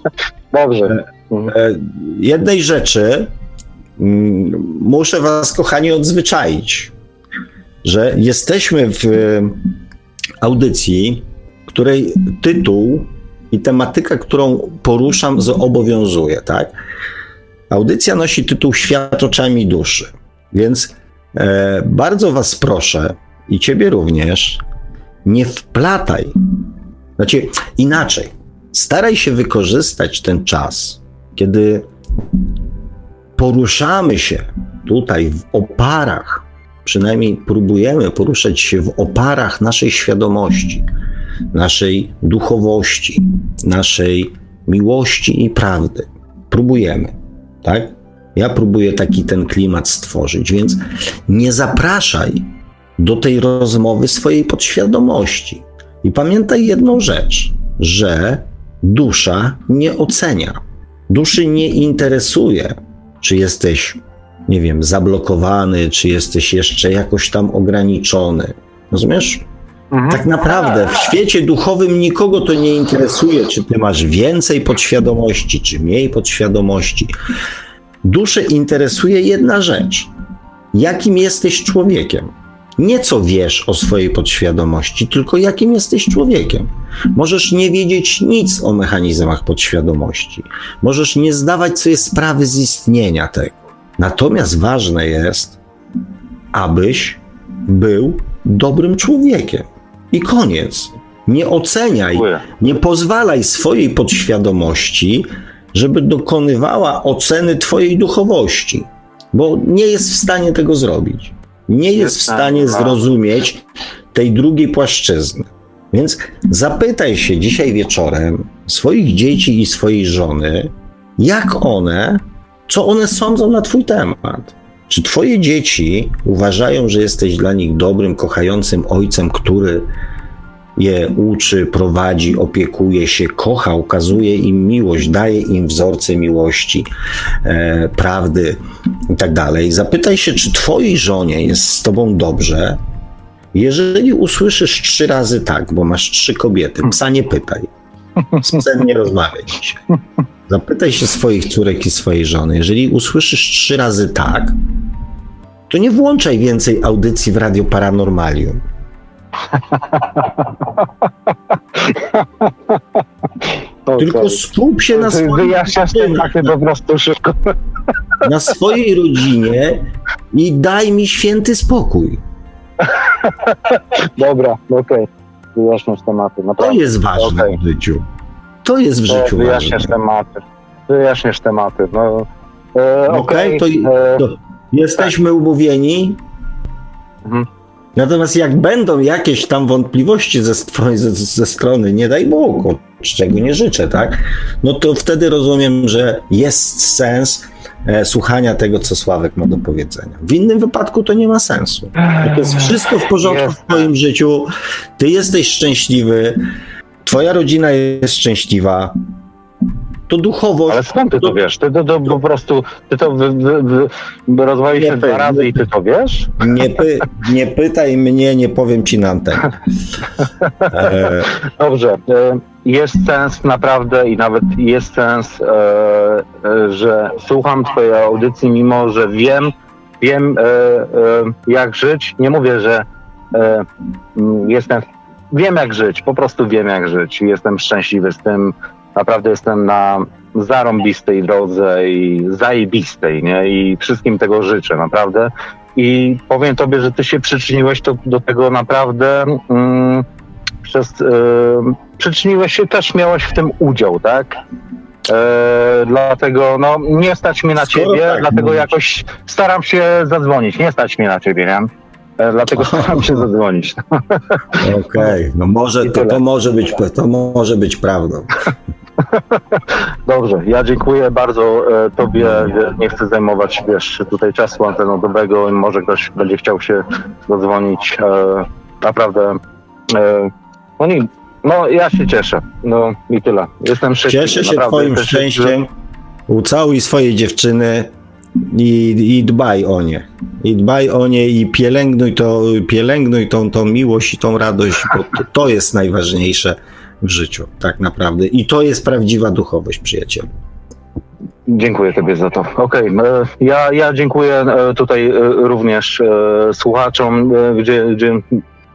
Dobrze. E, jednej rzeczy mm, muszę was, kochani, odzwyczaić, że jesteśmy w audycji, której tytuł i tematyka, którą poruszam, zobowiązuje, tak? Audycja nosi tytuł Świat oczami duszy, więc E, bardzo Was proszę i Ciebie również, nie wplataj. Znaczy, inaczej. Staraj się wykorzystać ten czas, kiedy poruszamy się tutaj w oparach, przynajmniej próbujemy poruszać się w oparach naszej świadomości, naszej duchowości, naszej miłości i prawdy. Próbujemy, tak? Ja próbuję taki ten klimat stworzyć, więc nie zapraszaj do tej rozmowy swojej podświadomości. I pamiętaj jedną rzecz, że dusza nie ocenia. Duszy nie interesuje, czy jesteś, nie wiem, zablokowany, czy jesteś jeszcze jakoś tam ograniczony. Rozumiesz? Mhm. Tak naprawdę w świecie duchowym nikogo to nie interesuje, czy ty masz więcej podświadomości, czy mniej podświadomości. Duszę interesuje jedna rzecz. Jakim jesteś człowiekiem? Nie co wiesz o swojej podświadomości, tylko jakim jesteś człowiekiem. Możesz nie wiedzieć nic o mechanizmach podświadomości. Możesz nie zdawać sobie sprawy z istnienia tego. Natomiast ważne jest, abyś był dobrym człowiekiem. I koniec. Nie oceniaj, nie pozwalaj swojej podświadomości, żeby dokonywała oceny Twojej duchowości, bo nie jest w stanie tego zrobić. Nie jest w stanie zrozumieć tej drugiej płaszczyzny. Więc zapytaj się dzisiaj wieczorem swoich dzieci i swojej żony, jak one, co one sądzą na Twój temat. Czy Twoje dzieci uważają, że jesteś dla nich dobrym, kochającym ojcem, który je uczy, prowadzi, opiekuje się, kocha, ukazuje im miłość, daje im wzorce miłości, e, prawdy i tak dalej. Zapytaj się, czy twojej żonie jest z tobą dobrze. Jeżeli usłyszysz trzy razy tak, bo masz trzy kobiety, psa nie pytaj. Z psem nie rozmawiaj dzisiaj. Zapytaj się swoich córek i swojej żony. Jeżeli usłyszysz trzy razy tak, to nie włączaj więcej audycji w Radio Paranormalium. Tylko skup się na swojej Wyjaśniasz te po prostu szybko. Na swojej rodzinie i daj mi święty spokój. Dobra, okej. Okay. Wyjaśniasz tematy. Naprawdę. To jest ważne okay. w życiu. To jest w życiu Wyjaśniasz ważne. tematy. Wyjaśniesz tematy. No, e, okej, okay, to, e, to jesteśmy umówieni. Mhm. Natomiast jak będą jakieś tam wątpliwości ze, ze, ze strony, nie daj Bogu, czego nie życzę, tak? No to wtedy rozumiem, że jest sens e, słuchania tego, co Sławek ma do powiedzenia. W innym wypadku to nie ma sensu. To jest wszystko w porządku w Twoim życiu, Ty jesteś szczęśliwy, Twoja rodzina jest szczęśliwa, to duchowość. Ale skąd ty to, to wiesz? Ty to, to, po prostu, ty to wy, wy, wy, rozwalisz się dwa razy i ty to wiesz? Nie, py, nie pytaj mnie, nie powiem ci na. E... [LAUGHS] Dobrze. E, jest sens naprawdę i nawet jest sens, e, e, że słucham twojej audycji, mimo że wiem, wiem jak żyć. Nie mówię, że jestem wiem jak żyć, po prostu wiem jak żyć. Jestem szczęśliwy z tym, naprawdę jestem na zarąbistej drodze i zajebistej, nie? I wszystkim tego życzę, naprawdę. I powiem tobie, że ty się przyczyniłeś to, do tego naprawdę mm, przez... Yy, przyczyniłeś się, też miałeś w tym udział, tak? E, dlatego no, nie stać mnie na Skoro ciebie, tak dlatego mówisz. jakoś staram się zadzwonić. Nie stać mnie na ciebie, nie? E, dlatego [LAUGHS] staram się zadzwonić. Okej, okay. no może to, to, może być, to może być prawdą. [LAUGHS] [LAUGHS] Dobrze, ja dziękuję bardzo e, Tobie. Nie chcę zajmować wiesz, tutaj czasu antenowego. Może ktoś będzie chciał się dodzwonić. E, naprawdę. E, no, nie, no ja się cieszę. No i tyle. Jestem szczęśliwy. Cieszę się naprawdę. Twoim szczęściem. Ucałuj swojej dziewczyny i, i dbaj o nie. I dbaj o nie i pielęgnuj, to, pielęgnuj tą, tą miłość i tą radość, bo to, to jest najważniejsze w życiu, tak naprawdę. I to jest prawdziwa duchowość, przyjacielu. Dziękuję Tobie za to. Okej, okay. E, ja, ja dziękuję e, tutaj e, również słuchaczom, gdzie, gdzie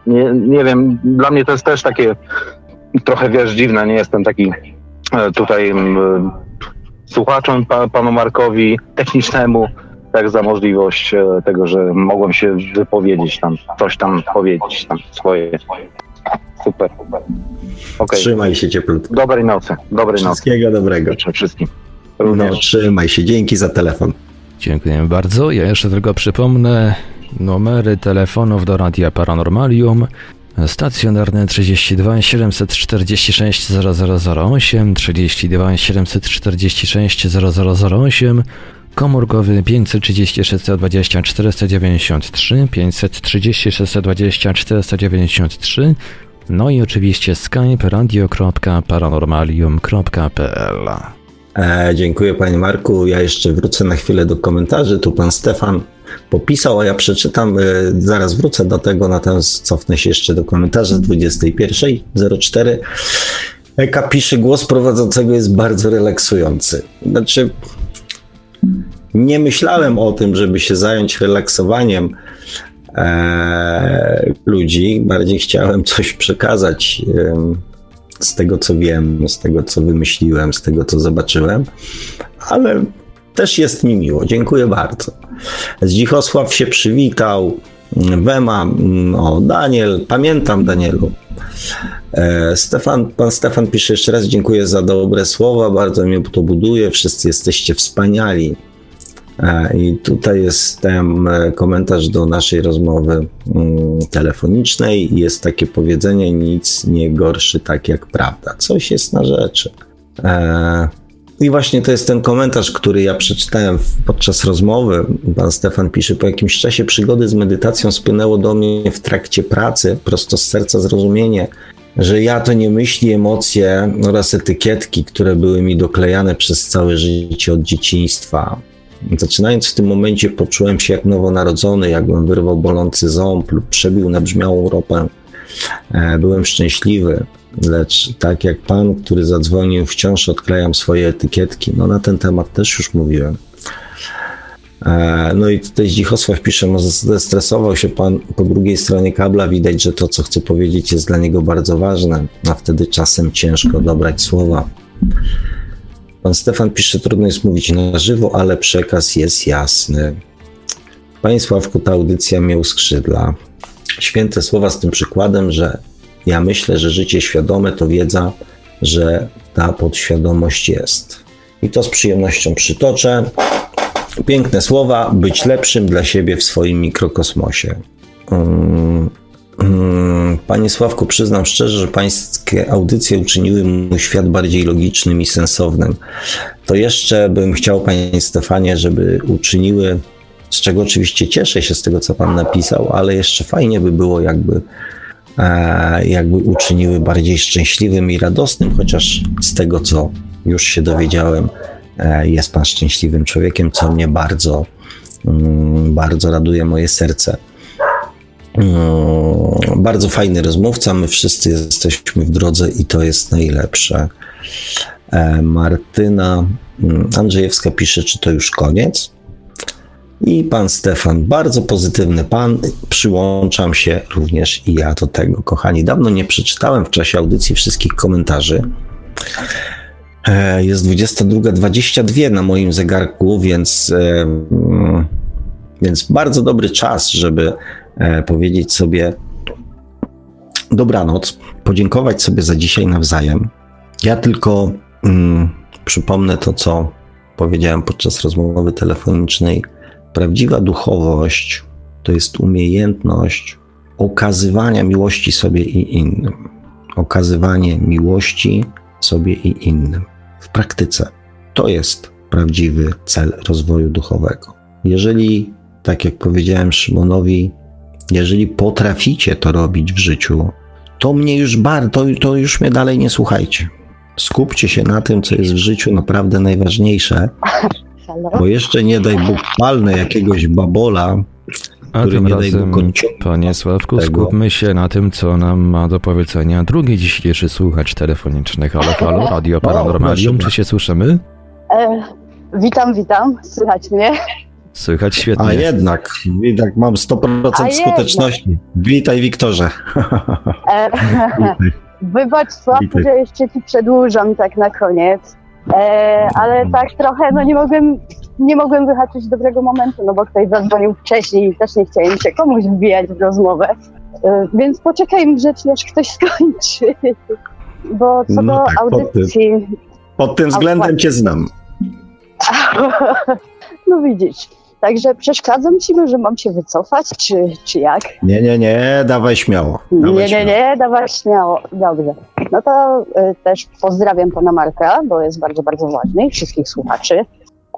nie, nie wiem, dla mnie to jest też takie trochę wiesz dziwne, nie jestem taki tutaj słuchaczom, panu Markowi technicznemu, tak za możliwość tego, że mogłem się wypowiedzieć tam, coś tam powiedzieć tam swoje. Super. Okay. Trzymaj się cieplutko. Dobrej nocy. Dobrej Wszystkiego nocy. dobrego. Życzę wszystkim. Również. No, trzymaj się. Dzięki za telefon. Dziękuję bardzo. Ja jeszcze tylko przypomnę numery telefonów do Radia Paranormalium. Stacjonarny 32 746 0008, 32 746 0008, komórkowy 536 20 493, 536 20 493, no i oczywiście skype radio.paranormalium.pl e, Dziękuję panie Marku. Ja jeszcze wrócę na chwilę do komentarzy. Tu pan Stefan popisał, a ja przeczytam, zaraz wrócę do tego, natomiast cofnę się jeszcze do komentarzy z 21.04. Eka pisze, głos prowadzącego jest bardzo relaksujący. Znaczy, nie myślałem o tym, żeby się zająć relaksowaniem e, ludzi. Bardziej chciałem coś przekazać e, z tego, co wiem, z tego, co wymyśliłem, z tego, co zobaczyłem, ale też jest mi miło. Dziękuję bardzo. Zdzichosław się przywitał. Wema, o Daniel, pamiętam Danielu. E, Stefan, pan Stefan pisze jeszcze raz dziękuję za dobre słowa, bardzo mnie to buduje, wszyscy jesteście wspaniali. E, I tutaj jest ten e, komentarz do naszej rozmowy mm, telefonicznej. Jest takie powiedzenie: nic nie gorszy tak jak prawda. Coś jest na rzeczy. I właśnie to jest ten komentarz, który ja przeczytałem podczas rozmowy. Pan Stefan pisze, po jakimś czasie przygody z medytacją spłynęło do mnie w trakcie pracy, prosto z serca zrozumienie, że ja to nie myśli, emocje oraz etykietki, które były mi doklejane przez całe życie od dzieciństwa. Zaczynając w tym momencie poczułem się jak nowonarodzony, jakbym wyrwał bolący ząb lub przebił nabrzmiałą ropę. E, byłem szczęśliwy, lecz tak jak pan, który zadzwonił, wciąż odklejam swoje etykietki. No na ten temat też już mówiłem. E, no i tutaj Zdzichosław pisze, może zestresował się pan po drugiej stronie kabla, widać, że to, co chce powiedzieć, jest dla niego bardzo ważne, a wtedy czasem ciężko dobrać słowa. Pan Stefan pisze, trudno jest mówić na żywo, ale przekaz jest jasny. Panie Sławku, ta audycja miał skrzydła. Święte słowa z tym przykładem, że ja myślę, że życie świadome to wiedza, że ta podświadomość jest. I to z przyjemnością przytoczę. Piękne słowa, być lepszym dla siebie w swoim mikrokosmosie. Mm, mm, panie Sławku, przyznam szczerze, że pańskie audycje uczyniły mój świat bardziej logicznym i sensownym. To jeszcze bym chciał, panie Stefanie, żeby uczyniły, z czego oczywiście cieszę się z tego, co pan napisał, ale jeszcze fajnie by było, jakby E, jakby uczyniły bardziej szczęśliwym i radosnym, chociaż z tego, co już się dowiedziałem, e, jest Pan szczęśliwym człowiekiem, co mnie bardzo, mm, bardzo raduje moje serce. Mm, bardzo fajny rozmówca, my wszyscy jesteśmy w drodze i to jest najlepsze. E, Martyna mm, Andrzejewska pisze, czy to już koniec? I pan Stefan, bardzo pozytywny pan. Przyłączam się również i ja do tego, kochani. Dawno nie przeczytałem w czasie audycji wszystkich komentarzy. E, jest 22.22 na moim zegarku, więc, e, więc bardzo dobry czas, żeby e, powiedzieć sobie dobranoc, podziękować sobie za dzisiaj nawzajem. Ja tylko mm, przypomnę to, co powiedziałem podczas rozmowy telefonicznej Prawdziwa duchowość to jest umiejętność okazywania miłości sobie i innym. Okazywanie miłości sobie i innym w praktyce. To jest prawdziwy cel rozwoju duchowego. Jeżeli, tak jak powiedziałem Szymonowi, jeżeli potraficie to robić w życiu, to mnie już bardzo, to, to już mnie dalej nie słuchajcie. Skupcie się na tym, co jest w życiu naprawdę najważniejsze, Halo? Bo jeszcze nie daj Bóg palnę jakiegoś babola, a który tym nie razem, daj Bóg Panie Sławku, tego. skupmy się na tym, co nam ma do powiedzenia drugi dzisiejszy słuchacz telefoniczny. Halo, halo, [LAUGHS] Radio Paranormalium, czy się słyszymy? E, witam, witam, słychać mnie? Słychać świetnie. A jednak, jednak mam 100% A skuteczności. Jednak. Witaj, Wiktorze. E, [LAUGHS] wybacz, Sławku, że jeszcze ci przedłużam tak na koniec. E, ale tak trochę, no nie mogłem, nie mogłem wyhaczyć dobrego momentu, no bo ktoś zadzwonił wcześniej i też nie chciałem się komuś wbijać w rozmowę. E, więc poczekajmy grzecznie, aż ktoś [LAUGHS] skończy. Bo co no do tak, audycji... Pod tym, pod tym względem cię znam. [LAUGHS] no widzisz. Także przeszkadzam ci, że mam się wycofać, czy, czy jak? Nie, nie, nie, dawaj śmiało. Dawaj nie, śmiało. nie, nie, dawaj śmiało. Dobrze. No to y, też pozdrawiam pana Marka, bo jest bardzo, bardzo ważny i wszystkich słuchaczy.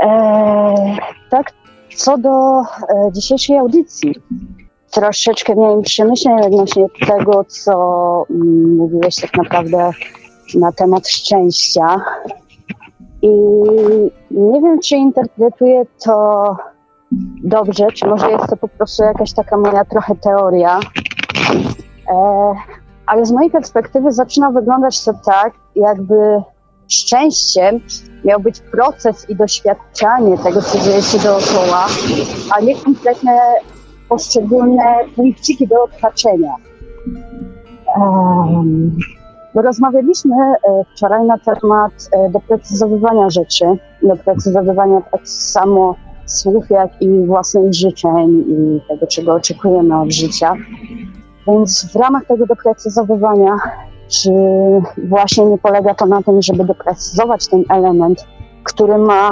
E, tak, co do e, dzisiejszej audycji. Troszeczkę miałem przemyśleń odnośnie tego, co mm, mówiłeś tak naprawdę na temat szczęścia. I nie wiem, czy interpretuję to dobrze, czy może jest to po prostu jakaś taka moja trochę teoria. E, ale z mojej perspektywy zaczyna wyglądać to tak, jakby szczęściem miał być proces i doświadczanie tego, co dzieje się dookoła, a nie konkretne poszczególne punkciki do odhaczenia. Um, rozmawialiśmy e, wczoraj na temat e, doprecyzowywania rzeczy, doprecyzowywania tak samo słów, jak i własnych życzeń i tego, czego oczekujemy od życia. Więc w ramach tego doprecyzowywania, czy właśnie nie polega to na tym, żeby doprecyzować ten element, który ma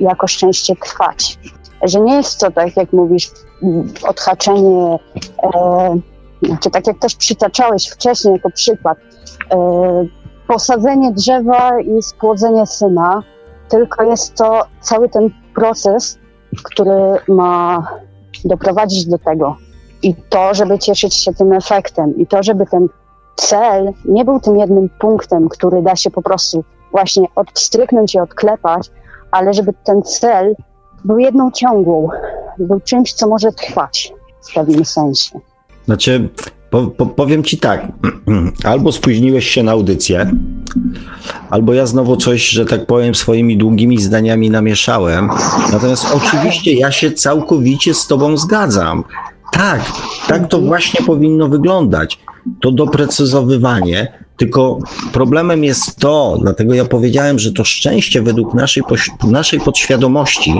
jako szczęście trwać? Że nie jest to tak, jak mówisz, odhaczenie, e, czy tak jak też przytaczałeś wcześniej jako przykład, e, posadzenie drzewa i spłodzenie syna, tylko jest to cały ten proces, który ma doprowadzić do tego. I to, żeby cieszyć się tym efektem, i to, żeby ten cel nie był tym jednym punktem, który da się po prostu właśnie odstryknąć i odklepać, ale żeby ten cel był jedną ciągłą, był czymś, co może trwać w pewnym sensie. Znaczy, po, po, powiem ci tak, [CLEARS THROAT] albo spóźniłeś się na audycję, albo ja znowu coś, że tak powiem, swoimi długimi zdaniami namieszałem. Natomiast oczywiście ja się całkowicie z tobą zgadzam. Tak, tak to właśnie powinno wyglądać. To doprecyzowywanie, tylko problemem jest to, dlatego ja powiedziałem, że to szczęście według naszej, naszej podświadomości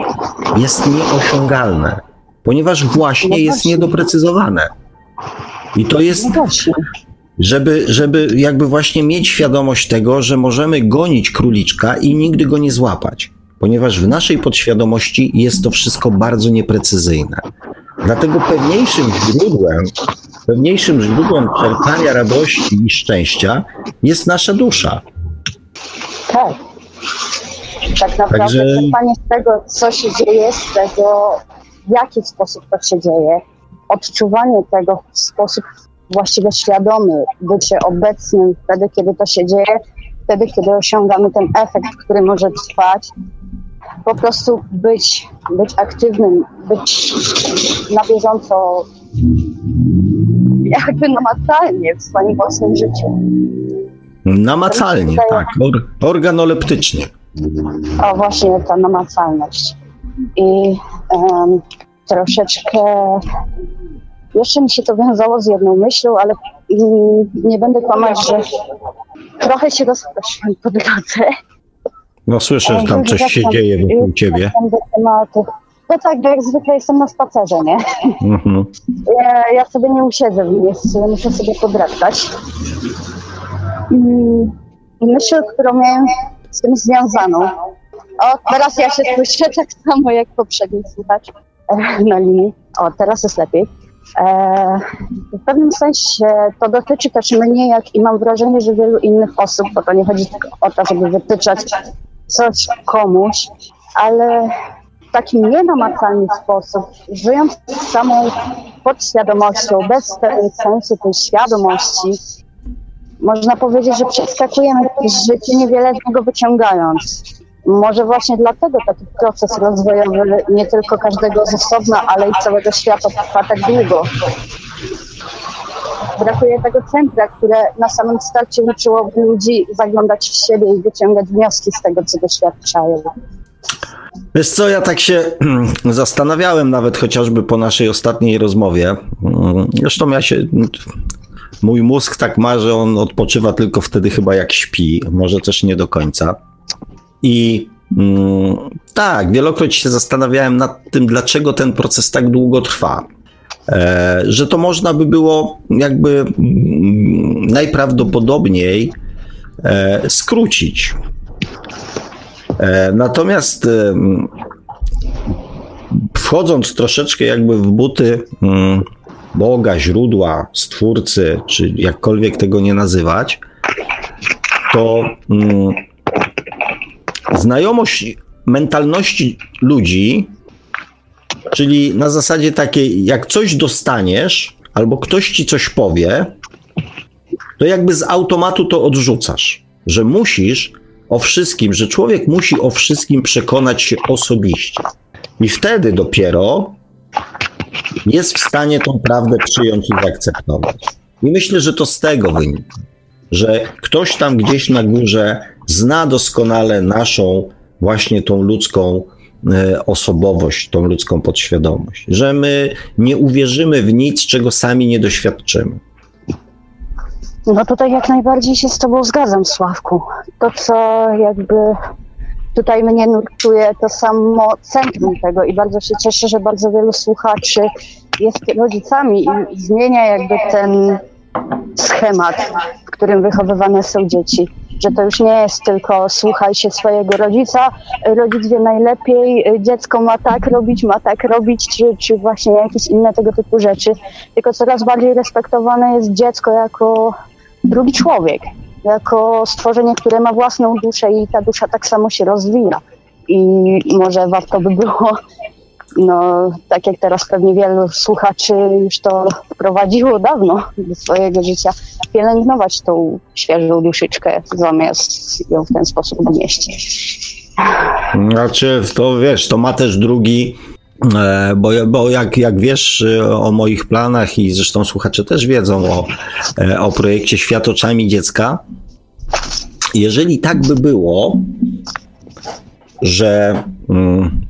jest nieosiągalne, ponieważ właśnie jest niedoprecyzowane. I to jest, no żeby, żeby jakby właśnie mieć świadomość tego, że możemy gonić króliczka i nigdy go nie złapać, ponieważ w naszej podświadomości jest to wszystko bardzo nieprecyzyjne. Dlatego pewniejszym źródłem, pewniejszym źródłem czerpania radości i szczęścia jest nasza dusza. Tak. Tak naprawdę Także... czerpanie z tego, co się dzieje, z tego, w jaki sposób to się dzieje, odczuwanie tego w sposób właściwie świadomy, bycie obecnym wtedy, kiedy to się dzieje, wtedy, kiedy osiągamy ten efekt, który może trwać, po prostu być, być aktywnym, być na bieżąco, jakby namacalnie w swoim własnym życiu. Namacalnie, tak, or, organoleptycznie. O, właśnie ta namacalność. I um, troszeczkę jeszcze mi się to wiązało z jedną myślą, ale nie będę kłamać, że trochę się rozproszyłam po drodze. No słyszę, że tam coś się dzieje wokół ciebie. No tak, jak zwykle jestem na spacerze, nie? Mhm. Ja, ja, sobie nie usiedzę w miejscu, muszę sobie podrastać. Mm, myśl, którą miałem z tym związaną. O, teraz ja się słyszę tak samo jak poprzedni słuchacz [LAUGHS] na linii. O, teraz jest lepiej. E, w pewnym sensie to dotyczy też mnie, jak i mam wrażenie, że wielu innych osób, bo to nie chodzi tylko o to, żeby wytyczać coś komuś, ale w taki nienamacalny sposób, żyjąc samą podświadomością, bez sensie tej świadomości, można powiedzieć, że przeskakujemy życie, niewiele z niego wyciągając. Może właśnie dlatego taki proces rozwojowy nie tylko każdego z osobna, ale i całego świata trwa tak długo. Brakuje tego centra, które na samym starcie uczyłoby ludzi zaglądać w siebie i wyciągać wnioski z tego, co doświadczają. Wiesz co, ja tak się [CLEARS THROAT] zastanawiałem nawet chociażby po naszej ostatniej rozmowie. Zresztą ja się, mój mózg tak ma, że on odpoczywa tylko wtedy chyba jak śpi, może też nie do końca. I mm, tak, wielokroć się zastanawiałem nad tym, dlaczego ten proces tak długo trwa. E, że to można by było jakby mm, najprawdopodobniej e, skrócić. E, natomiast e, wchodząc troszeczkę jakby w buty mm, Boga, źródła, stwórcy, czy jakkolwiek tego nie nazywać, to mm, znajomość mentalności ludzi, czyli na zasadzie takiej, jak coś dostaniesz, albo ktoś ci coś powie, to jakby z automatu to odrzucasz, że musisz o wszystkim, że człowiek musi o wszystkim przekonać się osobiście. I wtedy dopiero jest w stanie tą prawdę przyjąć i zaakceptować. I myślę, że to z tego wynika, że ktoś tam gdzieś na górze zna doskonale naszą właśnie tą ludzką e, osobowość, tą ludzką podświadomość, że my nie uwierzymy w nic, czego sami nie doświadczymy. No tutaj jak najbardziej się z Tobą zgadzam, Sławku. To, co jakby tutaj mnie nurtuje, to samo centrum tego i bardzo się cieszę, że bardzo wielu słuchaczy jest rodzicami i zmienia jakby ten schemat, w którym wychowywane są dzieci. Że to już nie jest tylko słuchaj się swojego rodzica, rodzic wie najlepiej, dziecko ma tak robić, ma tak robić, czy, czy właśnie jakieś inne tego typu rzeczy, tylko coraz bardziej respektowane jest dziecko jako drugi człowiek, jako stworzenie, które ma własną duszę i ta dusza tak samo się rozwija. I może warto by było, no tak jak teraz pewnie wielu słuchaczy już to wprowadziło dawno do swojego życia, pielęgnować tą świeżą duszyczkę, zamiast ją w ten sposób gnieść. Znaczy, to wiesz, to ma też drugi E, bo, bo jak, jak wiesz e, o moich planach i zresztą słuchacze też wiedzą o, e, o projekcie Świat oczami dziecka, jeżeli tak by było, że mm,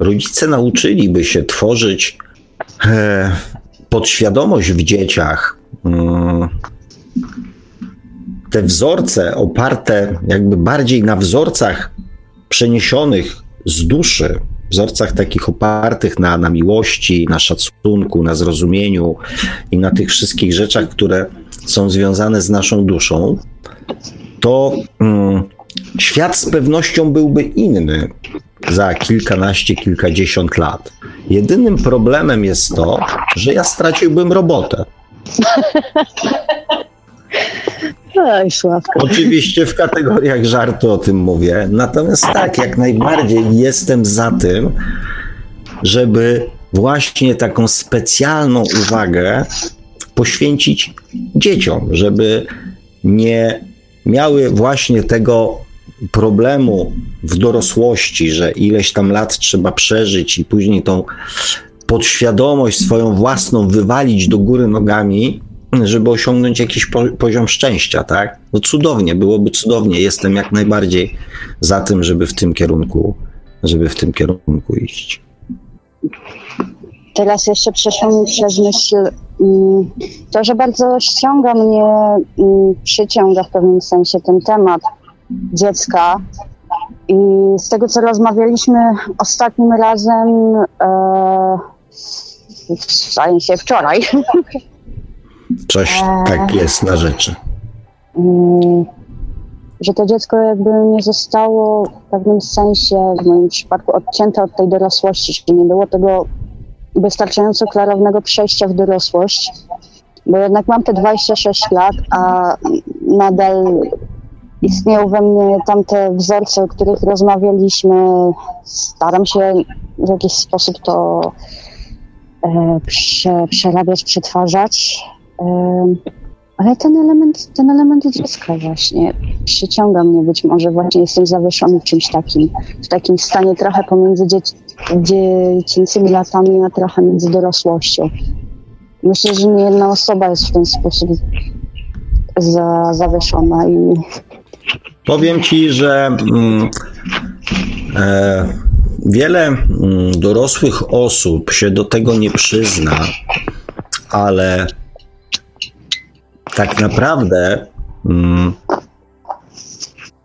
rodzice nauczyliby się tworzyć e, podświadomość w dzieciach, mm, te wzorce oparte jakby bardziej na wzorcach przeniesionych z duszy, wzorcach takich opartych na, na miłości, na szacunku, na zrozumieniu i na tych wszystkich rzeczach, które są związane z naszą duszą, to mm, świat z pewnością byłby inny za kilkanaście, kilkadziesiąt lat. Jedynym problemem jest to, że ja straciłbym robotę. [LAUGHS] Oj, Sławko. Oczywiście w kategoriach żartu o tym mówię. Natomiast tak, jak najbardziej jestem za tym, żeby właśnie taką specjalną uwagę poświęcić dzieciom, żeby nie miały właśnie tego problemu w dorosłości, że ileś tam lat trzeba przeżyć i później tą podświadomość swoją własną wywalić do góry nogami, żeby osiągnąć jakiś poziom szczęścia, tak? No cudownie, byłoby cudownie. Jestem jak najbardziej za tym, żeby w tym kierunku, żeby w tym kierunku iść. Teraz jeszcze przeszło mi przez myśl mm, to, że bardzo ściąga mnie, mm, przyciąga w pewnym sensie ten temat dziecka. I z tego, co rozmawialiśmy ostatnim razem, e, w się wczoraj, Coś tak jest na rzeczy. Mm, że to dziecko jakby nie zostało w pewnym sensie, w moim przypadku, odcięte od tej dorosłości, czyli nie było tego wystarczająco klarownego przejścia w dorosłość, bo jednak mam te 26 lat, a nadal istnieją we mnie tamte wzorce, o których rozmawialiśmy. Staram się w jakiś sposób to e, prze, przerabiać, przetwarzać. Ale ten element, ten element dziecka właśnie przyciąga mnie być może właśnie jestem zawieszony w czymś takim, w takim stanie trochę pomiędzy dzieci, dziecięcymi latami, a trochę między dorosłością. Myślę, że nie jedna osoba jest w ten sposób za, zawieszona i... Powiem ci, że mm, e, wiele mm, dorosłych osób się do tego nie przyzna, ale tak naprawdę. Mm,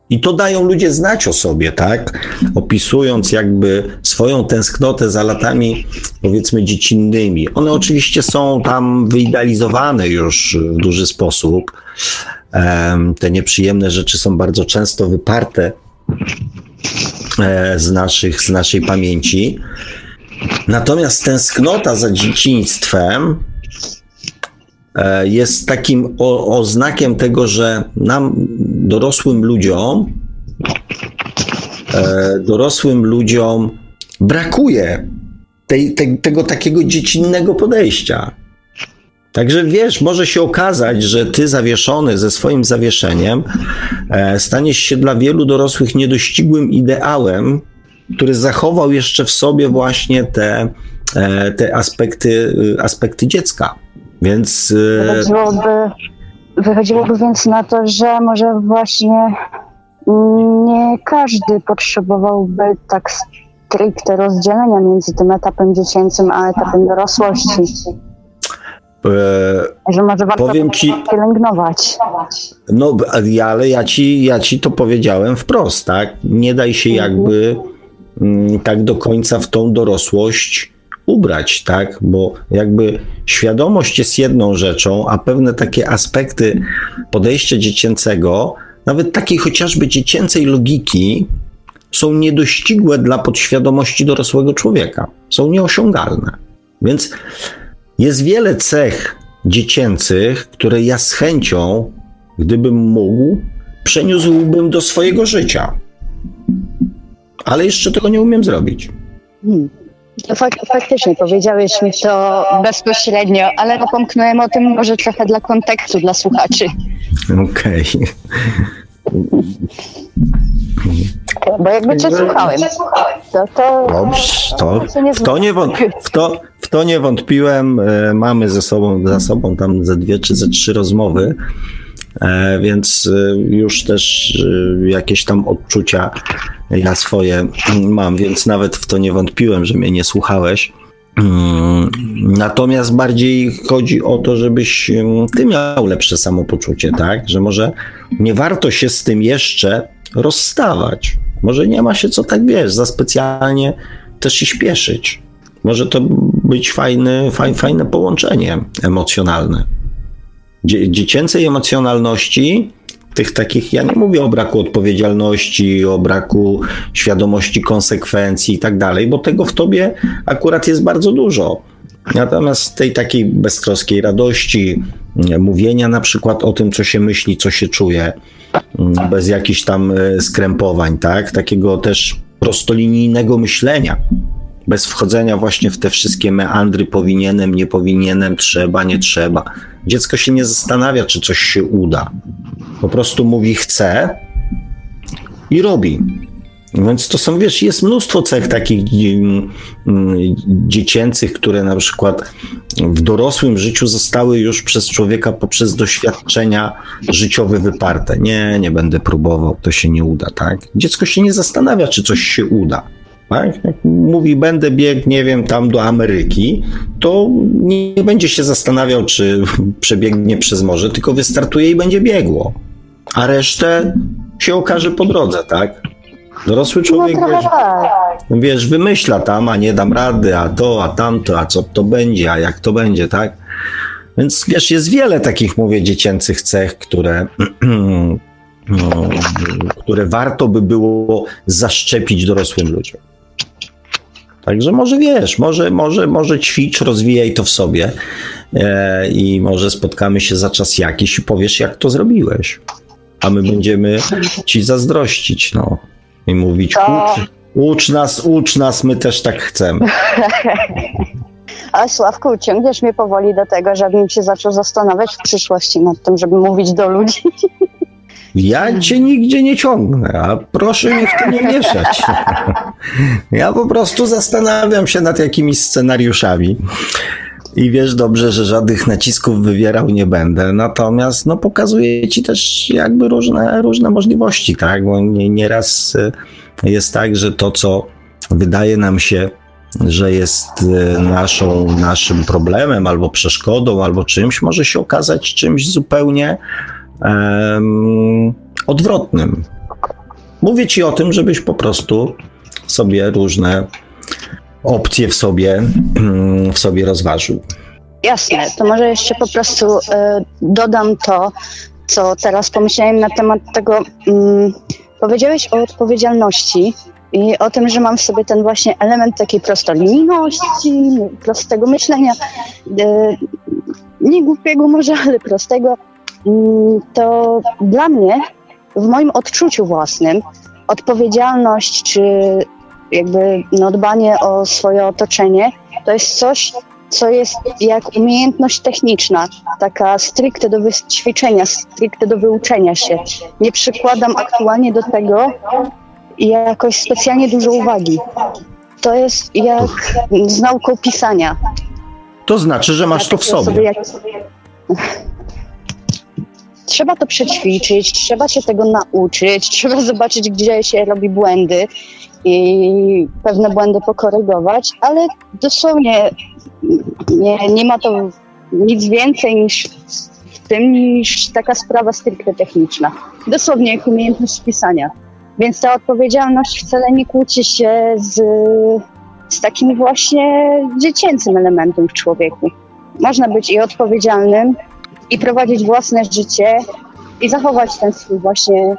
i to dają ludzie znać o sobie, tak? Opisując jakby swoją tęsknotę za latami, powiedzmy, dziecinnymi. One oczywiście są tam wyidealizowane już w duży sposób. Te nieprzyjemne rzeczy są bardzo często wyparte e, z, naszych, z naszej pamięci. Natomiast tęsknota za dzieciństwem E, jest takim oznakiem tego, że nam, dorosłym ludziom, e, dorosłym ludziom brakuje tej, te, tego takiego dziecinnego podejścia. Także wiesz, może się okazać, że ty zawieszony ze swoim zawieszeniem e, staniesz się dla wielu dorosłych niedościgłym ideałem który zachował jeszcze w sobie właśnie te, e, te aspekty, aspekty dziecka. Więc. Wychodziłoby, wychodziłoby więc na to, że może właśnie nie każdy potrzebowałby tak stricte rozdzielenia między tym etapem dziecięcym a etapem dorosłości. E, że może warto powiem ci, pielęgnować. No, ale ja ci, ja ci to powiedziałem wprost, tak? Nie daj się mhm. jakby mm, tak do końca w tą dorosłość ubrać, tak? Bo jakby świadomość jest jedną rzeczą, a pewne takie aspekty podejścia dziecięcego, nawet takiej chociażby dziecięcej logiki, są niedościgłe dla podświadomości dorosłego człowieka. Są nieosiągalne. Więc jest wiele cech dziecięcych, które ja z chęcią, gdybym mógł, przeniósłbym do swojego życia. Ale jeszcze tego nie umiem zrobić. Hmm. To fak faktycznie powiedziałeś mi to bezpośrednio, ale napomknąłem o tym może trochę dla kontekstu, dla słuchaczy. Okej. Okay. Bo jakby cię słuchałem, to to... Dobrze, to, w, to nie w, to, w to nie wątpiłem. E, mamy ze sobą, za sobą tam ze dwie czy ze trzy rozmowy, e, więc e, już też jakieś tam odczucia ja swoje mam, więc nawet w to nie wątpiłem, że mnie nie słuchałeś. Mm, natomiast bardziej chodzi o to, żebyś ty miał lepsze samopoczucie, tak? Że może nie warto się z tym jeszcze rozstawać. Może nie ma się co tak, wiesz, za specjalnie też się śpieszyć. Może to być fajny, faj, fajne połączenie emocjonalne. Dzie, dziecięcej emocjonalności, tych takich, ja nie mówię o braku odpowiedzialności, o braku świadomości konsekwencji i tak dalej, bo tego w tobie akurat jest bardzo dużo. Natomiast tej takiej beztroskiej radości, mówienia na przykład o tym, co się myśli, co się czuje, Mm, bez jakichś tam e, skrępowań, tak? Takiego też prostolinijnego myślenia, bez wchodzenia właśnie w te wszystkie meandry powinienem, nie powinienem, trzeba, nie trzeba. Dziecko się nie zastanawia, czy coś się uda. Po prostu mówi chce i robi. Więc to są, wiesz, jest mnóstwo cech takich mm, dziecięcych, które na przykład w dorosłym życiu zostały już przez człowieka poprzez doświadczenia życiowe wyparte. Nie, nie będę próbował, to się nie uda, tak? Dziecko się nie zastanawia, czy coś się uda. Tak? Jak mówi, będę biegł, nie wiem, tam do Ameryki, to nie będzie się zastanawiał, czy przebiegnie przez morze, tylko wystartuje i będzie biegło. A resztę się okaże po drodze, tak? Dorosły człowiek, no, wiesz, tak. wiesz, wymyśla tam, a nie dam rady, a to, a tamto, a co to będzie, a jak to będzie, tak? Więc wiesz, jest wiele takich, mówię, dziecięcych cech, które, [CLEARS THROAT] no, które warto by było zaszczepić dorosłym ludziom. Także może wiesz, może, może, może ćwicz, rozwijaj to w sobie e, i może spotkamy się za czas jakiś i powiesz, jak to zrobiłeś. A my będziemy ci zazdrościć, no i mówić, to... ucz, ucz nas, ucz nas, my też tak chcemy. [LAUGHS] Ale Sławku, ciągniesz mnie powoli do tego, żebym się zaczął zastanawiać w przyszłości nad tym, żeby mówić do ludzi. [LAUGHS] Ja cię nigdzie nie ciągnę, a proszę mnie w to nie mieszać. [LAUGHS] Ja po prostu zastanawiam się nad jakimiś scenariuszami. I wiesz dobrze, że żadnych nacisków wywierał nie będę. Natomiast no, pokazuję ci też jakby różne, różne możliwości, tak? Bo nie, nieraz y, jest tak, że to, co wydaje nam się, że jest y, naszą, naszym problemem, albo przeszkodą, albo czymś, może się okazać czymś zupełnie um, odwrotnym. Mówię ci o tym, żebyś po prostu sobie różne opcje w sobie, w sobie rozważył. Jasne, to może jeszcze po prostu y, dodam to, co teraz pomyślałem na temat tego. Y, powiedziałeś o odpowiedzialności i o tym, że mam w sobie ten właśnie element takiej prostolinijności, prostego myślenia, y, nie głupiego może, ale prostego. Mm, to dla mnie, w moim odczuciu własnym, odpowiedzialność czy jakby no, dbanie o swoje otoczenie to jest coś, co jest jak umiejętność techniczna, taka stricte do ćwiczenia, stricte do wyuczenia się. Nie przykładam aktualnie do tego jakoś specjalnie dużo uwagi. To jest jak z nauką pisania. To znaczy, że masz to w sobie. Trzeba to przećwiczyć, trzeba się tego nauczyć, [LAUGHS] trzeba zobaczyć, gdzie się robi błędy i pewne błędy pokorygować, ale dosłownie nie, nie ma to nic więcej niż w tym, niż taka sprawa stricte techniczna. Dosłownie jak umiejętność pisania. Więc ta odpowiedzialność wcale nie kłóci się z, z takim właśnie dziecięcym elementem w człowieku. Można być i odpowiedzialnym, i prowadzić własne życie, i zachować ten swój właśnie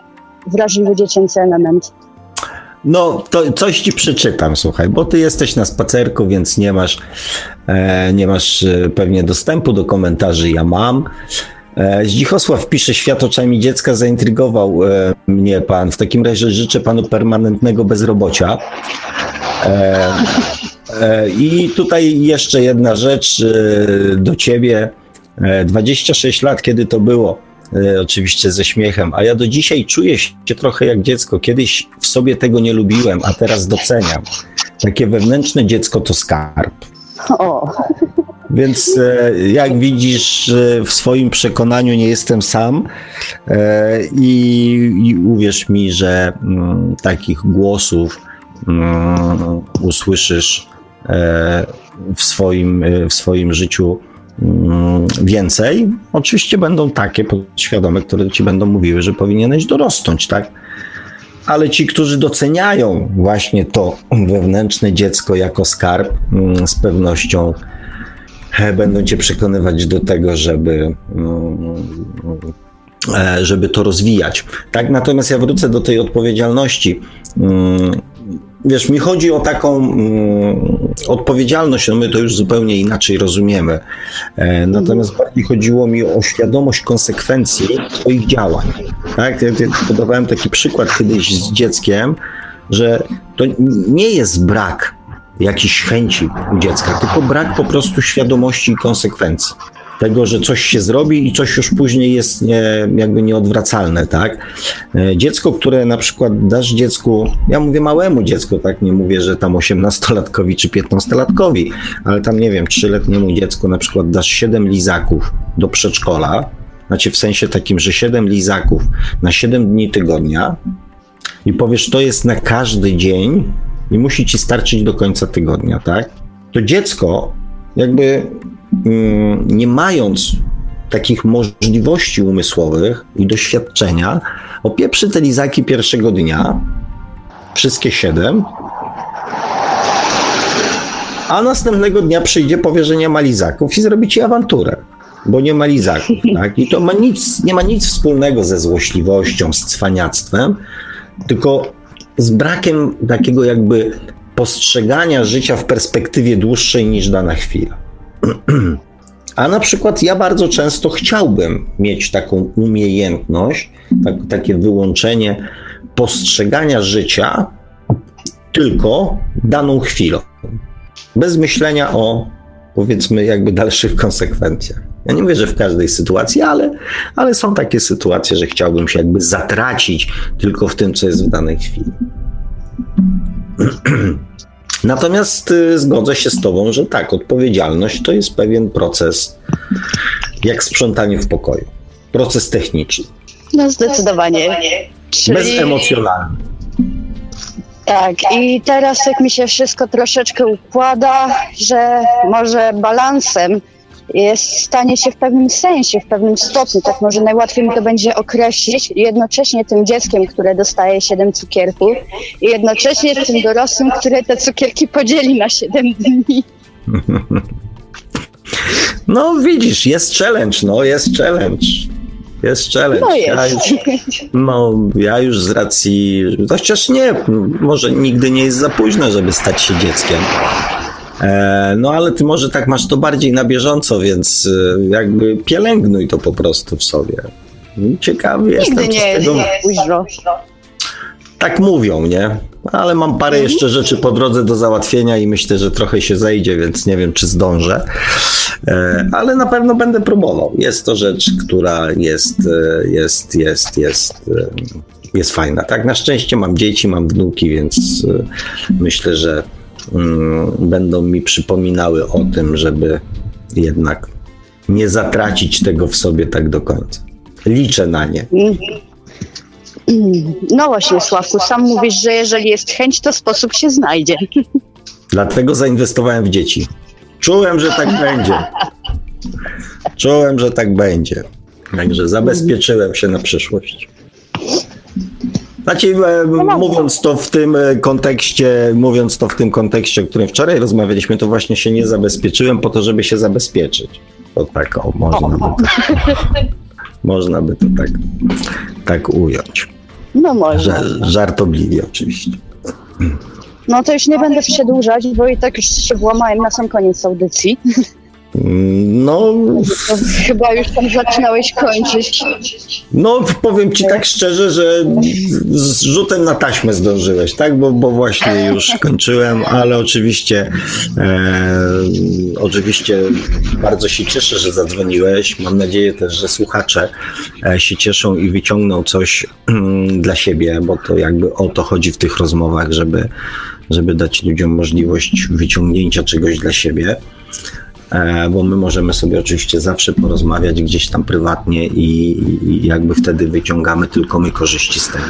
wrażliwy dziecięcy element. No, to coś ci przeczytam, słuchaj, bo ty jesteś na spacerku, więc nie masz, e, nie masz e, pewnie dostępu do komentarzy. Ja mam. E, Zdzichosław pisze, świat oczami dziecka zaintrygował e, mnie pan. W takim razie życzę panu permanentnego bezrobocia. E, e I tutaj jeszcze jedna rzecz do ciebie. 26 lat, kiedy to było? E, oczywiście ze śmiechem, a ja do dzisiaj czuję się trochę jak dziecko. Kiedyś w sobie tego nie lubiłem, a teraz doceniam. Takie wewnętrzne dziecko to skarb. O. Więc e, jak widzisz, e, w swoim przekonaniu nie jestem sam i, uwierz mi, że mm, takich głosów mm, usłyszysz w swoim, w swoim życiu więcej. Oczywiście będą takie podświadome, które ci będą mówiły, że powinieneś dorosnąć, tak? Ale ci, którzy doceniają właśnie to wewnętrzne dziecko jako skarb, mm, z pewnością e, będą cię przekonywać do tego, żeby, mm, e, żeby to rozwijać. Tak, natomiast ja wrócę do tej odpowiedzialności wiesz, mi chodzi o taką mm, odpowiedzialność, no my to już zupełnie inaczej rozumiemy. E, natomiast bardziej chodziło mi o świadomość konsekwencji swoich działań. Tak? Ja, ja podawałem taki przykład kiedyś z dzieckiem, że to nie jest brak jakiejś chęci u dziecka, tylko brak po prostu świadomości i konsekwencji tego, że coś się zrobi i coś już później jest nie, jakby nieodwracalne, tak? E, dziecko, które na przykład dasz dziecku, ja mówię małemu dziecku, tak? Nie mówię, że tam 18-latkowi czy 15-latkowi, ale tam nie wiem, 3-letniemu dziecku na przykład dasz 7 lizaków do przedszkola, znaczy w sensie takim, że 7 lizaków na 7 dni tygodnia i powiesz, to jest na każdy dzień i musi ci starczyć do końca tygodnia, tak? To dziecko jakby Mm, nie mając takich możliwości umysłowych i doświadczenia, opieprzy te lizaki pierwszego dnia, wszystkie siedem, a następnego dnia przyjdzie, powie, że nie ma lizaków i zrobi ci awanturę, bo nie ma lizaków. [LAUGHS] Tak? I to ma nic, nie ma nic wspólnego ze złośliwością, z cwaniactwem, tylko z brakiem takiego jakby postrzegania życia w perspektywie dłuższej niż dana chwila. [CLEARS THROAT] A na przykład ja bardzo często chciałbym mieć taką umiejętność, tak, takie wyłączenie postrzegania życia tylko daną chwilą, bez myślenia o powiedzmy jakby dalszych konsekwencjach. Ja nie mówię, że w każdej sytuacji, ale, ale są takie sytuacje, że chciałbym się jakby zatracić tylko w tym, co jest w danej chwili. [CLEARS THROAT] Natomiast y, zgodzę się z Tobą, że tak, odpowiedzialność to jest pewien proces, jak sprzątanie w pokoju. Proces techniczny. No zdecydowanie. Czyli... Bezemocjonalny. Tak, i teraz jak mi się wszystko troszeczkę układa, że może balansem jest stanie się w pewnym sensie, w pewnym stopniu, tak może najłatwiej mi to będzie określić, jednocześnie tym dzieckiem, które dostaje 7 cukierków i jednocześnie tym dorosłym, które te cukierki podzieli na 7 dni. No widzisz, jest challenge, no jest challenge. Jest challenge. No, jest. Ja już, no, ja już z racji, chociaż nie, może nigdy nie jest za późno, żeby stać się dzieckiem. E, no ale ty może tak masz to bardziej na bieżąco, więc e, jakby pielęgnuj to po prostu w sobie. Ciekawy Nigdy jestem, nie z tego... Późno. Tak mówią, nie? Ale mam parę mhm. jeszcze rzeczy po drodze do załatwienia i myślę, że trochę się zejdzie, więc nie wiem, czy zdążę. E, ale na pewno będę próbował. Jest to rzecz, która jest, jest, jest, jest, jest fajna. Tak, na szczęście mam dzieci, mam wnuki, więc myślę, że będą mi przypominały o tym, żeby jednak nie zatracić tego w sobie tak do końca. Liczę na nie. No właśnie, Sławku, sam mówisz, że jeżeli jest chęć, to sposób się znajdzie. Dlatego zainwestowałem w dzieci. Czułem, że tak będzie. Czułem, że tak będzie. Także zabezpieczyłem się na przyszłość. Znaczy, e, mówiąc to w tym e, kontekście, mówiąc to w tym kontekście, o którym wczoraj rozmawialiśmy, to właśnie się nie zabezpieczyłem po to, żeby się zabezpieczyć. To tak, o, można by to, można by to tak, tak ująć. No może. Żartobliwie oczywiście. No to już nie będę przedłużać, bo i tak już się włamałem na sam koniec audycji. No. To chyba już tam zaczynałeś kończyć. No, powiem ci tak szczerze, że z rzutem na taśmę zdążyłeś, tak? Bo, bo właśnie już kończyłem, ale oczywiście, e, oczywiście bardzo się cieszę, że zadzwoniłeś. Mam nadzieję też, że słuchacze e, się cieszą i wyciągną coś mm, dla siebie, bo to jakby o to chodzi w tych rozmowach, żeby, żeby dać ludziom możliwość wyciągnięcia czegoś dla siebie. E, bo my możemy sobie oczywiście zawsze porozmawiać gdzieś tam prywatnie i, i jakby wtedy wyciągamy tylko my korzyści z tego.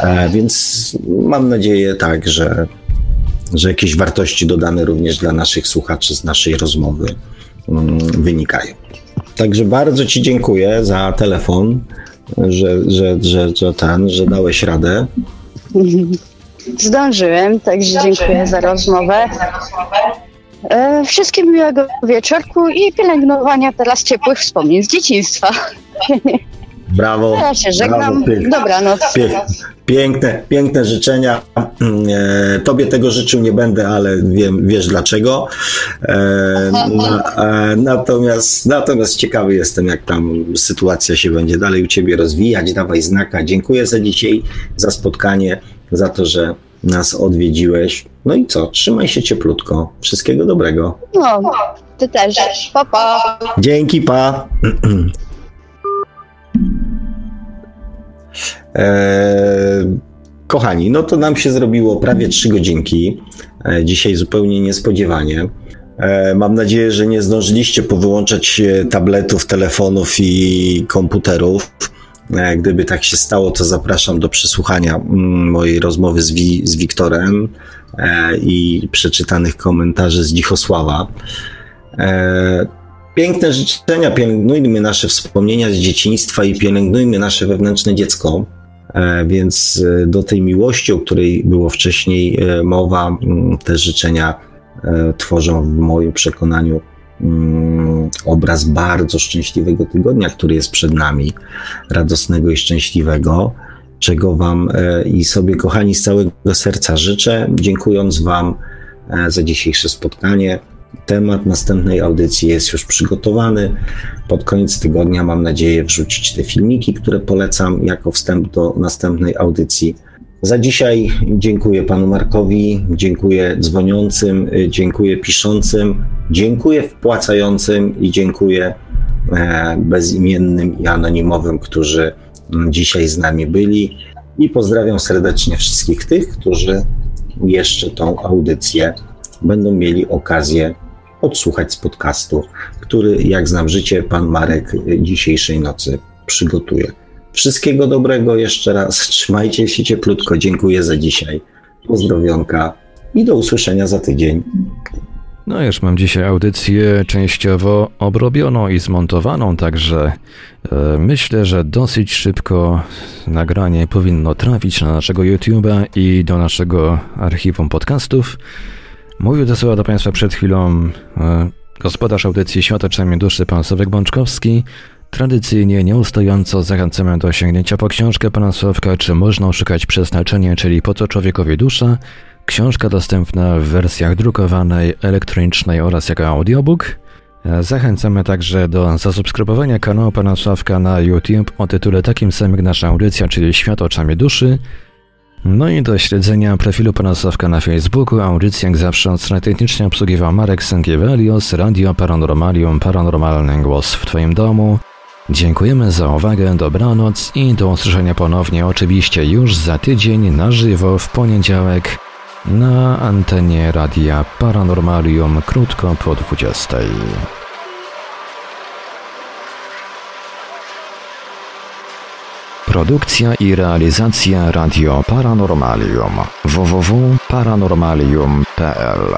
E, więc mam nadzieję tak, że, że jakieś wartości dodane również dla naszych słuchaczy z naszej rozmowy mm, wynikają. Także bardzo Ci dziękuję za telefon, że, że, że, że ten, że dałeś radę. Zdążyłem, także dziękuję za rozmowę. E, wszystkim miłego wieczorku i pielęgnowania teraz ciepłych wspomnień z dzieciństwa. Brawo. Ja się żegnam. Brawo, Dobranoc. Piękne, piękne życzenia. E, tobie tego życzył nie będę, ale wiem, wiesz dlaczego. E, natomiast, natomiast ciekawy jestem, jak tam sytuacja się będzie dalej u ciebie rozwijać. Dawaj znaka. Dziękuję za dzisiaj, za spotkanie, za to, że nas odwiedziłeś. No i co? Trzymaj się cieplutko. Wszystkiego dobrego. No, ty też. Pa, pa. Dzięki, pa. Eee, [CLEARS THROAT] kochani, no to nam się zrobiło prawie trzy godzinki. Eee, dzisiaj zupełnie niespodziewanie. Eee, mam nadzieję, że nie zdążyliście powyłączać tabletów, telefonów i komputerów. E, gdyby tak się stało, to zapraszam do przesłuchania mm, mojej rozmowy z, Wi z Wiktorem e, i przeczytanych komentarzy z Dzichosława. E, piękne życzenia, pielęgnujmy nasze wspomnienia z dzieciństwa i pielęgnujmy nasze wewnętrzne dziecko. Więc do tej miłości, o której było wcześniej mowa, mm, te życzenia tworzą w moim przekonaniu obraz bardzo szczęśliwego tygodnia, który jest przed nami, radosnego i szczęśliwego, czego Wam e, i sobie, kochani, z całego serca życzę, dziękując Wam e, za dzisiejsze spotkanie. Temat następnej audycji jest już przygotowany. Pod koniec tygodnia mam nadzieję wrzucić te filmiki, które polecam jako wstęp do następnej audycji. Za dzisiaj dziękuję panu Markowi, dziękuję dzwoniącym, dziękuję piszącym, dziękuję wpłacającym i dziękuję e, bezimiennym i anonimowym, którzy dzisiaj z nami byli. I pozdrawiam serdecznie wszystkich tych, którzy jeszcze tą audycję będą mieli okazję odsłuchać z podcastu, który, jak znam życie, pan Marek dzisiejszej nocy przygotuje. Wszystkiego dobrego jeszcze raz. Trzymajcie się cieplutko. Dziękuję za dzisiaj. Pozdrowionka i do usłyszenia za tydzień. No już mam dzisiaj audycję częściowo obrobioną i zmontowaną, także e, myślę, że dosyć szybko nagranie powinno trafić na naszego YouTube'a i do naszego archiwum podcastów. Mówił to słowa do Państwa przed chwilą e, gospodarz audycji Świata Czemie Duszy, pan Sławek Bączkowski. Tradycyjnie, nieustająco zachęcamy do sięgnięcia po książkę pana Sławka, czy można szukać przeznaczenia, czyli po co człowiekowi dusza. Książka dostępna w wersjach drukowanej, elektronicznej oraz jako audiobook. Zachęcamy także do zasubskrybowania kanału pana Sławka na YouTube o tytule takim samym jak nasza audycja, czyli Świat oczami duszy. No i do śledzenia profilu pana Sławka na Facebooku, audycji jak zawsze od strony technicznej obsługiwał Marek Sękiewelios, Radio Paranormalium, Paranormalny Głos w Twoim domu. Dziękujemy za uwagę, dobranoc i do usłyszenia ponownie oczywiście już za tydzień na żywo w poniedziałek na antenie Radia Paranormalium krótko po 20. Produkcja i realizacja Radio Paranormalium www.paranormalium.pl